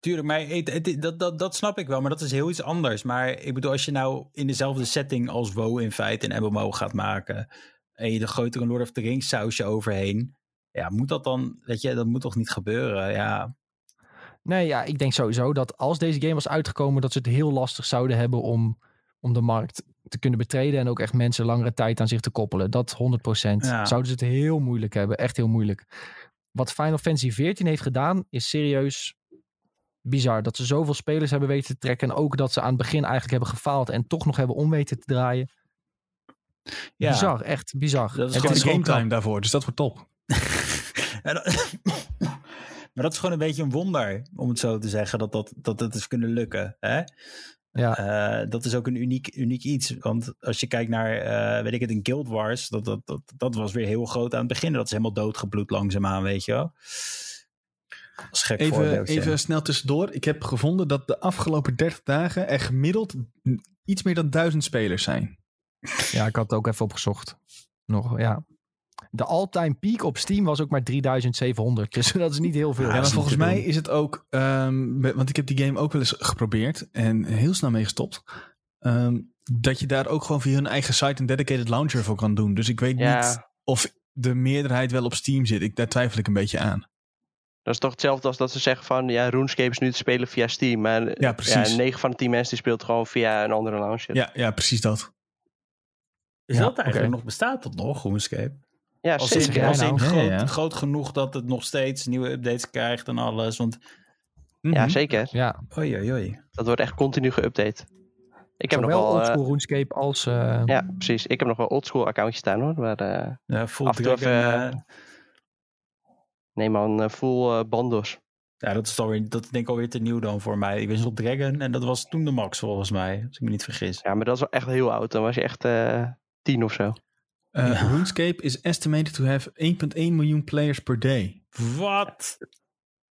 Tuurlijk, maar het, het- dat, dat, dat snap ik wel, maar dat is heel iets anders. Maar ik bedoel, als je nou in dezelfde setting als WoW in feite een MMO gaat maken... en je de grotere Lord of the Rings sausje overheen... ja, moet dat dan, weet je, dat moet toch niet gebeuren? Ja, Nee, ja, ik denk sowieso dat als deze game was uitgekomen, dat ze het heel lastig zouden hebben om, om de markt te kunnen betreden. En ook echt mensen langere tijd aan zich te koppelen. Dat 100%. Ja. Zouden ze het heel moeilijk hebben. Echt heel moeilijk. Wat Final Fantasy 14 heeft gedaan, is serieus bizar. Dat ze zoveel spelers hebben weten te trekken. En ook dat ze aan het begin eigenlijk hebben gefaald en toch nog hebben om weten te draaien. ja. Bizar, echt bizar. Dat is En Ik het heb gewoon de game time daarvoor, dus dat wordt top. <laughs> <laughs> Maar dat is gewoon een beetje een wonder, om het zo te zeggen, dat dat, dat het is kunnen lukken. Hè? Ja. Eh, dat is ook een uniek, uniek iets. Want als je kijkt naar, eh, weet ik het, in Guild Wars, dat, dat, dat, dat was weer heel groot aan het begin. Dat is helemaal doodgebloed langzaamaan, weet je wel. Dat is een gek Even, even snel tussendoor. Ik heb gevonden dat de afgelopen 30 dagen er gemiddeld iets meer dan duizend spelers zijn. Ja, ik had het ook even opgezocht. Nog, ja. De all-time peak op Steam was ook maar 3700. Dus <laughs> dat is niet heel veel. Ja, maar volgens mij doen. is het ook, ehm, want ik heb die game ook wel eens geprobeerd en heel snel mee gestopt. ehm, dat je daar ook gewoon via hun eigen site een dedicated launcher voor kan doen. Dus ik weet niet of de meerderheid wel op Steam zit. Ik, daar twijfel ik een beetje aan. dat is toch hetzelfde als dat ze zeggen van, ja, RuneScape is nu te spelen via Steam. Maar Ja, precies. Ja, 9 van de 10 mensen die speelt gewoon via een andere launcher. Ja, ja precies dat. Is Ja, dat eigenlijk nog, bestaat dat nog, RuneScape? Ja, Als, zeker. jij in, als in nou? groot, Ja, ja. groot genoeg dat het nog steeds nieuwe updates krijgt en alles. Want, Ja, Mhm. zeker. Ja, oei, oei, oei. Dat wordt echt continu geüpdate. Ik heb nog wel... eh, oldschool RuneScape als... eh, ja, precies. Ik heb nog wel oldschool accountjes staan hoor. Waar, eh, Ja, full Af en nee man, full bandos. Ja, dat is, alweer, dat denk ik alweer te nieuw dan voor mij. Ik wist op Dragon en dat was toen de max volgens mij, als ik me niet vergis. Ja, maar dat is wel echt heel oud. Dan was je echt eh 10 of zo. Ja. RuneScape is estimated to have 1.1 miljoen players per day. Wat?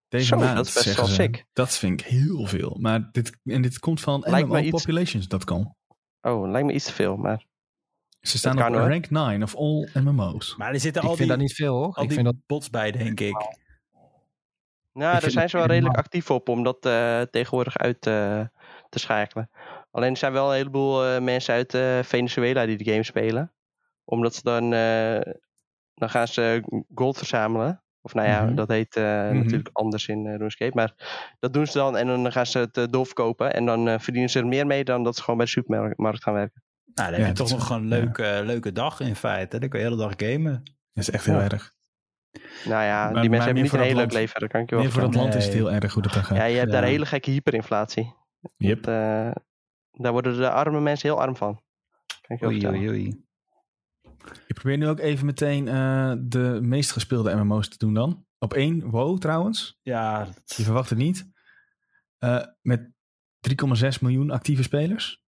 Deze Zo, maand, dat is best zeggen wel ze. sick. Dat vind ik heel veel. Maar dit, en dit komt van MMOpopulations.com. Oh, lijkt me iets te veel, maar... Ze staan op rank 9 of all MMO's. Maar er zitten Ik al vind die, dat niet veel hoor. al Ik die vind dat, bots bij, denk ik. Nou, Ik daar zijn ze wel redelijk actief op om dat eh, tegenwoordig uit eh, te schakelen. Alleen er zijn wel een heleboel eh, mensen uit eh, Venezuela die de game spelen. Omdat ze dan... eh, dan gaan ze gold verzamelen. Of nou ja, Mhm. dat heet eh, Mhm. natuurlijk anders in eh RuneScape. Maar dat doen ze dan en dan gaan ze het eh, doorverkopen. En dan eh, verdienen ze er meer mee dan dat ze gewoon bij de supermarkt gaan werken. Nou, dan Ja, heb je toch nog een ja. leuke, leuke dag in feite. Dan kun je de hele dag gamen. Dat is echt heel Ja. erg. Nou ja, Maar- die mensen hebben niet een heel leuk leven. Dat kan ik je wel Nee, voor vertellen. land is het heel erg hoe dat dan gaat. Ja, je hebt daar hele gekke hyperinflatie. Yep. Dat, eh, daar worden de arme mensen heel arm van. Kan ik je Oei, oei, oei. Ik probeer nu ook even meteen eh, de meest gespeelde MMO's te doen dan. Op één, WoW trouwens. Ja, dat- Je verwacht het niet. Eh, met 3,6 miljoen actieve spelers.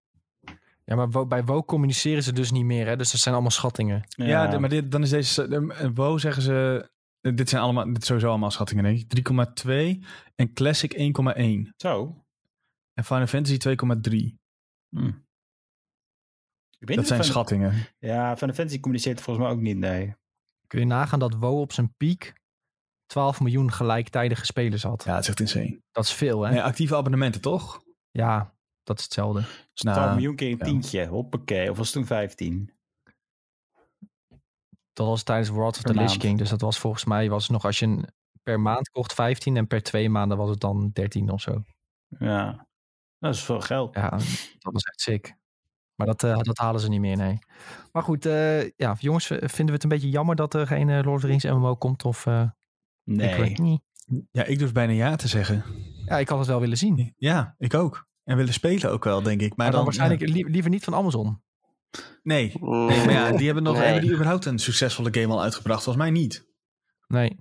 ja, maar bij WoW communiceren ze dus niet meer. Hè? Dus dat zijn allemaal schattingen. Ja, de- maar dit, dan is deze... De, eh, WoW zeggen ze... Dit zijn allemaal, dit sowieso allemaal schattingen, denk ik. 3,2 en Classic 1,1. Zo. En Final Fantasy 2,3. Hm. Ik weet Dat zijn Final- schattingen. Ja, Final Fantasy communiceert volgens mij ook niet, nee. Kun je nagaan dat WoW op zijn piek 12 miljoen gelijktijdige spelers had. Ja, het is echt insane. Dat is veel hè? Nee, actieve abonnementen, toch? Ja, dat is hetzelfde. Nou, 12 miljoen keer een ja. tientje. Hoppakee. Of was het toen 15? Dat was tijdens World of Per the Lich. King. Dus dat was volgens mij was het nog als je een, per maand kocht 15 en per twee maanden was het dan 13 of zo. Ja. Dat is veel geld. Ja, dat was echt sick. Maar dat, eh, dat halen ze niet meer, nee. Maar goed, eh, ja, jongens, v- vinden we het een beetje jammer dat er geen eh, Lord of the Rings MMO komt? Of, eh, Nee. ik, weet niet. Ja, ik durf bijna ja te zeggen. Ja, ik had het wel willen zien. Ja, ik ook. En willen spelen ook wel, denk ik. Maar, Maar dan, dan, waarschijnlijk lie- liever niet van Amazon. Nee. Nee, maar ja, die hebben nog Nee. hebben die überhaupt een succesvolle game al uitgebracht. Volgens mij niet. Nee.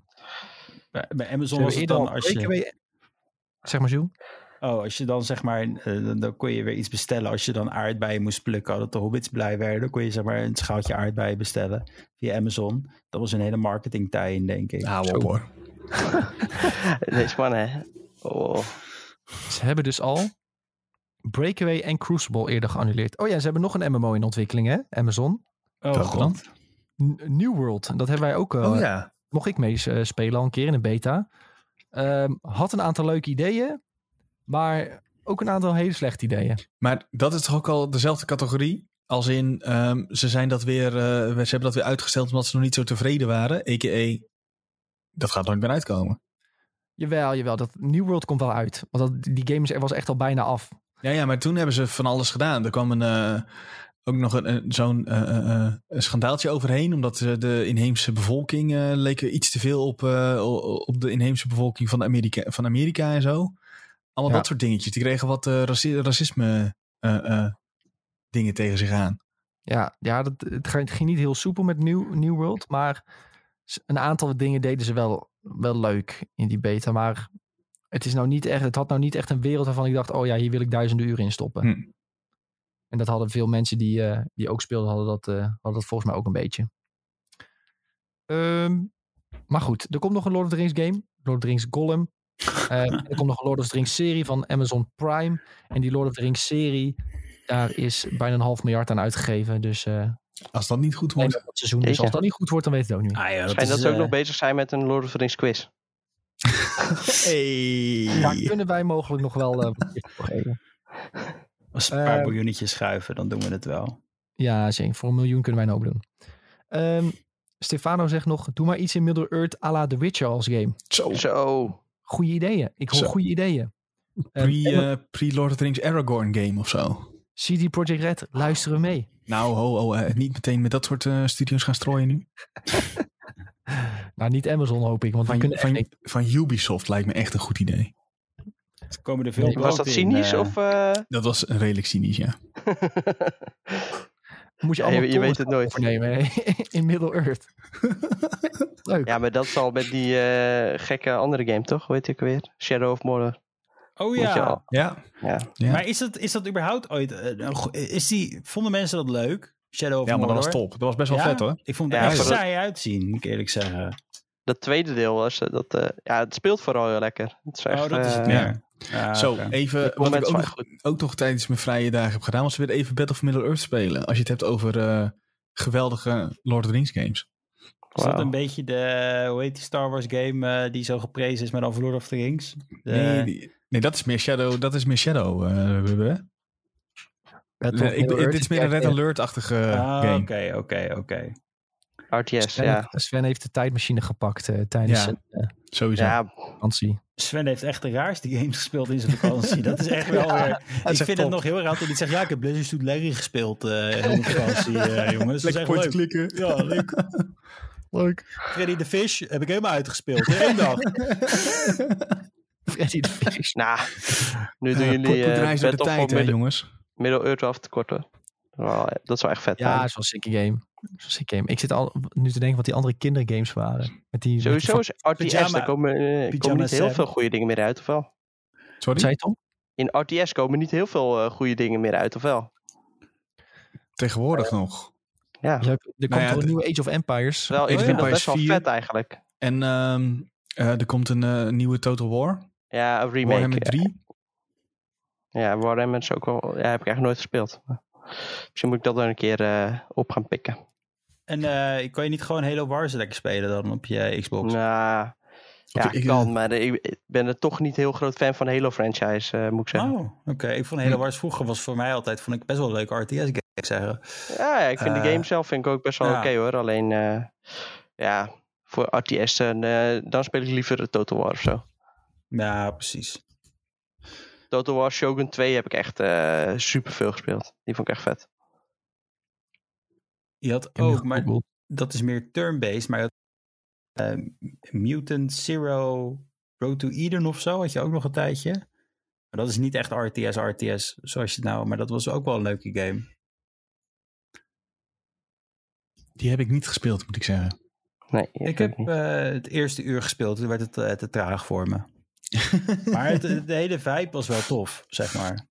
Bij, bij Amazon was het dan al als je... Zeg maar, Jules. Oh, als je dan zeg maar, eh, dan- dan kon je weer iets bestellen. Als je dan aardbeien moest plukken, dat de hobbits blij werden, dan kon je zeg maar een schaaltje aardbeien bestellen via Amazon. Dat was een hele marketing tie denk ik. Hou op hoor. <laughs> Deze man, hè. Oh. Ze hebben dus al Breakaway en Crucible eerder geannuleerd. Oh ja, ze hebben nog een MMO in ontwikkeling, hè? Amazon. Oh. N- New World. Dat hebben wij ook eh, Oh ja. mocht ik mee eh, spelen al een keer in een beta. Ehm, had een aantal leuke ideeën, maar ook een aantal hele slechte ideeën. Maar dat is toch ook al dezelfde categorie? Als in, ehm, ze, zijn dat weer, eh, ze hebben dat weer uitgesteld omdat ze nog niet zo tevreden waren. A.k.a. dat gaat nooit meer uitkomen. Jawel, jawel. Dat New World komt wel uit. Want dat, die game is, was echt al bijna af. Ja, ja, maar toen hebben ze van alles gedaan. Er kwam een, eh, ook nog een, zo'n eh, schandaaltje overheen. Omdat de inheemse bevolking leken iets te veel op, op de inheemse bevolking van Amerika, van Amerika en zo. Allemaal Ja. dat soort dingetjes. Die kregen wat raci- racisme eh, eh, dingen tegen zich aan. Ja, ja dat, het ging niet heel soepel met New, New World. Maar een aantal dingen deden ze wel, wel leuk in die beta. Maar het, is nou niet echt, het had nou niet echt een wereld waarvan ik dacht... oh ja, hier wil ik duizenden uren in stoppen. Hm. En dat hadden veel mensen die, die ook speelden... Hadden dat, hadden dat volgens mij ook een beetje. Ehm, maar goed, er komt nog een Lord of the Rings game. Lord of the Rings Gollum. Ehm, er komt nog een Lord of the Rings serie van Amazon Prime. En die Lord of the Rings serie... daar is bijna een half miljard aan uitgegeven. Dus... eh, Als dat niet goed wordt. dat seizoen. Dus als dat niet goed wordt, dan weet het ook niet. Ah, ja, dat is, ze ook eh, nog bezig zijn met een Lord of the Rings quiz. <laughs> Hey. Daar kunnen wij mogelijk nog wel eh, wat tips voor geven. Als we een paar Eh, miljoenetjes schuiven, dan doen we het wel. Ja, zeker. Voor een miljoen kunnen wij een hoop doen. Ehm, Stefano zegt nog, doe maar iets in Middle-earth à la The Witcher als game. Zo. Zo. Goeie ideeën. Ik hoor Zo. goede ideeën. Ehm, Pre, eh, Pre-Lord of the Rings Aragorn game of zo. CD Projekt Red, luisteren we mee. Nou, ho, ho, eh, niet meteen met dat soort eh, studio's gaan strooien nu. <laughs> Nou, niet Amazon hoop ik, want we Van, van, niks. van Ubisoft lijkt me echt een goed idee. Komen er veel Nee, Was dat in, cynisch of... eh, Dat was een redelijk cynisch, ja. <laughs> Moet je Ja, allemaal je- je weet het nooit. overnemen hè, <laughs> in Middle-earth. <laughs> Leuk. ja, maar dat is al met die eh, gekke andere game, toch? Weet ik weer. Shadow of Mordor. Oh ja. Ja, Ja. ja. Maar is dat, is dat überhaupt ooit... eh, is die, vonden mensen dat leuk? Shadow of ja maar dat was Mordor? top. Dat was best wel Ja? vet hoor. Ik vond het Ja, echt saai uitzien, moet ik eerlijk zeggen. dat tweede deel, was, eh, dat, eh, ja, het speelt vooral heel lekker. Het is echt, oh, dat is het meer. Ja, Zo, even wat ik ook nog, nog tijdens mijn vrije dagen heb gedaan, was weer even Battle of Middle Earth spelen. Als je het hebt over eh, geweldige Lord of the Rings games. Is dat een beetje de, hoe heet die Star Wars game eh, die zo geprezen is met over Lord of the Rings? De- Nee, die- nee, dat is meer Shadow. Dat is meer Shadow. eh, ik, Middle-earth dit is meer een Red Alert-achtige Ah, game. oké, oké, oké. RTS, Sven, ja. heeft, Sven heeft de tijdmachine gepakt eh, tijdens Ja. zijn eh, Sowieso. Ja, vakantie. Sven heeft echt de raarste games gespeeld in zijn vakantie. Dat is echt wel weer... Ik vind het nog heel raar dat hij niet zegt... Ja, ik heb Blizzard Studio Larry gespeeld eh heel mijn <laughs> vakantie, eh, jongens. Lekker point leuk. klikken. Ja, leuk. <laughs> Leuk. Freddy the Fish heb ik helemaal uitgespeeld. In één dag. <laughs> Freddy de Fish. nou, nu doen jullie kort eh bedrijf door de tijd, hè, jongens. Middle Earth af te korten. Dat is wel echt vet. Ja, dat man. is wel een sikke game. Dat game. Ik zit al nu te denken wat die andere kindergames waren. Met die, met die Sowieso is RTS, Pyjama- daar komen, eh, komen niet heel veel goede dingen meer uit, of wel? Sorry? zei je Tom? In RTS komen niet heel veel eh, goede dingen meer uit, of wel? Tegenwoordig nog. Ja, Ja, er komt Nou ja, toch een de- nieuwe Age of Empires. wel, ik Age of vind dat Empires best wel 4. vet eigenlijk. En ehm, eh, er komt een eh, nieuwe Total War. Ja, een remake. Warhammer ja. 3. Ja, Warhammer is ook wel... Ja, heb ik eigenlijk nooit gespeeld. Misschien moet ik dat dan een keer eh, op gaan pikken. En eh kan je niet gewoon Halo Wars lekker spelen dan op je Xbox? Nou, ja, ik, kan, maar ik, ik ben er toch niet heel groot fan van Halo franchise, eh, moet ik zeggen. Oh, oké. Ik vond Halo Wars vroeger was voor mij altijd vond ik best wel een leuke RTS game, ik zeggen. Ja, ja, ik vind de Eh, game zelf vind ik ook best wel ja. oké hoor. Alleen, eh, ja, voor RTS dan speel ik liever Total War of zo. Ja, precies. Total War Shogun 2 heb ik echt eh super veel gespeeld. Die vond ik echt vet. Je had ook, maar dat is meer turn-based, maar je had, eh, Mutant Zero Road to Eden of zo had je ook nog een tijdje. Maar dat is niet echt RTS, RTS, zoals je het nou, maar dat was ook wel een leuke game. Die heb ik niet gespeeld, moet ik zeggen. Nee, Ik heb eh, het eerste uur gespeeld, toen werd het eh, te traag voor me. <laughs> Maar het, de hele vibe was wel tof, zeg maar.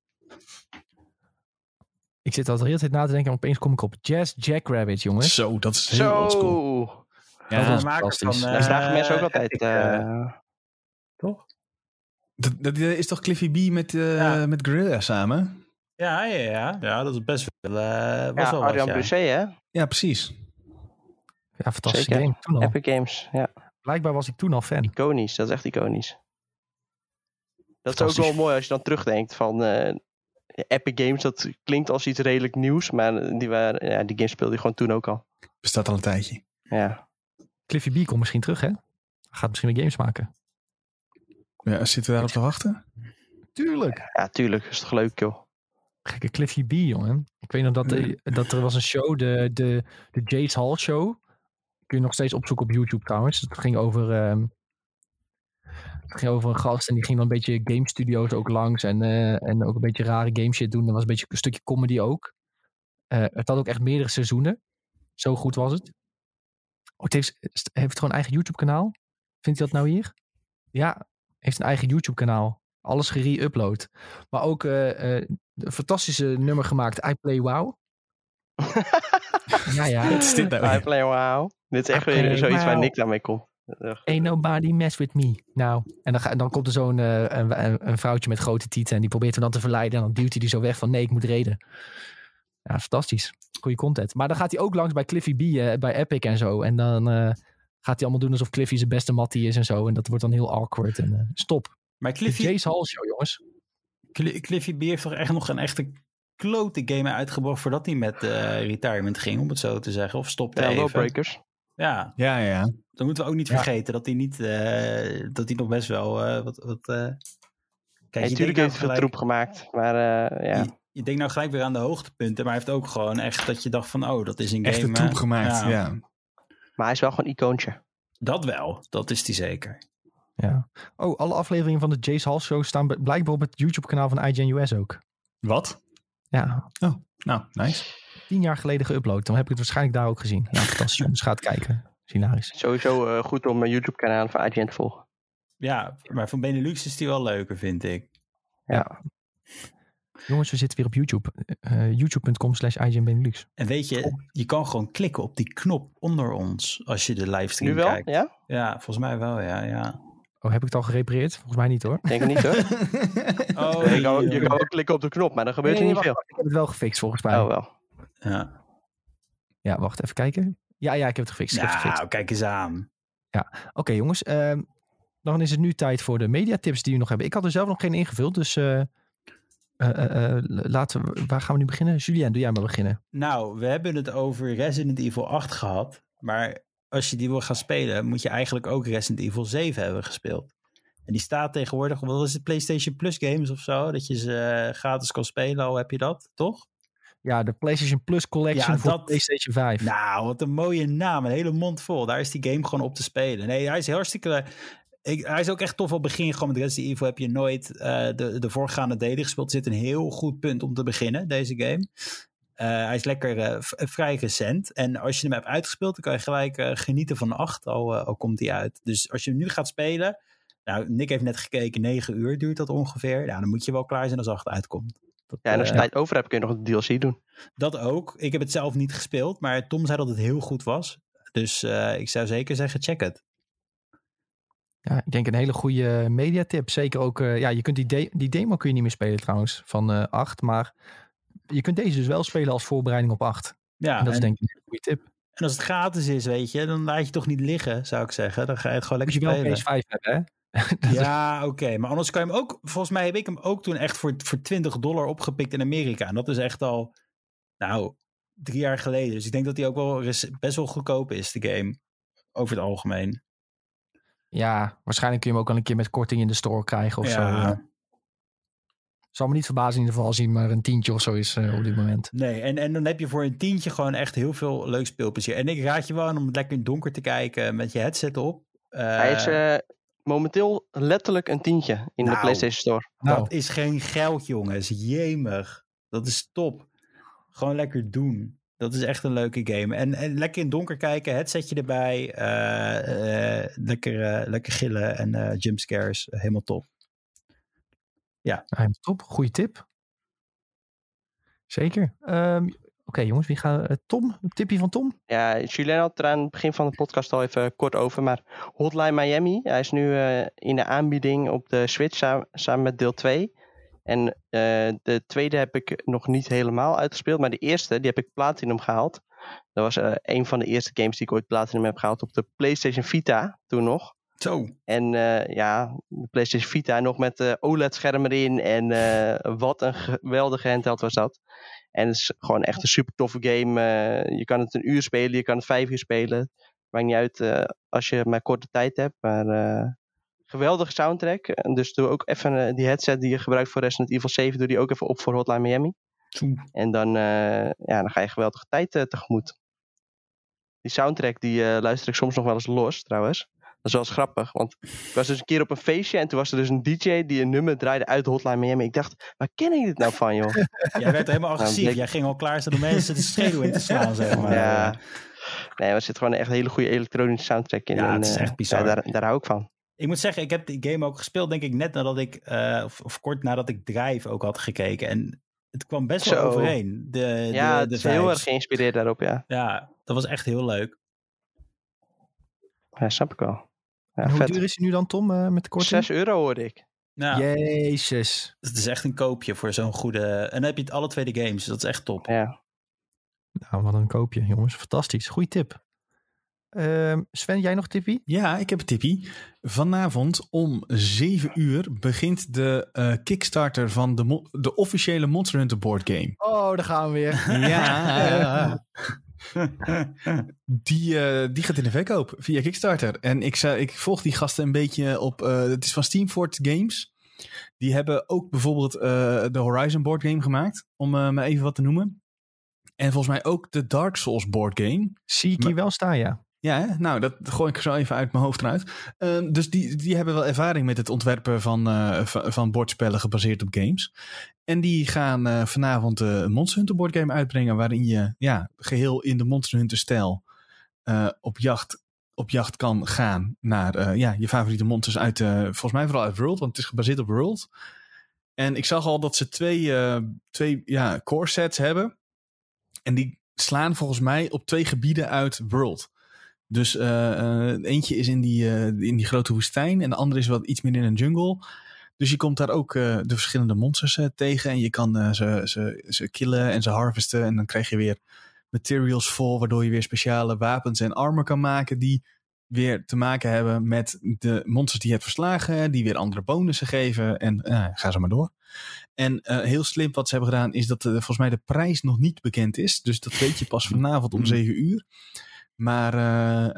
Ik zit al de hele tijd na te denken en opeens kom ik op Jazz Jackrabbit, jongens. Zo, dat is heel oldschool. Dat Ja, de makers fantastisch. Daar eh, vragen mensen ook altijd. Eh, eh, toch? dat, dat is toch Cliffy B met, eh Ja. met Gorilla samen? Ja, ja, ja. Ja, dat is best wel, was ja, wel wat, Arjan ja. Hè? Ja, precies. Ja, fantastische Zeker. game. Toen al. Epic Games, ja. Blijkbaar was ik toen al fan. Iconisch, dat is echt iconisch. Dat is ook Fantastisch. wel mooi als je dan terugdenkt van Epic Games. Dat klinkt als iets redelijk nieuws, maar die, waren, ja, die game speelde je gewoon toen ook al. Bestaat al een tijdje. Ja, Cliffy B komt misschien terug, hè? Hij gaat misschien weer games maken. Ja, zitten we daarop te wachten? Tuurlijk. ja tuurlijk. is toch leuk, joh. Gekke Cliffy B, jongen. Ik weet nog dat, eh, dat er was een show, de, de, de Jace Hall Show. Kun je nog steeds opzoeken op YouTube trouwens. Het ging over, ehm, het ging over een gast en die ging dan een beetje game studio's ook langs. En, eh, en ook een beetje rare game shit doen. Er was een beetje een stukje comedy ook. Eh, het had ook echt meerdere seizoenen. Zo goed was het. Oh, het heeft, heeft het gewoon een eigen YouTube kanaal? Vindt hij dat nou hier? Ja, heeft een eigen YouTube kanaal. Alles gere-upload. Maar ook eh, eh, een fantastische nummer gemaakt. I Play Wow. <laughs> ja, ja. Wat is dit nou I play wow. Dit is echt I weer zoiets waar wow. Nick daarmee komt. Ain't nobody mess with me. Nou, en dan, ga, dan komt er zo'n eh, een, een, vrouwtje met grote tieten. En die probeert hem dan te verleiden. En dan duwt hij die zo weg van nee, ik moet reden. Ja, fantastisch. Goeie content. Maar dan gaat hij ook langs bij Cliffy B, eh, bij Epic en zo. En dan eh, gaat hij allemaal doen alsof Cliffy zijn beste mattie is en zo. En dat wordt dan heel awkward. En eh, stop. Maar De Cliffy, Jace Hall show, jongens. Cli- Cliffy B heeft toch echt nog een echte klote game uitgebracht voordat hij met eh, retirement ging, om het zo te zeggen. Of stopte Ja, even. Lawbreakers. Ja, Ja, ja, dan moeten we ook niet Ja. vergeten dat hij niet, eh, dat hij nog best wel eh, wat, wat eh, Kijk, natuurlijk nou heeft hij veel troep gemaakt. Maar eh, ja. je, je denkt nou gelijk weer aan de hoogtepunten, maar hij heeft ook gewoon echt dat je dacht van, oh, dat is een Echte game. troep eh, gemaakt, ja. Maar hij is wel gewoon een icoontje. Dat wel, dat is hij zeker. Ja. Oh, alle afleveringen van de Jace Hall show staan blijkbaar op het YouTube kanaal van IGN US ook. Wat? Ja, Nou, nice. Tien jaar geleden geüpload. Dan heb ik het waarschijnlijk daar ook gezien. Ja, fantastisch. jongens. Ga het kijken. Hilarisch. Sowieso eh, goed om mijn YouTube kanaal van IGN te volgen. Ja, maar van Benelux is die wel leuker, vind ik. Ja. Jongens, we zitten weer op YouTube. Eh, YouTube.com slash IGN Benelux. En weet je, je kan gewoon klikken op die knop onder ons als je de livestream Nu wel? kijkt. Ja? Ja, volgens mij wel, ja. ja. Oh, heb ik het al gerepareerd? Volgens mij niet hoor. Denk ik niet hoor. <laughs> Oh, je, kan, je kan ook klikken op de knop, maar dan gebeurt Nee, er niet wacht, veel. Ik heb het wel gefixt volgens mij. Oh wel. Ja, Ja, wacht even kijken. Ja, ja, ik heb het gefixt. Ik heb het gefixt. nou, kijk eens aan. Oké jongens, ehm, dan is het nu tijd voor de mediatips die we nog hebben. Ik had er zelf nog geen ingevuld, dus eh, eh, eh, laten we, waar gaan we nu beginnen? Julien, doe jij maar beginnen. Nou, we hebben het over Resident Evil 8 gehad. Maar als je die wil gaan spelen, moet je eigenlijk ook Resident Evil 7 hebben gespeeld. En die staat tegenwoordig, wat is het, PlayStation Plus games of zo? Dat je ze gratis kan spelen, al heb je dat, toch? Ja, de PlayStation Plus Collection Ja, voor dat- PlayStation 5. Nou, wat een mooie naam. Een hele mond vol. Daar is die game gewoon op te spelen. Nee, hij is hartstikke... Ik, hij is ook echt tof. Al begin je gewoon met Resident Evil heb je nooit eh, de, de voorgaande delen gespeeld. Er zit een heel goed punt om te beginnen, deze game. Eh, hij is lekker eh, vrij recent. En als je hem hebt uitgespeeld, dan kan je gelijk eh, genieten van 8. Al, eh, al komt hij uit. Dus als je hem nu gaat spelen... Nou, Nick heeft net gekeken. 9 uur duurt dat ongeveer. Ja, dan moet je wel klaar zijn als 8 uitkomt. Dat, Ja, en als je eh, tijd over hebt, kun je nog een DLC doen. dat ook. Ik heb het zelf niet gespeeld, maar Tom zei dat het heel goed was. Dus eh, ik zou zeker zeggen, check het. Ja, ik denk een hele goede mediatip. Zeker ook, eh, ja, je kunt die, de- die demo kun je niet meer spelen trouwens, van eh 8. Maar je kunt deze dus wel spelen als voorbereiding op 8. Ja, en dat is en, denk ik een goede tip. en als het gratis is, weet je, dan laat je toch niet liggen, zou ik zeggen. Dan ga je het gewoon Moet lekker je wel een spelen. PS5 hebben, hè? <laughs> Ja, oké. Maar anders kan je hem ook... Volgens mij heb ik hem ook toen echt voor, voor 20 dollar opgepikt in Amerika. En dat is echt al, nou, drie jaar geleden. Dus ik denk dat hij ook wel best wel goedkoop is, de game. Over het algemeen. ja, waarschijnlijk kun je hem ook al een keer met korting in de store krijgen of zo. Ja. eh. Zal me niet verbazen in ieder geval als hij maar een tientje of zo is eh, op dit moment. Nee, en, en dan heb je voor een tientje gewoon echt heel veel leuk speelplezier. En ik raad je wel aan om lekker in het donker te kijken met je headset op. Eh, Hij is eh, momenteel letterlijk een tientje in de Nou. PlayStation Store. Nou, Dat is geen geld, jongens. Jemig. Dat is top. Gewoon lekker doen. Dat is echt een leuke game. En, en lekker in het donker kijken, headsetje erbij. eh, eh, lekker, eh, lekker gillen en eh jumpscares. Helemaal top. Ja, top. Goeie tip. Zeker. Ehm, Oké jongens, wie gaat... eh, Tom, een tipje van Tom? Ja, Julien had er aan het begin van de podcast al even kort over. Maar Hotline Miami, hij is nu eh, in de aanbieding op de Switch samen, met deel 2. En eh, de tweede heb ik nog niet helemaal uitgespeeld. Maar de eerste, die heb ik Platinum gehaald. Dat was een van de eerste games die ik ooit Platinum heb gehaald op de PlayStation Vita toen nog. Zo. En eh, ja, de PlayStation Vita nog met de OLED-scherm erin. En eh, wat een geweldige handheld was dat. En het is gewoon echt een super toffe game. Eh, je kan het een uur spelen, je kan het vijf uur spelen. Maakt niet uit eh, als je maar korte tijd hebt. Maar eh, geweldige soundtrack. Dus doe ook even eh, die headset die je gebruikt voor Resident Evil 7. Doe die ook even op voor Hotline Miami. Zo. En dan, eh, ja, dan ga je geweldige tijd eh, tegemoet. Die soundtrack die eh, luister ik soms nog wel eens los trouwens. Dat is wel eens grappig, want ik was dus een keer op een feestje en toen was er dus een DJ die een nummer draaide uit Hotline Miami. Ik dacht, waar ken ik dit nou van joh? <laughs> Jij werd helemaal agressief. Nick- Jij ging al klaar staan om mensen de schreeuw in te <laughs> slaan, zeg maar. Ja. Nee, maar er zit gewoon een echt hele goede elektronische soundtrack in. Ja, en, het is eh, echt bizar. ja, daar, daar hou ik van. Ik moet zeggen, ik heb die game ook gespeeld, denk ik, net nadat ik, eh, of, of kort nadat ik Drive ook had gekeken. En het kwam best wel Zo. overeen. De, ja, de, het de is heel erg geïnspireerd daarop, ja. Ja, dat was echt heel leuk. Ja, snap ik wel. Ja, En hoe vet. duur is hij nu dan Tom eh, met de korting? 6 euro hoorde ik. Ja, Jezus. het is echt een koopje voor zo'n goede... En dan heb je het alle twee de games, dus dat is echt top. Ja. Nou, wat een koopje jongens. Fantastisch. Goeie tip. Ehm, Sven, jij nog tippie? Ja, ik heb een tippie. Vanavond om 7 uur begint de eh, Kickstarter van de, de officiële Monster Hunter board game. Oh, daar gaan we weer. Ja, <laughs> <laughs> <laughs> die, eh, die gaat in de verkoop via Kickstarter. En ik, zou- ik volg die gasten een beetje op. eh, het is van Steamfort Games. Die hebben ook bijvoorbeeld eh, de Horizon board game gemaakt. Om maar even wat te noemen. En volgens mij ook de Dark Souls board game. Zie ik hier wel staan, ja. Ja, hè? nou, dat gooi ik zo even uit mijn hoofd eruit. Ehm, dus die, die hebben wel ervaring met het ontwerpen van, van, van bordspellen gebaseerd op games. En die gaan eh, vanavond eh, een Monster Hunter uitbrengen. Waarin je ja, geheel in de Monster Hunter stijl eh, op, jacht, op jacht kan gaan naar ja, je favoriete monsters uit, volgens mij vooral uit World. Want het is gebaseerd op World. En ik zag al dat ze twee, twee ja, core sets hebben. En die slaan volgens mij op twee gebieden uit World. Dus eentje is in die, in die grote woestijn en de andere is wat iets meer in een jungle. Dus je komt daar ook eh, de verschillende monsters eh, tegen en je kan eh, ze, ze, ze killen en ze harvesten. En dan krijg je weer materials vol, waardoor je weer speciale wapens en armor kan maken die weer te maken hebben met de monsters die je hebt verslagen, die weer andere bonussen geven en ga zo maar door. En heel slim wat ze hebben gedaan is dat volgens mij de prijs nog niet bekend is. Dus dat weet je pas vanavond om 7 uur. Maar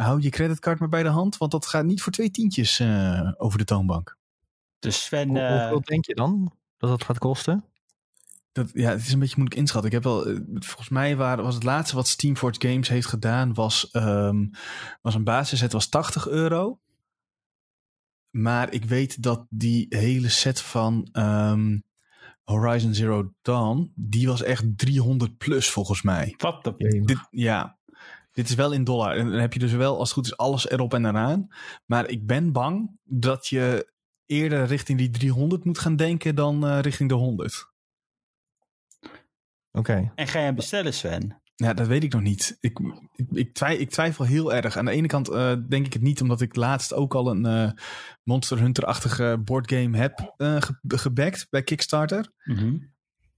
hou je creditcard maar bij de hand, want dat gaat niet voor twee tientjes over de toonbank. Dus Sven, Hoe- eh, Hoeveel denk je dan dat dat gaat kosten? Dat, ja, het is een beetje moeilijk inschatten. Ik heb wel, eh, volgens mij waren, was het laatste wat Steamforge Games heeft gedaan, was, ehm, was een basis. Het was 80 euro. Maar ik weet dat die hele set van ehm, Horizon Zero Dawn, die was echt 300 plus volgens mij. wat de... Dit, ja, dit is wel in dollar. En dan heb je dus wel, als het goed is, alles erop en eraan. Maar ik ben bang dat je eerder richting die 300 moet gaan denken dan eh, richting de 100. Oké. En ga je hem bestellen, Sven? Ja, dat weet ik nog niet. Ik, ik, ik, twij- ik twijfel heel erg. Aan de ene kant eh, denk ik het niet, omdat ik laatst ook al een eh, Monster Hunter-achtige boardgame heb eh ge gebackt bij Kickstarter. Mhm.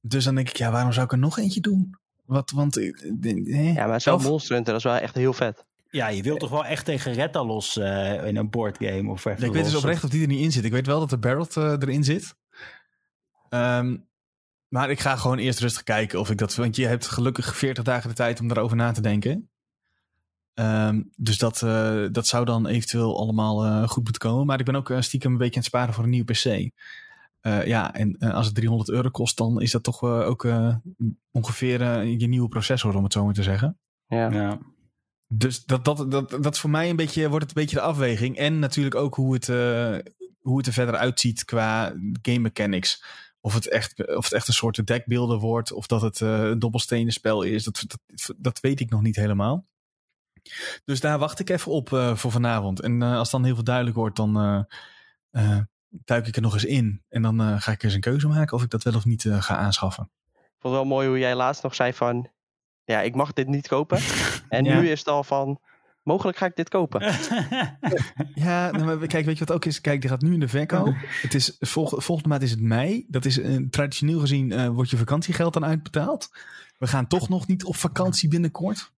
Dus dan denk ik, ja, waarom zou ik er nog eentje doen? Wat, want... eh, eh, Ja, maar zo'n Of- Monster Hunter, dat is wel echt heel vet. Ja, je wilt toch wel echt tegen Rettalos eh in een boardgame of Ja, ik weet dus oprecht of- die er niet in zit. Ik weet wel dat de Barrett eh, erin zit. Ehm, maar ik ga gewoon eerst rustig kijken of ik dat... Want je hebt gelukkig 40 dagen de tijd om daarover na te denken. Ehm, dus dat, eh, dat zou dan eventueel allemaal eh, goed moeten komen. Maar ik ben ook eh, stiekem een beetje aan het sparen voor een nieuwe PC. Eh, ja, en eh, als het 300 euro kost, dan is dat toch eh, ook eh, ongeveer eh, je nieuwe processor, om het zo maar te zeggen. Ja. Ja. Dus dat, dat, dat, dat voor mij een beetje, wordt het een beetje de afweging. En natuurlijk ook hoe het, eh, hoe het er verder uitziet qua game mechanics. Of het echt, of het echt een soort dekbeelden wordt. Of dat het eh, een dobbelstenen spel is. Dat, dat, dat weet ik nog niet helemaal. Dus daar wacht ik even op eh, voor vanavond. En eh, als dan heel veel duidelijk wordt, dan eh, duik ik er nog eens in. En dan ga ik eens een keuze maken of ik dat wel of niet ga aanschaffen. Ik vond het wel mooi hoe jij laatst nog zei van... Ja, ik mag dit niet kopen. <laughs> En Ja. nu is het al van... Mogelijk ga ik dit kopen. <laughs> Ja, nou, maar kijk, weet je wat ook is? Kijk, die gaat nu in de verkoop. Het is, volg, volgende maand is het mei. Dat is eh, traditioneel gezien eh, wordt je vakantiegeld dan uitbetaald. We gaan toch nog niet op vakantie binnenkort.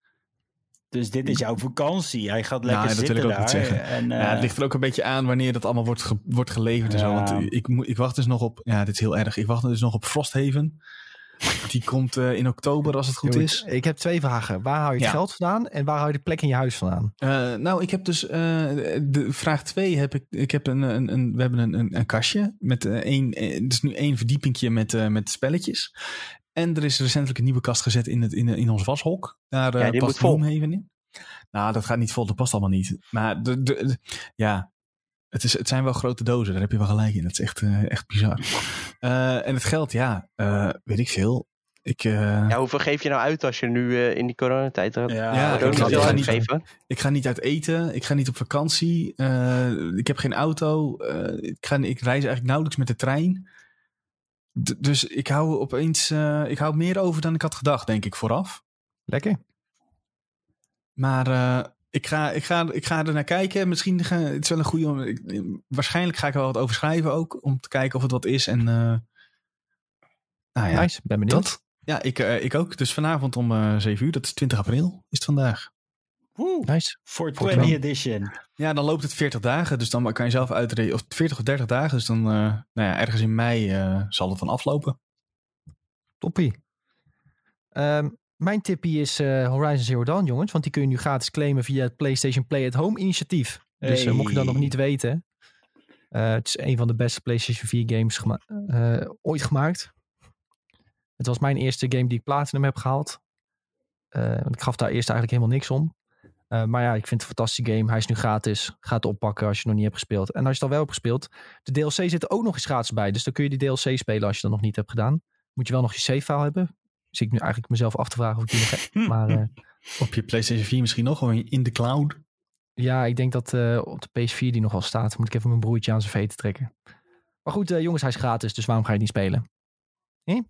dus dit is jouw vakantie. Hij gaat lekker Nou, dat wil zitten ik ook daar. niet zeggen. En, ja, eh, het ligt er ook een beetje aan wanneer dat allemaal wordt, ge- wordt geleverd en zo. Ja. Want eh, ik, moet- ik wacht dus nog op, ja, dit is heel erg. Ik wacht dus nog op Frosthaven. Die komt eh, in oktober als het goed is. Ik heb twee vragen. Waar hou je het Ja. geld vandaan en waar hou je de plek in je huis vandaan? Eh, nou, ik heb dus eh, de vraag 2 heb ik. Ik heb een, een, een we hebben een, een, een kastje met één. Het is nu één verdiepingje met, eh, met spelletjes. En er is recentelijk een nieuwe kast gezet in, het, in, in ons washok. Daar Ja, past vol. Gloomhaven in. Nou, dat gaat niet vol. Dat past allemaal niet. Maar de, de, de- ja, het, is, het zijn wel grote dozen. Daar heb je wel gelijk in. Dat is echt, eh, echt bizar. Eh, en het geld, ja, eh, weet ik veel. Ik, eh, Ja, hoeveel geef je nou uit als je nu eh, in die coronatijd... ja, Ja, ik niet ga- veel ik ga niet-? Ik ga niet uit eten. Ik ga niet op vakantie. eh, ik heb geen auto. eh, ik, ga, ik reis eigenlijk nauwelijks met de trein. D- dus ik hou opeens. eh, ik hou meer over dan ik had gedacht, denk ik, vooraf. Lekker. Maar eh, ik, ga, ik, ga, ik ga er naar kijken. Misschien ga, het is wel een goede. om- ik- waarschijnlijk ga ik er wel wat over schrijven ook. Om te kijken of het wat is. En. eh, nou ja, Nice, ben benieuwd. dat. Ja, ik, eh, ik ook. Dus vanavond om eh 7 uur. Dat is 20 april. Is het vandaag. Woe, Nice. 420 edition. Ja, dan loopt het 40 dagen. Dus dan kan je zelf uitrekenen. Of 40 of 30 dagen. Dus dan, eh, nou ja, ergens in mei eh, zal het dan aflopen. Toppie. Ehm, mijn tippie is eh, Horizon Zero Dawn, jongens. Want die kun je nu gratis claimen via het PlayStation Play at Home initiatief. Dus eh, mocht je dat nog niet weten. eh, het is een van de beste PlayStation 4 games gema- ooit gemaakt. Het was mijn eerste game die ik Platinum heb gehaald. Eh, want ik gaf daar eerst eigenlijk helemaal niks om. Maar ja, ik vind het een fantastische game. Hij is nu gratis. Ga het oppakken als je het nog niet hebt gespeeld. En als je het al wel hebt gespeeld. De DLC zit er ook nog eens gratis bij. Dus dan kun je die DLC spelen als je dat nog niet hebt gedaan. Moet je wel nog je save file hebben. Zit ik nu eigenlijk mezelf af te vragen of ik die nog heb. <laughs> Maar eh, Op je PlayStation 4 misschien nog. Gewoon in de cloud. ja, ik denk dat eh, op de PS4 die nog wel staat. Moet ik even mijn broertje aan zijn veten trekken. Maar goed, eh, jongens, hij is gratis, dus waarom ga je het niet spelen? Hm?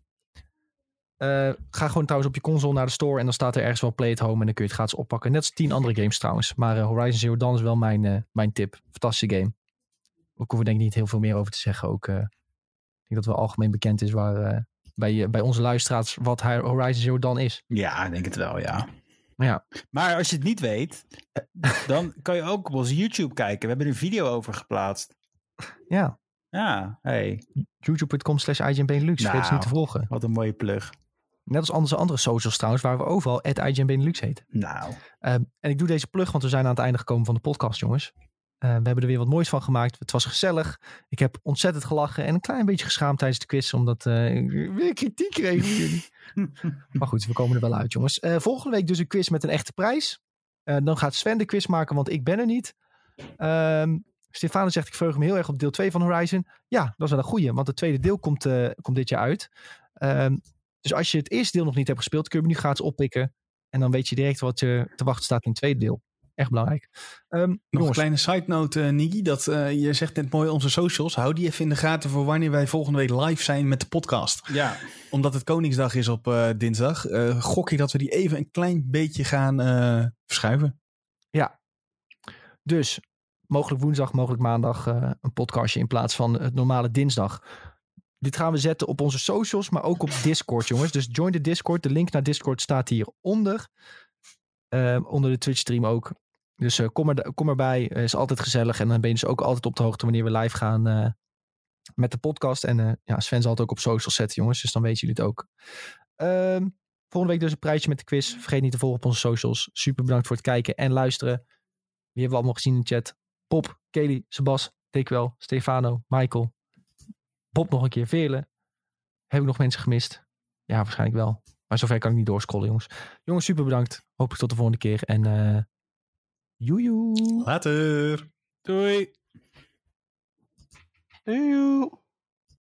Ga gewoon trouwens op je console naar de store en dan staat er ergens wel Play at Home en dan kun je het gratis oppakken. Net als tien andere games trouwens. Maar eh, Horizon Zero Dawn is wel mijn, eh, mijn tip. Fantastische game. Ook hoeven we denk ik niet heel veel meer over te zeggen. Ook, eh, ik denk dat wel algemeen bekend is waar, eh, bij, eh, bij onze luisteraars wat Horizon Zero Dawn is. Ja, ik denk het wel, ja. Maar ja, Maar als je het niet weet, eh, dan <laughs> kan je ook op onze YouTube kijken. We hebben er een video over geplaatst. ja. Ja, hey, youtube.com slash IGN Benelux. Vergeet ze Nou. niet te volgen. wat een mooie plug. Net als onze andere socials trouwens, waar we overal at IGN Benelux heet. Nou, Ehm, en ik doe deze plug, want we zijn aan het einde gekomen van de podcast, jongens. Eh, we hebben er weer wat moois van gemaakt. Het was gezellig. Ik heb ontzettend gelachen en een klein beetje geschaamd tijdens de quiz, omdat eh, ik weer kritiek kreeg van jullie. <laughs> maar goed, we komen er wel uit, jongens. Eh, volgende week dus een quiz met een echte prijs. Dan gaat Sven de quiz maken, want ik ben er niet. Ehm Stefano zegt, ik verheug me heel erg op deel 2 van Horizon. Ja, dat is wel een goeie, want het tweede deel komt, komt dit jaar uit. Ehm, dus als je het eerste deel nog niet hebt gespeeld, kun je hem nu gratis oppikken. En dan weet je direct wat je te wachten staat in het tweede deel. Echt belangrijk. Ehm, Nog jongens, een kleine side note, eh Niki. Dat, eh, je zegt net mooi onze socials. Hou die even in de gaten voor wanneer wij volgende week live zijn met de podcast. ja. Omdat het Koningsdag is op eh, dinsdag. eh, gok ik dat we die even een klein beetje gaan eh, verschuiven. dus mogelijk woensdag, mogelijk maandag eh, een podcastje in plaats van het normale dinsdag. Dit gaan we zetten op onze socials, maar ook op Discord, jongens. Dus join de Discord. De link naar Discord staat hieronder. Ehm onder de Twitch stream ook. Dus eh, kom, kom erbij. Eh, is altijd gezellig. En dan ben je dus ook altijd op de hoogte wanneer we live gaan eh, met de podcast. En ja, Sven zal het ook op socials zetten, jongens. Dus dan weten jullie het ook. Ehm, volgende week dus een prijsje met de quiz. Vergeet niet te volgen op onze socials. Super bedankt voor het kijken en luisteren. Wie hebben we allemaal gezien in de chat? Pop, Kelly, Sebas, Dekwel, Stefano, Michael. Bob nog een keer, Veerle. Heb ik nog mensen gemist? Ja, waarschijnlijk wel. Maar zover kan ik niet doorscrollen, jongens. Jongens, super bedankt. Hopelijk tot de volgende keer. En joejoe. Later. Doei. Doei.